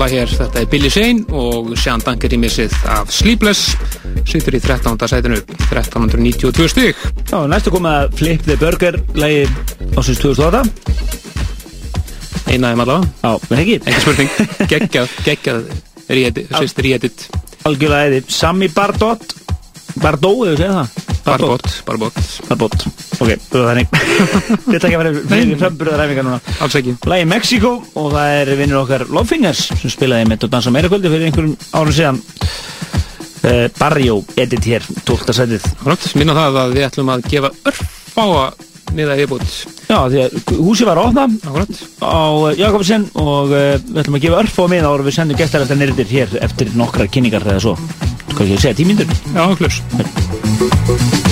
Lag hér, þetta er Billy Shane og Sean Dunker í missið af Sleepless situr í 13. sætinu 1392 stig. Já, næstu komið að Flip the Burger lagi ásins 2008 Einaðum allavega. Já, með ekki? Ekki spurning, geggjað, geggjað sérst re-edit Algjörlega eði Sami Bardot. Bardot, hefur segið það? Barbot, Barbot. Barbot, ok, það er þannig Þetta ekki að vera fyrir framburðaræfingar núna Alls ekki Lagi Mexico og það er vinnur okkar Lovefingers sem spilaði með og dansa meira kvöldi fyrir einhverjum árum síðan uh, Barrio edit hér, 12. sætið Rátt, minna það að við ætlum að gefa örfáa miða viðbútt. Já, því að húsi var að opna Akkurat. á Jakobsen og uh, við ætlum að gefa örf á miða ára við sendum gestaræsta nýrðir hér eftir nokkra kynningar eða svo. Hvað ekki að segja, tímyndur? Já, klurs.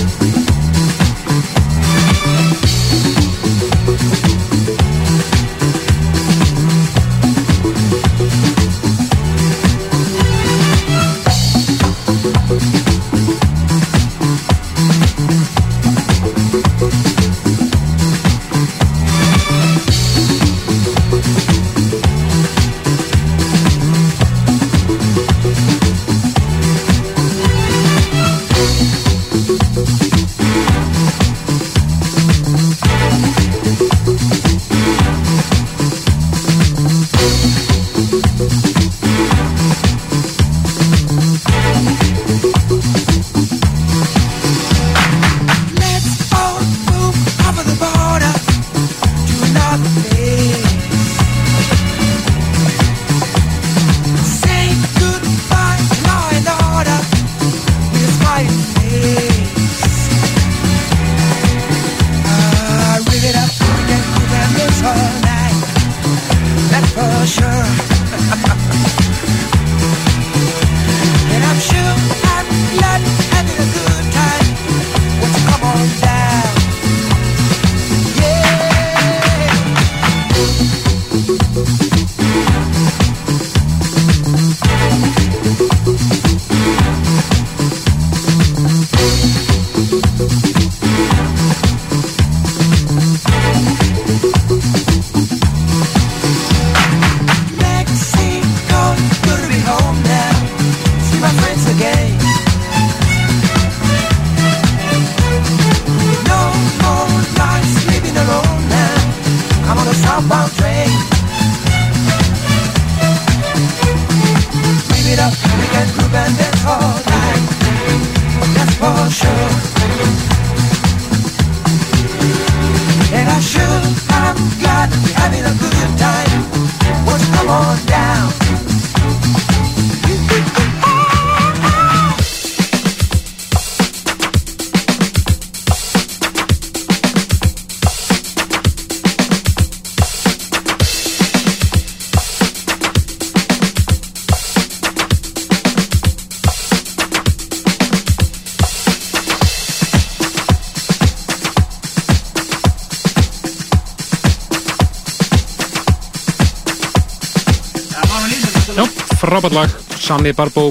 Sami Barbó,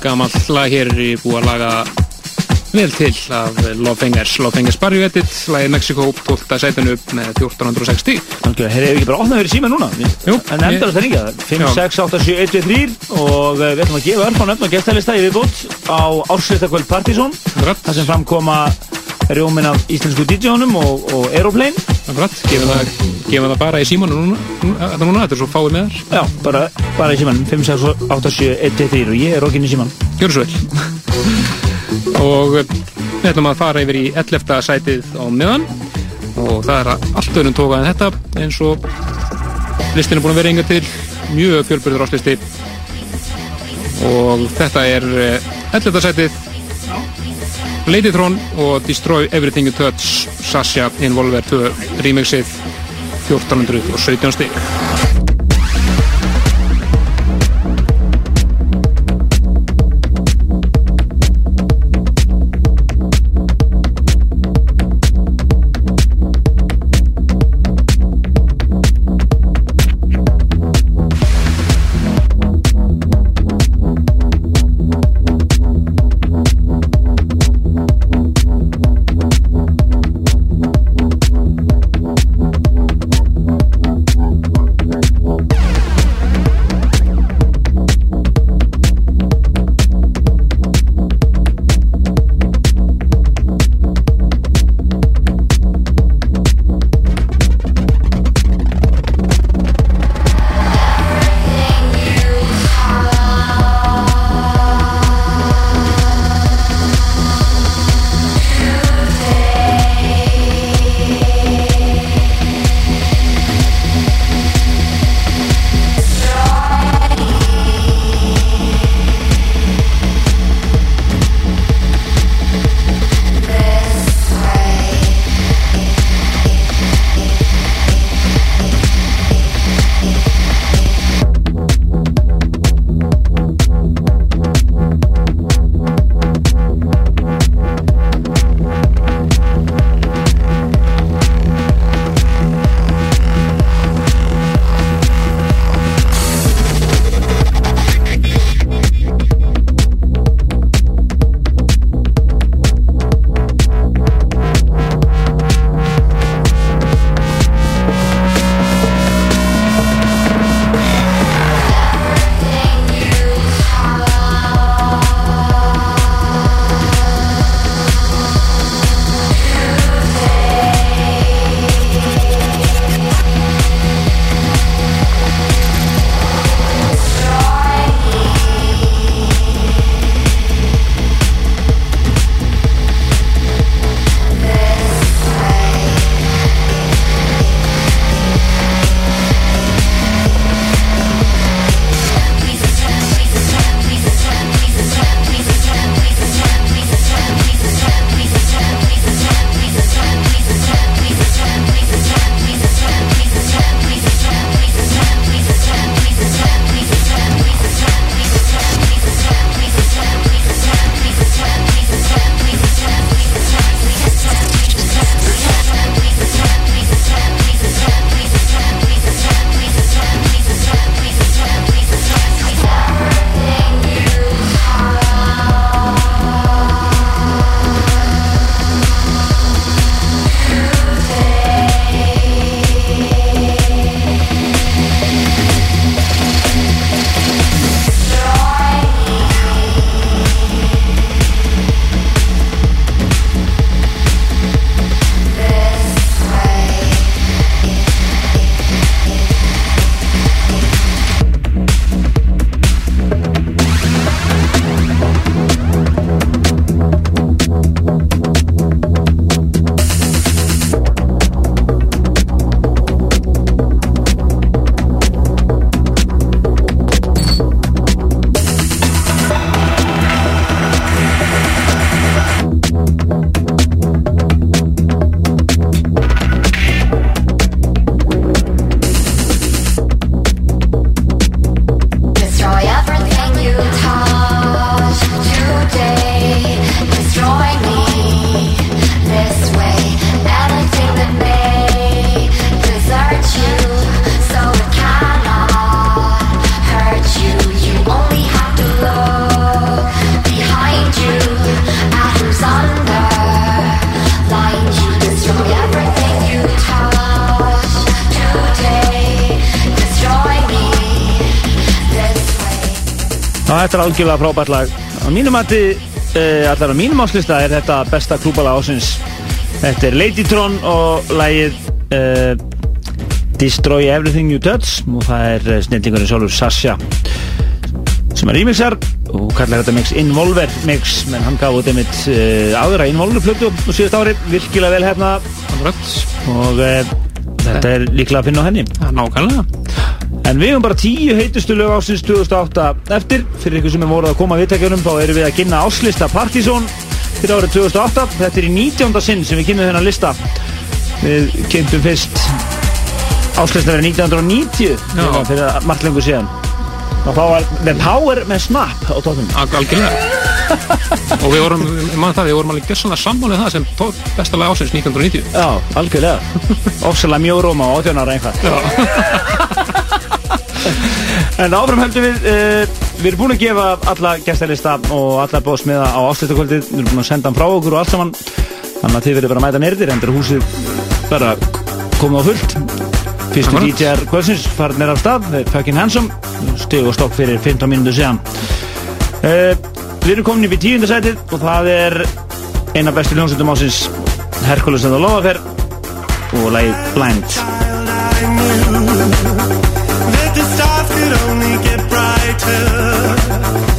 gamall lag hér er búið að laga vel til af Lovefingers, Lovefingers Barrio Edit, lagið Mexico, 12. sætinu með 1460. Þannig að þeir eru ekki bara opnað fyrir síma núna? Jú, En endar það ringja 5, 6, 8, 7, 1, 2, 3 og eh, við ætlum að gefa örf á nöfn og gestalista í viðbútt á ársveitakvöld Partizón. Þar sem framkoma rjómin af íslensku DJ-unum og, og Aeroplane. Gefum það, gefum það bara í símanu núna, núna, þetta núna, þetta er svo fáið með þar. Já, bara, bara í símanum 5, 6, 8, 7, 1, 2, 3 og ég er í síman Gjör svo vel. og eh, við ætlum að fara yfir í 11. sætið á miðan og það er allt öðrum tóka en þetta eins og listin er búin að vera yngar til mjög fjölbyrður áslisti og þetta er eh, 11. sætið Ladytron og Destroy Everything You Touch Sasha Involver 2 remixið 1417 stík algjörlega frábært lag. Á mínum mati, uh, allar á mínum áslista er þetta besta klúbala ásins Þetta er Ladytron og lagið uh, Destroy Everything You Touch. Og það er uh, snillingurinn sjálfur Sasha sem er remixar. Og kallar þetta mix Involver mix menn hann gaf út einmitt uh, aðra Involver plötu á síðast ári. Virkilega vel hefna og þetta er líklega að finna á henni. Nákvæmlega En við höfum bara tíu heitustu lög ásins 2008 eftir. Fyrir ykkur sem er voruð að koma að viðtækjunum þá erum við að kynna áslista Partizón fyrir árið 2008. Þetta er í 19. sinn sem við kynnum þennan lista. Við kynntum fyrst áslista verið 1990 Já. þegar fyrir margt lengur síðan. Og þá var The Power með Snap á tóttum. Algjörlega Og við vorum, ég man það, við vorum alveg gessanlega sammálið það sem tók besta lag ásins 1990 Já, algjörlega. Ofsalega mjóróma á 18 ára einhvað. En áfram höldum við, uh, við erum búin að gefa alla gestalista og alla bóðsmiða á áslutakvöldið, við erum búin að senda hann frá okkur og allt saman, þannig að þið verður bara að mæta neyrir, endur húsið bara komið á fullt. Fyrstu. DJ-ar kvöldsins farinir af stað, þeir fucking handsome, stig og stokk fyrir 15 mínútur síðan. Uh, við erum komin í tíundasætið og það er eina bestu hljómsveitum ásins, Herkules and the Lovafer og lagið Blind. could only get brighter.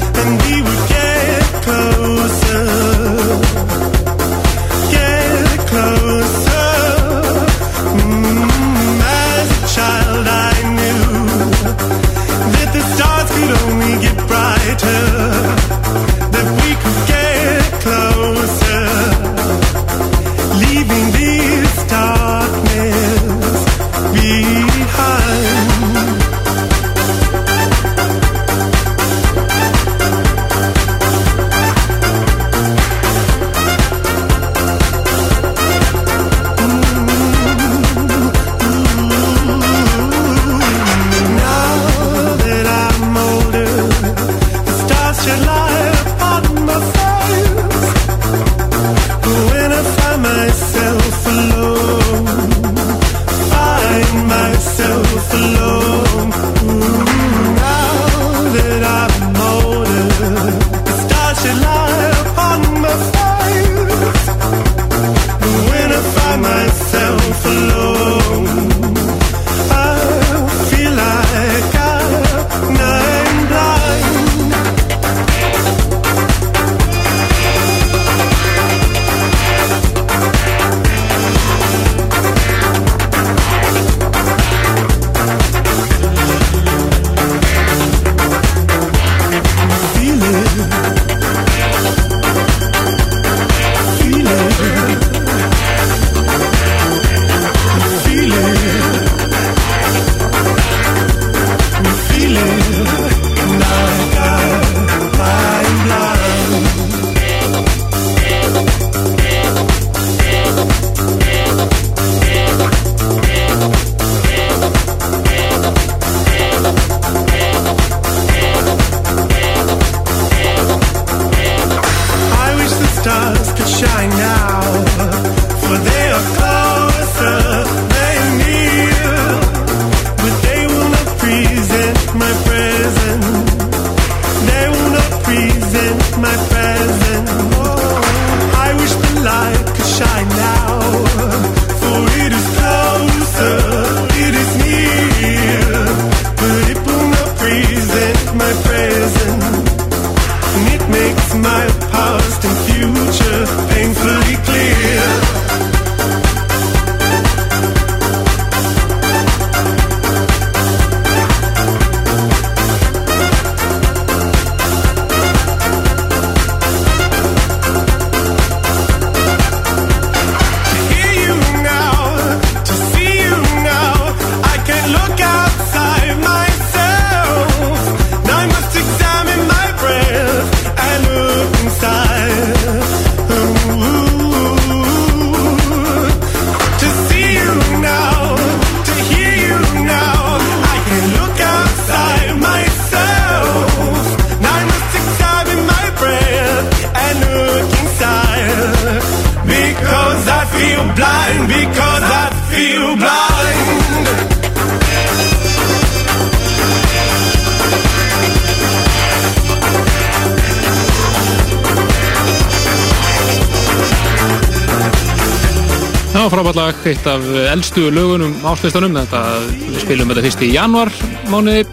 Eldstu lögunum áslistanum, þetta við spilum þetta fyrst í januar mánuði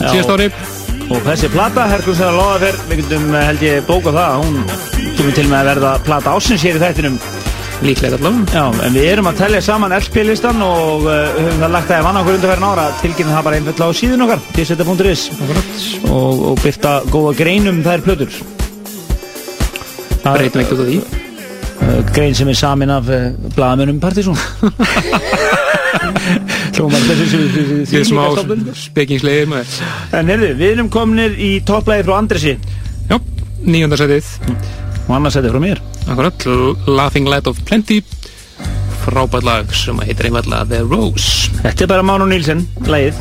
síðast ári Og þessi plata, Herkus er að loða fyrr, við getum eh, held ég bóka það, hún kemur til með að verða plata ásins hér í þættinum. Líklega allavega. Já, en við erum að telja saman LP-listan og uh, höfum það lagt að vanna okkur undarferðin ára, tilkynna það bara einfallega á síðun okkar, tseta.is og, og byrta góða greinum þær plötur. Breytum ekkert út af því. Uh, grein sem er samin af uh, blaðamönnum Partísson. Hljómar þessu sem við Ég er smá spekingslegir með En heyrðu, við erum kominir í topplæði frá Andresi Já, nýjöndarsætið Og annarsætið frá mér. Akkurat, Laughing Light of Plenty. Frábært lag sem heitir einfallega The Rose. Þetta er bara Mánu Nílsen, lægið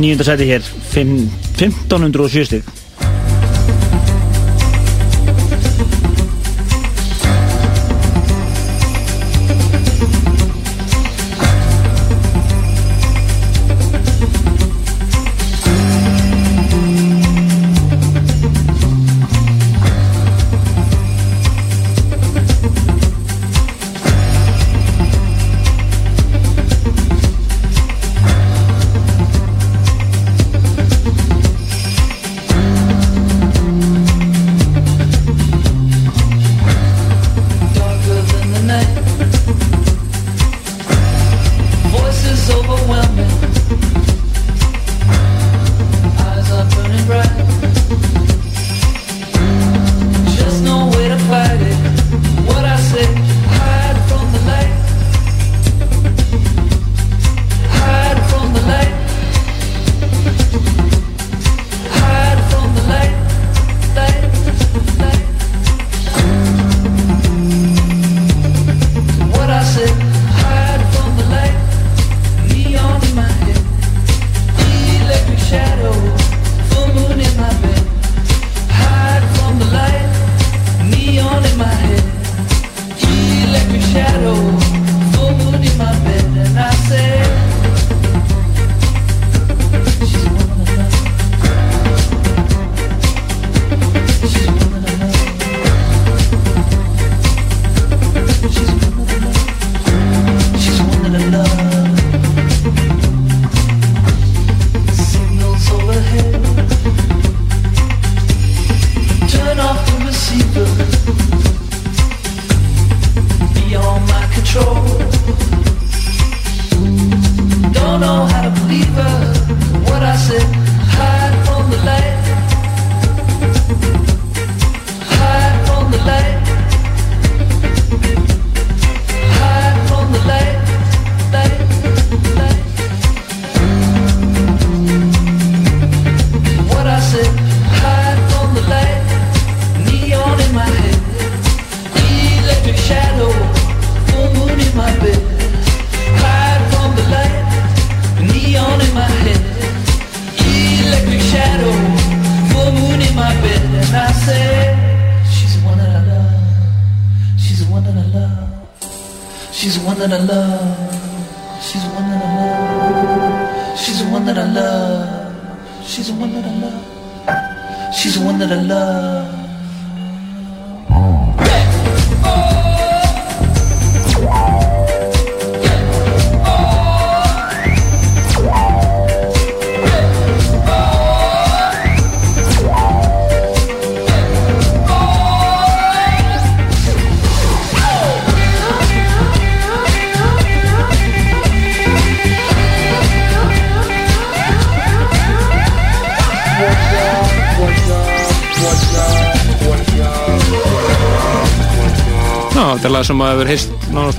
Nýjöndarsætið hér, fimm- 1507 stig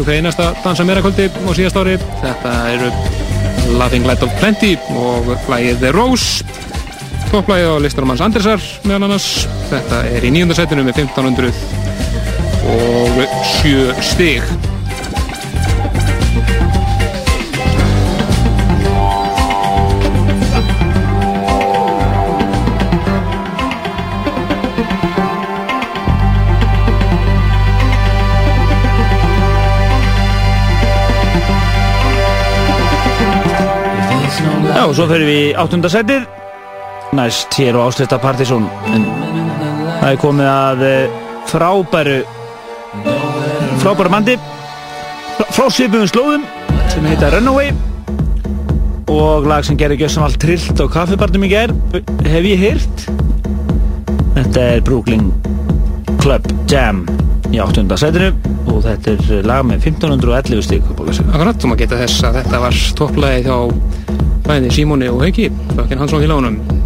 okkur einasta dansa meira kvöldi og síðast ári. Þetta eru Laughing Light of Plenty og lagið The Rose. Topplægið á listanum hans Andresar meðal annars. Þetta er í nýjöndarsætinu með 1500 og 7 stig. Og svo fyrir við í áttundasætið Næst hér og áslista Partíson En það er komið að eh, frábæru Frábæru bandi frá svipuðum slóðum sem heita Runaway. Og lag sem gerir gjössum allt trillt og kaffibarnum í ger hef ég heyrt? Þetta er Brooklyn Club Jam í 8. setinu og þetta er lag með 1511 stík Akkurat, þú maður geta þess að þetta var topplagið hjá bæði Símóni og Hauki. Þakkinn Hansson félagunum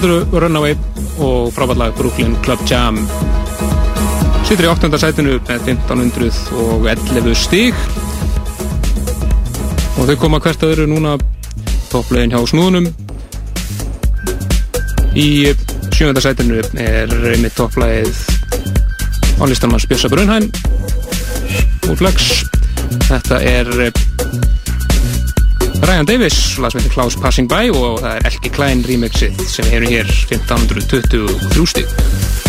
Það eru Runaway og frábærlag Brooklyn Club Jam Sittur í 8. sætinu með 1511 stík og þau koma hvert öðru núna topplegin hjá snúðunum í 7. sætinu er mitt topplegið álistamann Spjössa Brunheim úr Flex þetta er Ryan Davis, lag sem heitir Klaus Passing By og það er Elki Klein remixið sem erum hér 1523 stík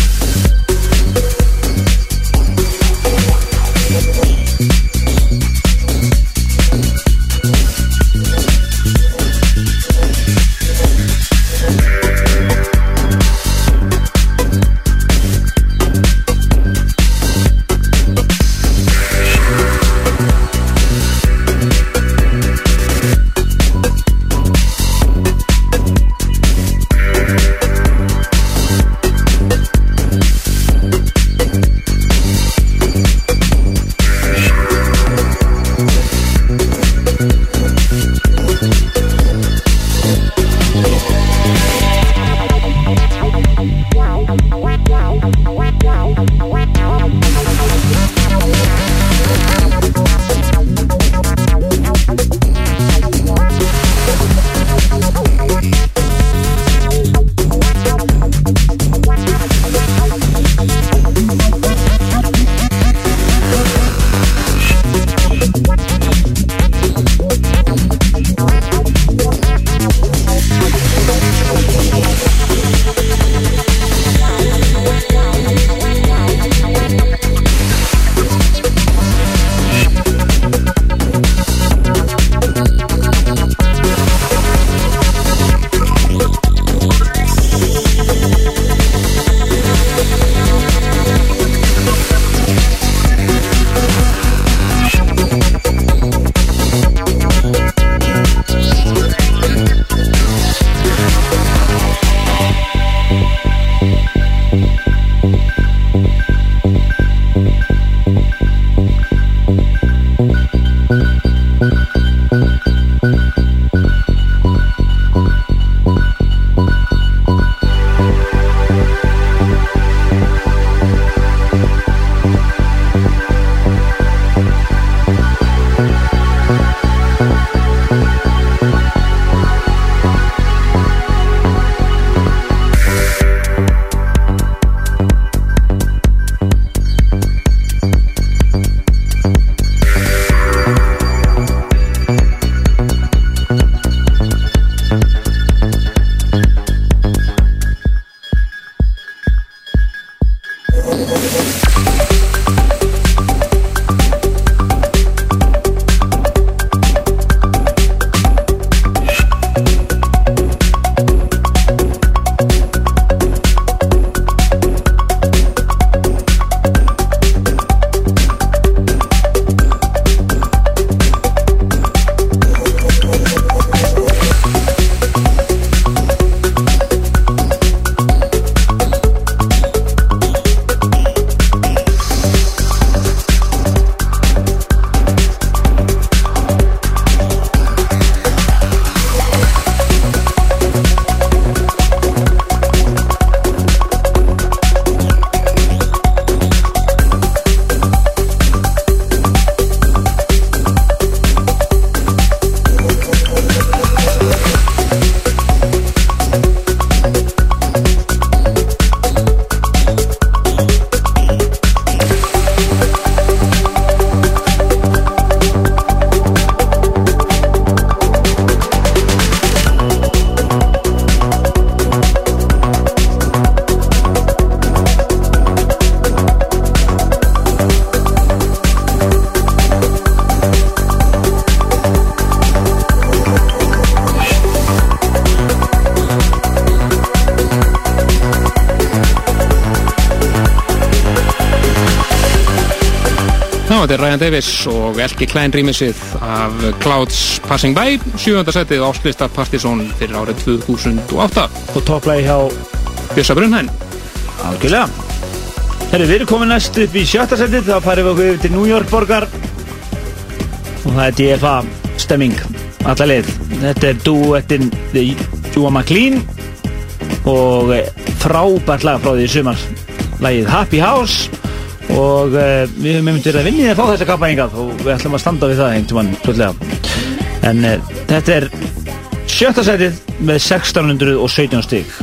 Davis og Elki Klein rýmisið af Clouds Passing By, sjöfunda setið áslista Partizón fyrir árið 2008. Og topplægi hjá Bjössa Brunhæn. Algjörlega. Herri, við erum komin næst upp í sjötta setið, þá farum við okkur yfir til New York borgar og það er DFA stemming, alla leið. Þetta er duettin The Júa McLean og frábært lag frá því sumar, lagið Happy House og uh, við höfum einmitt verið að vinni að fá þessa kappa hingað og við ætlum að standa við það einhvern mann hlutlega. En uh, þetta er sjötta setið með 1617 stík.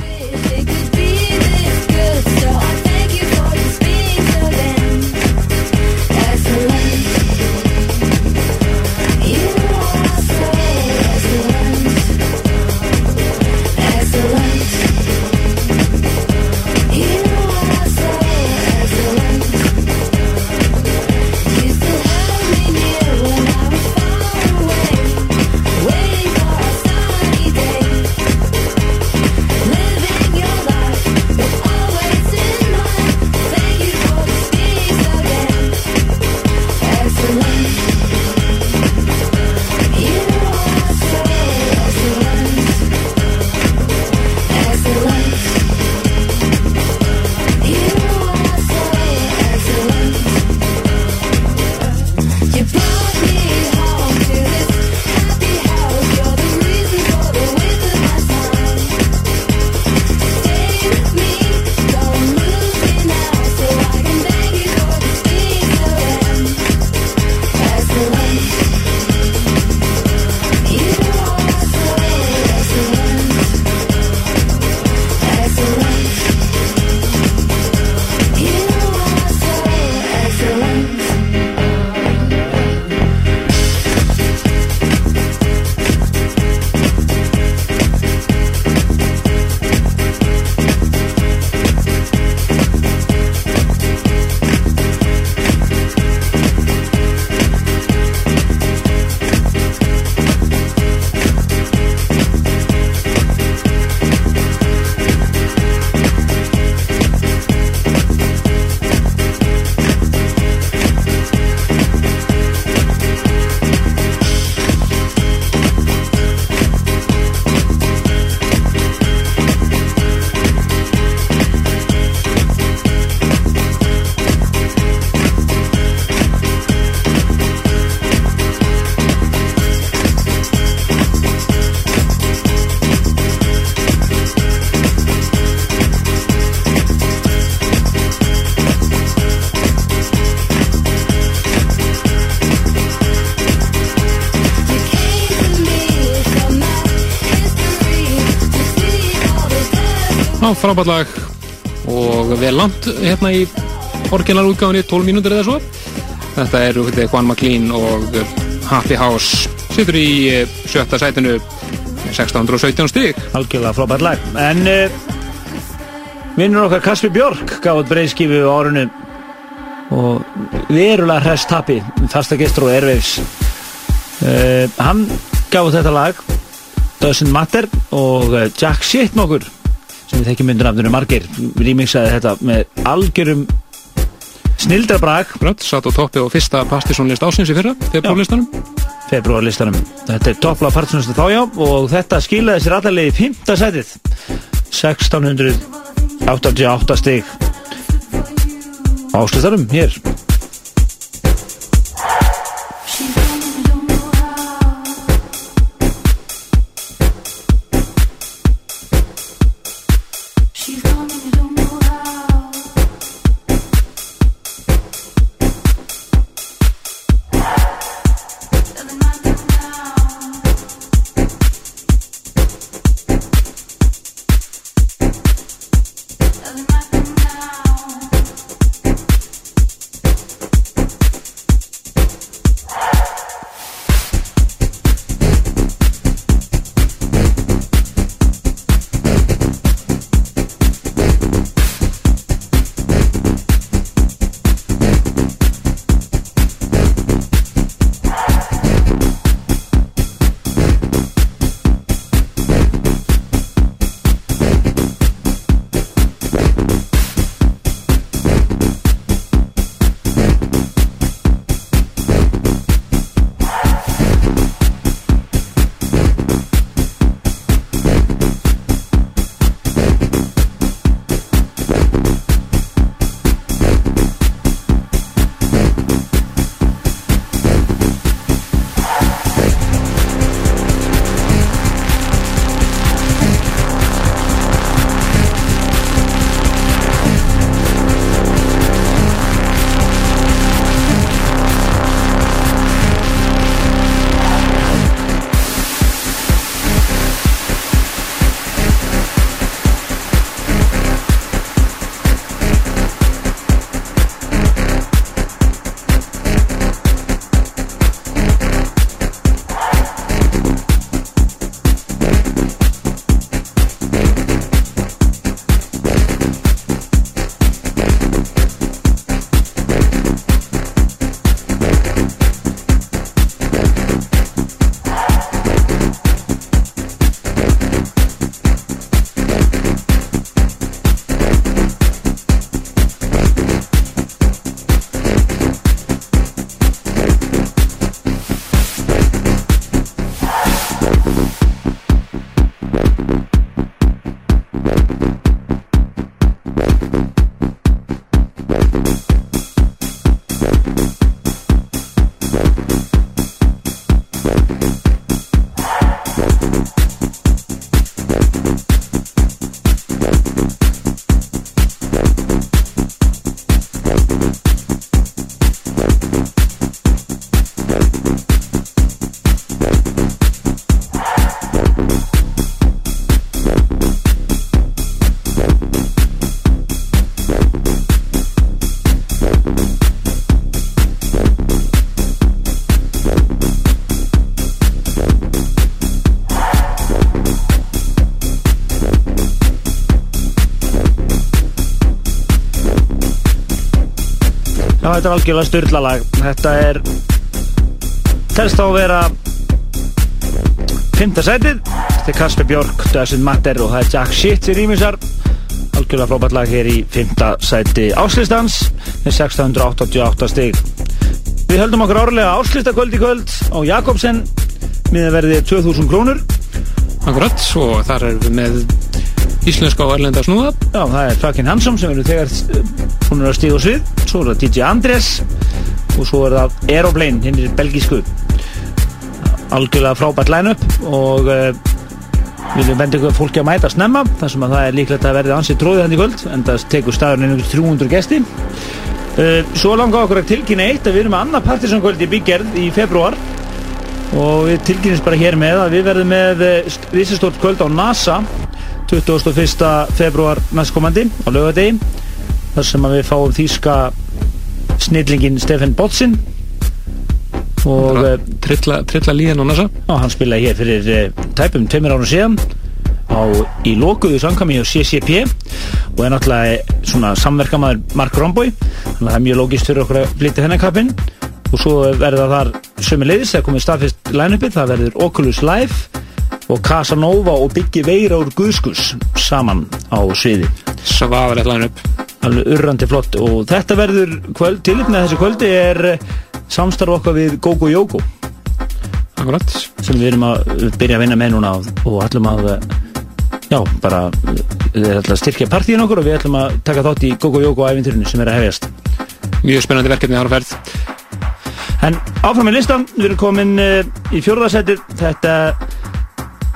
Frábært lag og vel langt hérna í orginalútgáðinni 12 mínútur eða svo. Þetta er þetta, Juan McLean og Happy House situr í eh, sjötta sætinu með 1617 stík. Algjörlega frábært lag. En uh, vinnur okkar Kasper Björk gáði breyðskifu á árunni og verulega hrest tappi fasta gestur og erveifs. Uh, hann gáði þetta lag Doesn't Matter og Jack Shit nokkur sem við þekkjum myndir afnir margir remixaði þetta með algjörum snildrabrag Brönd, satt á toppi og fyrsta Pastisónlist ásins í fyrra, februarlistanum februarlistanum þetta er toppla partsunasta þájá og þetta skilaði sér allarlega í fymta sætið. 1688 stig áslustarum hér þetta er algjörlega styrlalag Þetta er Telst á að vera Fymta sætið Þetta er Kasper Björk, Doesn't Matter og það er Jack Shit í rýmisar. Algjörlega frábært lag hér í fymta sæti áslistans með 688 stig. Við höldum okkur árlega áslistakvöld í kvöld á Jakobsen með verði 2000 krónur. Akkurat, og þar erum við með íslenska og erlenda snúða. Já, það er Krakin Hansson sem eru þegar hún er að stíða svið svo er það DJ Andrés og svo er það Aeroplane, hinn er belgísku algjörlega frábært line-up og uh, við ykkur fólki að mæta snemma þar sem að það er líklegt að verði ansið tróðið hann í kvöld en það tekur staðurinn einhvers 300 gesti uh, Svo langar okkur að tilkynna eitt að við erum með annað partisankvöld í bygggerð í februar og við tilkynnist bara hér með að við verðum með risastórt kvöld á NASA 21. februar næstkomandi á laugadegi þar sem við fáum þýska snillingin Stefan Botsin og eh, trilla, trilla líðan á NASA Já, hann spilaði hér fyrir uh, tæpum tveimur árum síðan á, í lokuðu samkami á CCP og er náttúrulega svona samverkamaður Mark Romboy þannig að það er mjög lógist fyrir okkur að blita þennan kappinn. Og svo verða þar sömu leiðis þegar komið staðfist line-upið það verður Oculus Live og Casanova og Biggi Veira úr Guðskus saman á sviði. Svaðalegt line-up alveg urrandi flott. Og þetta verður kvöld, tilipnið þessi kvöldi er eh, samstarf okkar við Gogo Yogo. Akkurat. Sem við erum að byrja að vinna með núna og- ætlum að eh, já, bara eh, við ætlum að styrkja partíin okkur og við ætlum að taka þátt í Gogo Yogo æfinturinu sem er að hefjast. Mjög spennandi verkefni þar á ferð. En áfram með listan, við erum komin í fjórðarsætið þetta eh,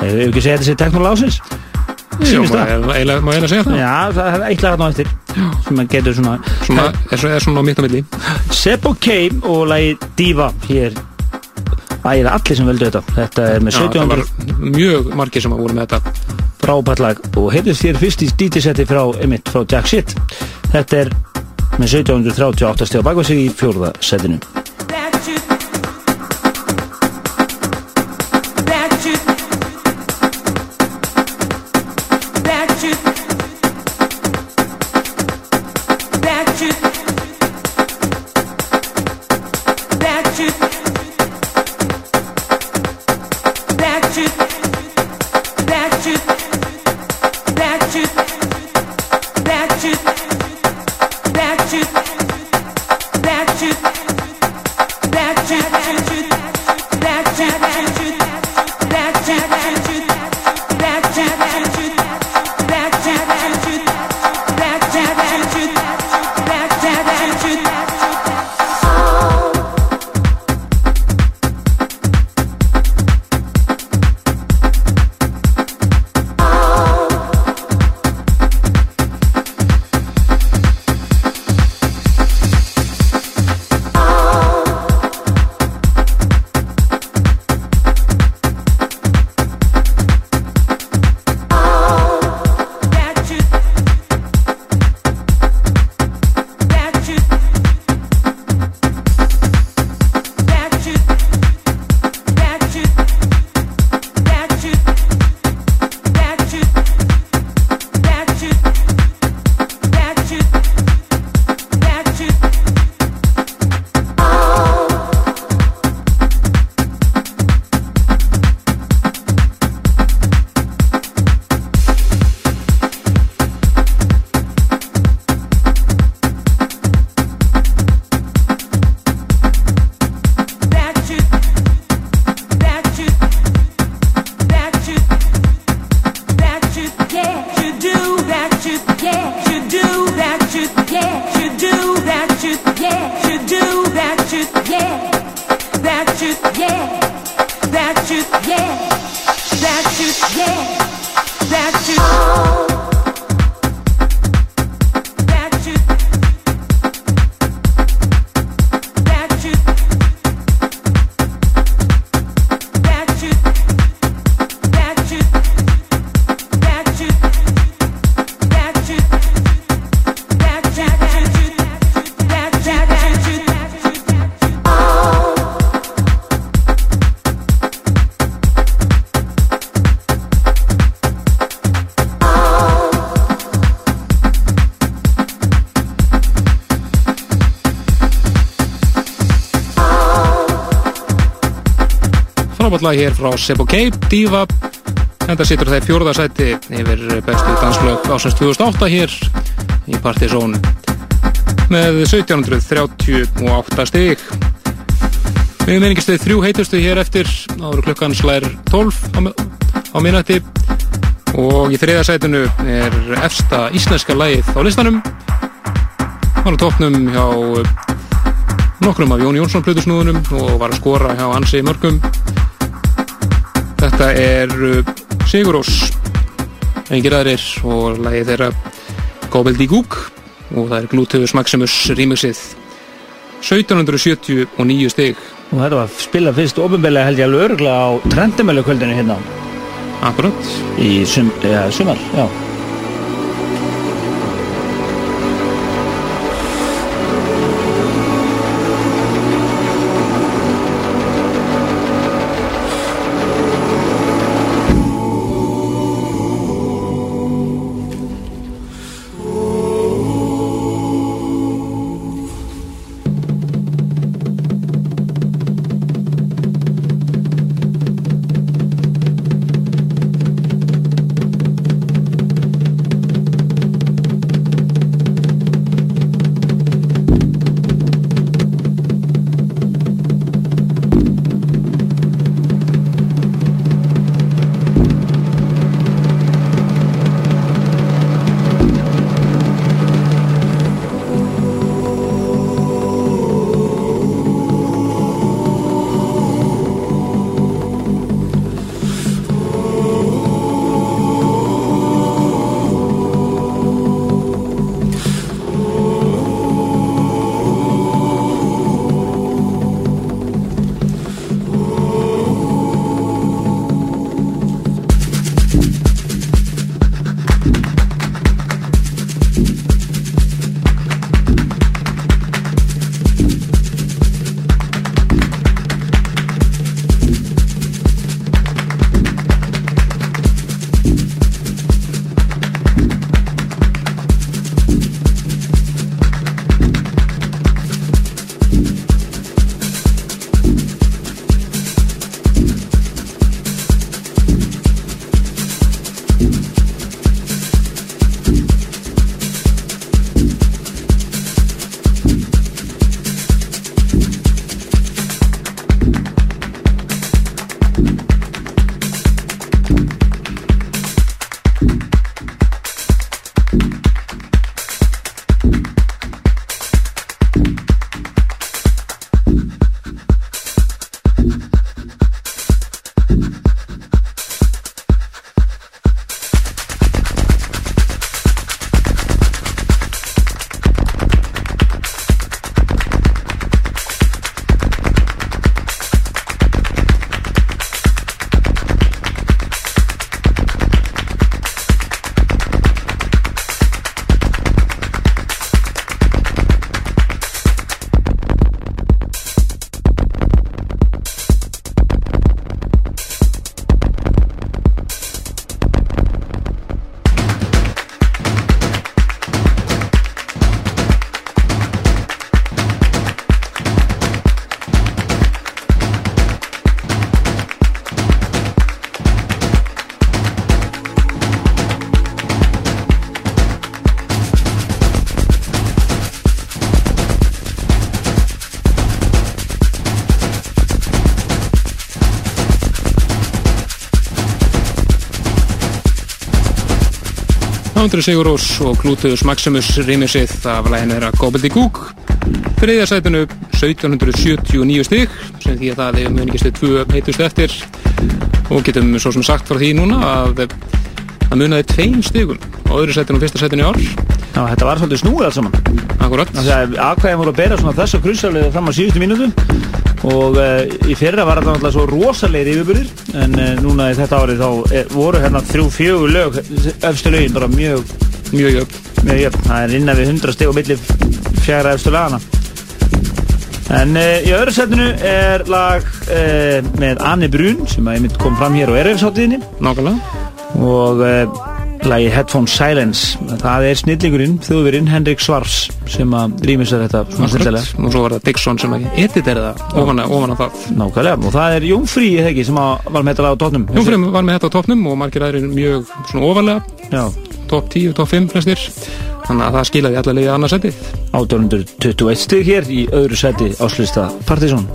Ef við ekki segja þetta sé teknóla ásins Jó, Sýnist má það? eiginlega segja það? Já, það er eitt lag þarna á eftir sem að getur svona Svona, er, svo- er svona á mitt á milli. Sebo K og lagi Diva. Hér ægir allir sem veldu þetta. Þetta er með Já, það var 1700 mjög margir sem að voru með þetta. Frábært lag. Og heyrðist þér fyrst í DJ-seti frá, einmitt, frá Jack Shit. Þetta er með 1738 steg á bakvað sig í fjórða setinu lag hér frá Sebo Cape, Diva. Þetta situr það í fjórða sæti yfir bestu danslög ásins 2008 hér í Partizón með 1738 stig. Við meiningistu þrjú heitustu hér eftir. Áður klukkan slær 12 á, minnætti og í þriða sætinu er efsta íslenska lagið á listanum. Var á toppnum hjá nokkrum af Jón Jónsson plutusnúðunum og var að skora hjá Hansi Mörgum Þetta er uh, Sigurós engir aðrir og lagið þeirra Gobeldi Gúk. Og það er Gluteus Maximus remixið. 1779 stig. Og þetta var spilað fyrst ofinbeglega held ég alveg örgla á trendumölu kvöldinu hérna. Akkurat. Í sum, ja, sumar, já Andri Sigurós og Gluteus Maximus rýmisið af læginu þeirra Gobbledyggook þriðja sætinu 1779 stig sem því að það er muningistu tvö heitustu eftir. Og getum svo sem sagt frá því núna að það munaði tveim stigum á öðru sætinu og fyrsta sætinu í ár. Já, þetta var svolítið snúið alls saman. Akkurat aðkvæðin voru að bera svona þessu krussalið fram á síðustu mínútu. Og uh, í fyrra var þetta náttúrulega svo rosalegir yfirbyrðir en uh, núna í þetta árið þá er, voru hérna þrjú fjögur lög efstu lögin bara mjög mjög jöfn. Mjög jöfn, það er innan við 100 steg og milli fjara efstu lagana en uh, í öðru setinu er lag með Anne Brun sem að ég mynd kom fram hér og er efsáttiðinni Nákvæmlega. Og lagi Headphone Silence. Það er snillingurinn, þjóðverinn Henrik Svars sem að rýmisar þetta svona Akkurat. og svo var það Dixon sem að editera það? Ofan, að- ofan á það. Nákvæmlega, og það er Jónfrí, eða ekki, sem að var með þetta lag á tóknum Jónfrem var með þetta á toppnum og margir aðrir mjög svona ofalega Já. topp 10, topp 5 flestir. Þannig að það skilaði alla leiði annarsætti 1821 stig hér í öðru seti áslista Partizón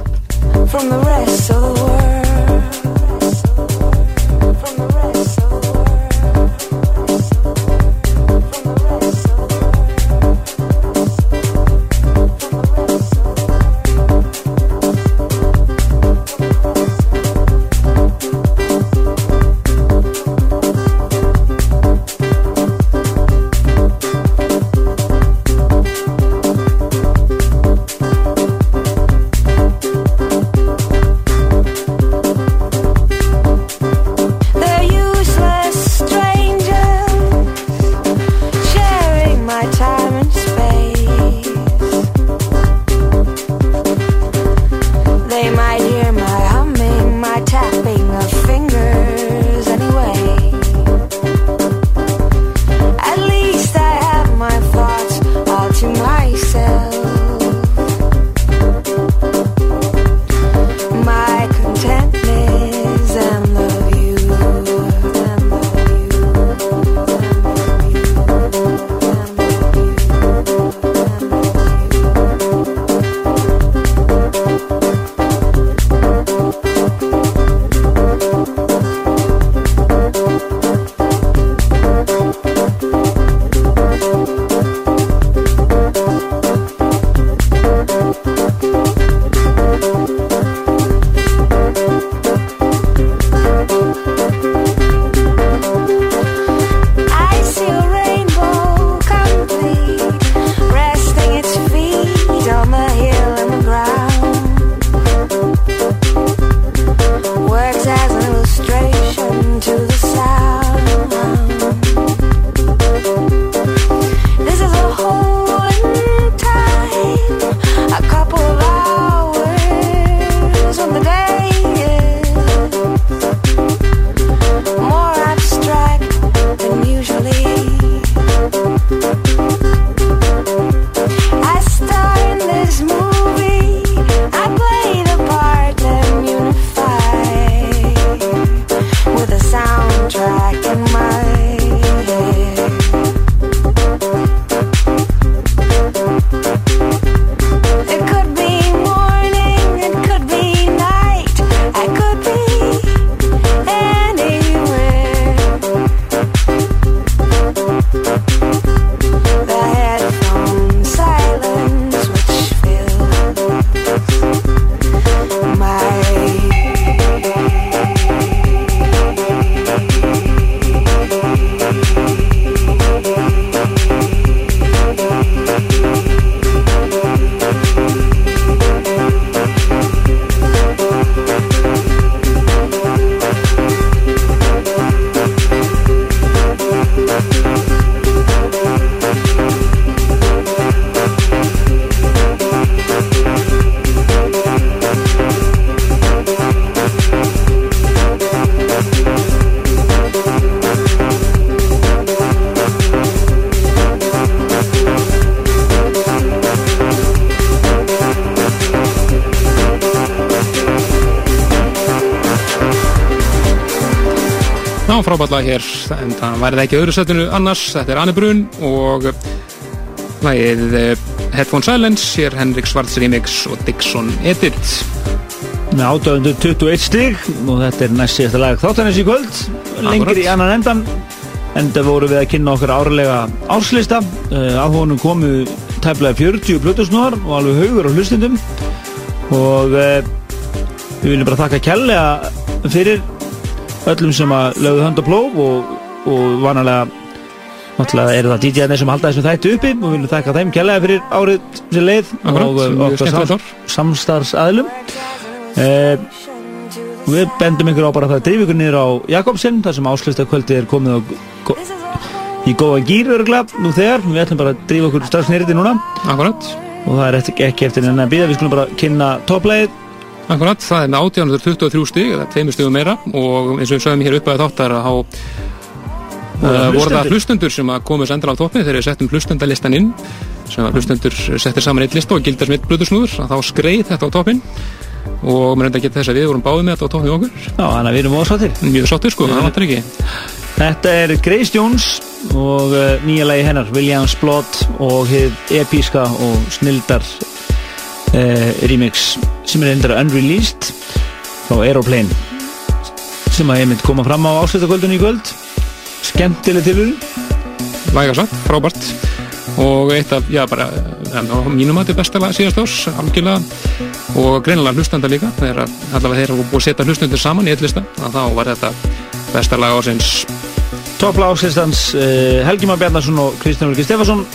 Já, frábætlega hér, en það væri það ekki öðru setinu annars, þetta er Anne Brun og lagið eh, Headphone Silence, hér Henrik Svarts remix og Dixon Edit. með 821 stig og þetta er næst síðasta lag þáttanins í kvöld lengri í annan endan enda voru við að kynna okkur árlega árslista. Uh, af honum komu tæflega 40 blutusnúðar og alveg haugur á hlustundum og uh, við viljum bara þakka kærlega fyrir öllum sem að lögðu hönd og plóf og, og vanalega náttúrulega eru það DJ-arnir sem halda þessum þættu uppi og við viljum þakka þeim kærlega fyrir árið sem leið Akkurat, og mjög okkar samstarfsaðlum uh, við bendum ykkur á bara það að drífa ykkur niður á Jakobsen þar sem áslista kvöldi er komið á, go, í góðan gýr öruglega nú þegar, við ætlum bara að drífa okkur strax í þetta núna. Akkurat. Og það er ekki eftir en að býða, við skulum bara kynna topplegið Akkurat, það er með 1823 stig, það er tveimur stigum meira og eins og við sögum hér upp að þáttar að há Uh, voru það hlustendur? hlustendur sem að komast endala á toppin þegar við settum hlustendalistan inn sem að hlustendur settir saman eitt lista og gildar sem eitt blutusnúður að þá skreið þetta á toppin og mér reynda að geta þess að við vorum báðið með þetta á toppin okkur. Já, þannig að við erum ósáttir Mjög sáttir sko, það vantar ekki. Þetta er Grace Jones og uh, nýja lagi hennar Williams Blood og hið episka og snildar uh, remix sem er endur unreleased frá Aeroplane sem að einmitt koma fram á áslutakvöldun í kvöld. Skemmtileg tilurinn Væga satt, frábært. Og eitt af, já bara mínum að þetta er besta lag síðast árs algjörlega. Og greinilega hlustenda líka þegar allavega þeir hafa búið að setja hlustendur saman í eitt lista. Að þá var þetta besta lag ásins Toppla áslistans uh, Helgi Már Bjarnason og Kristján Ulriki Stefansson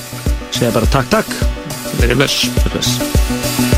segja bara takk takk. Bless. Bless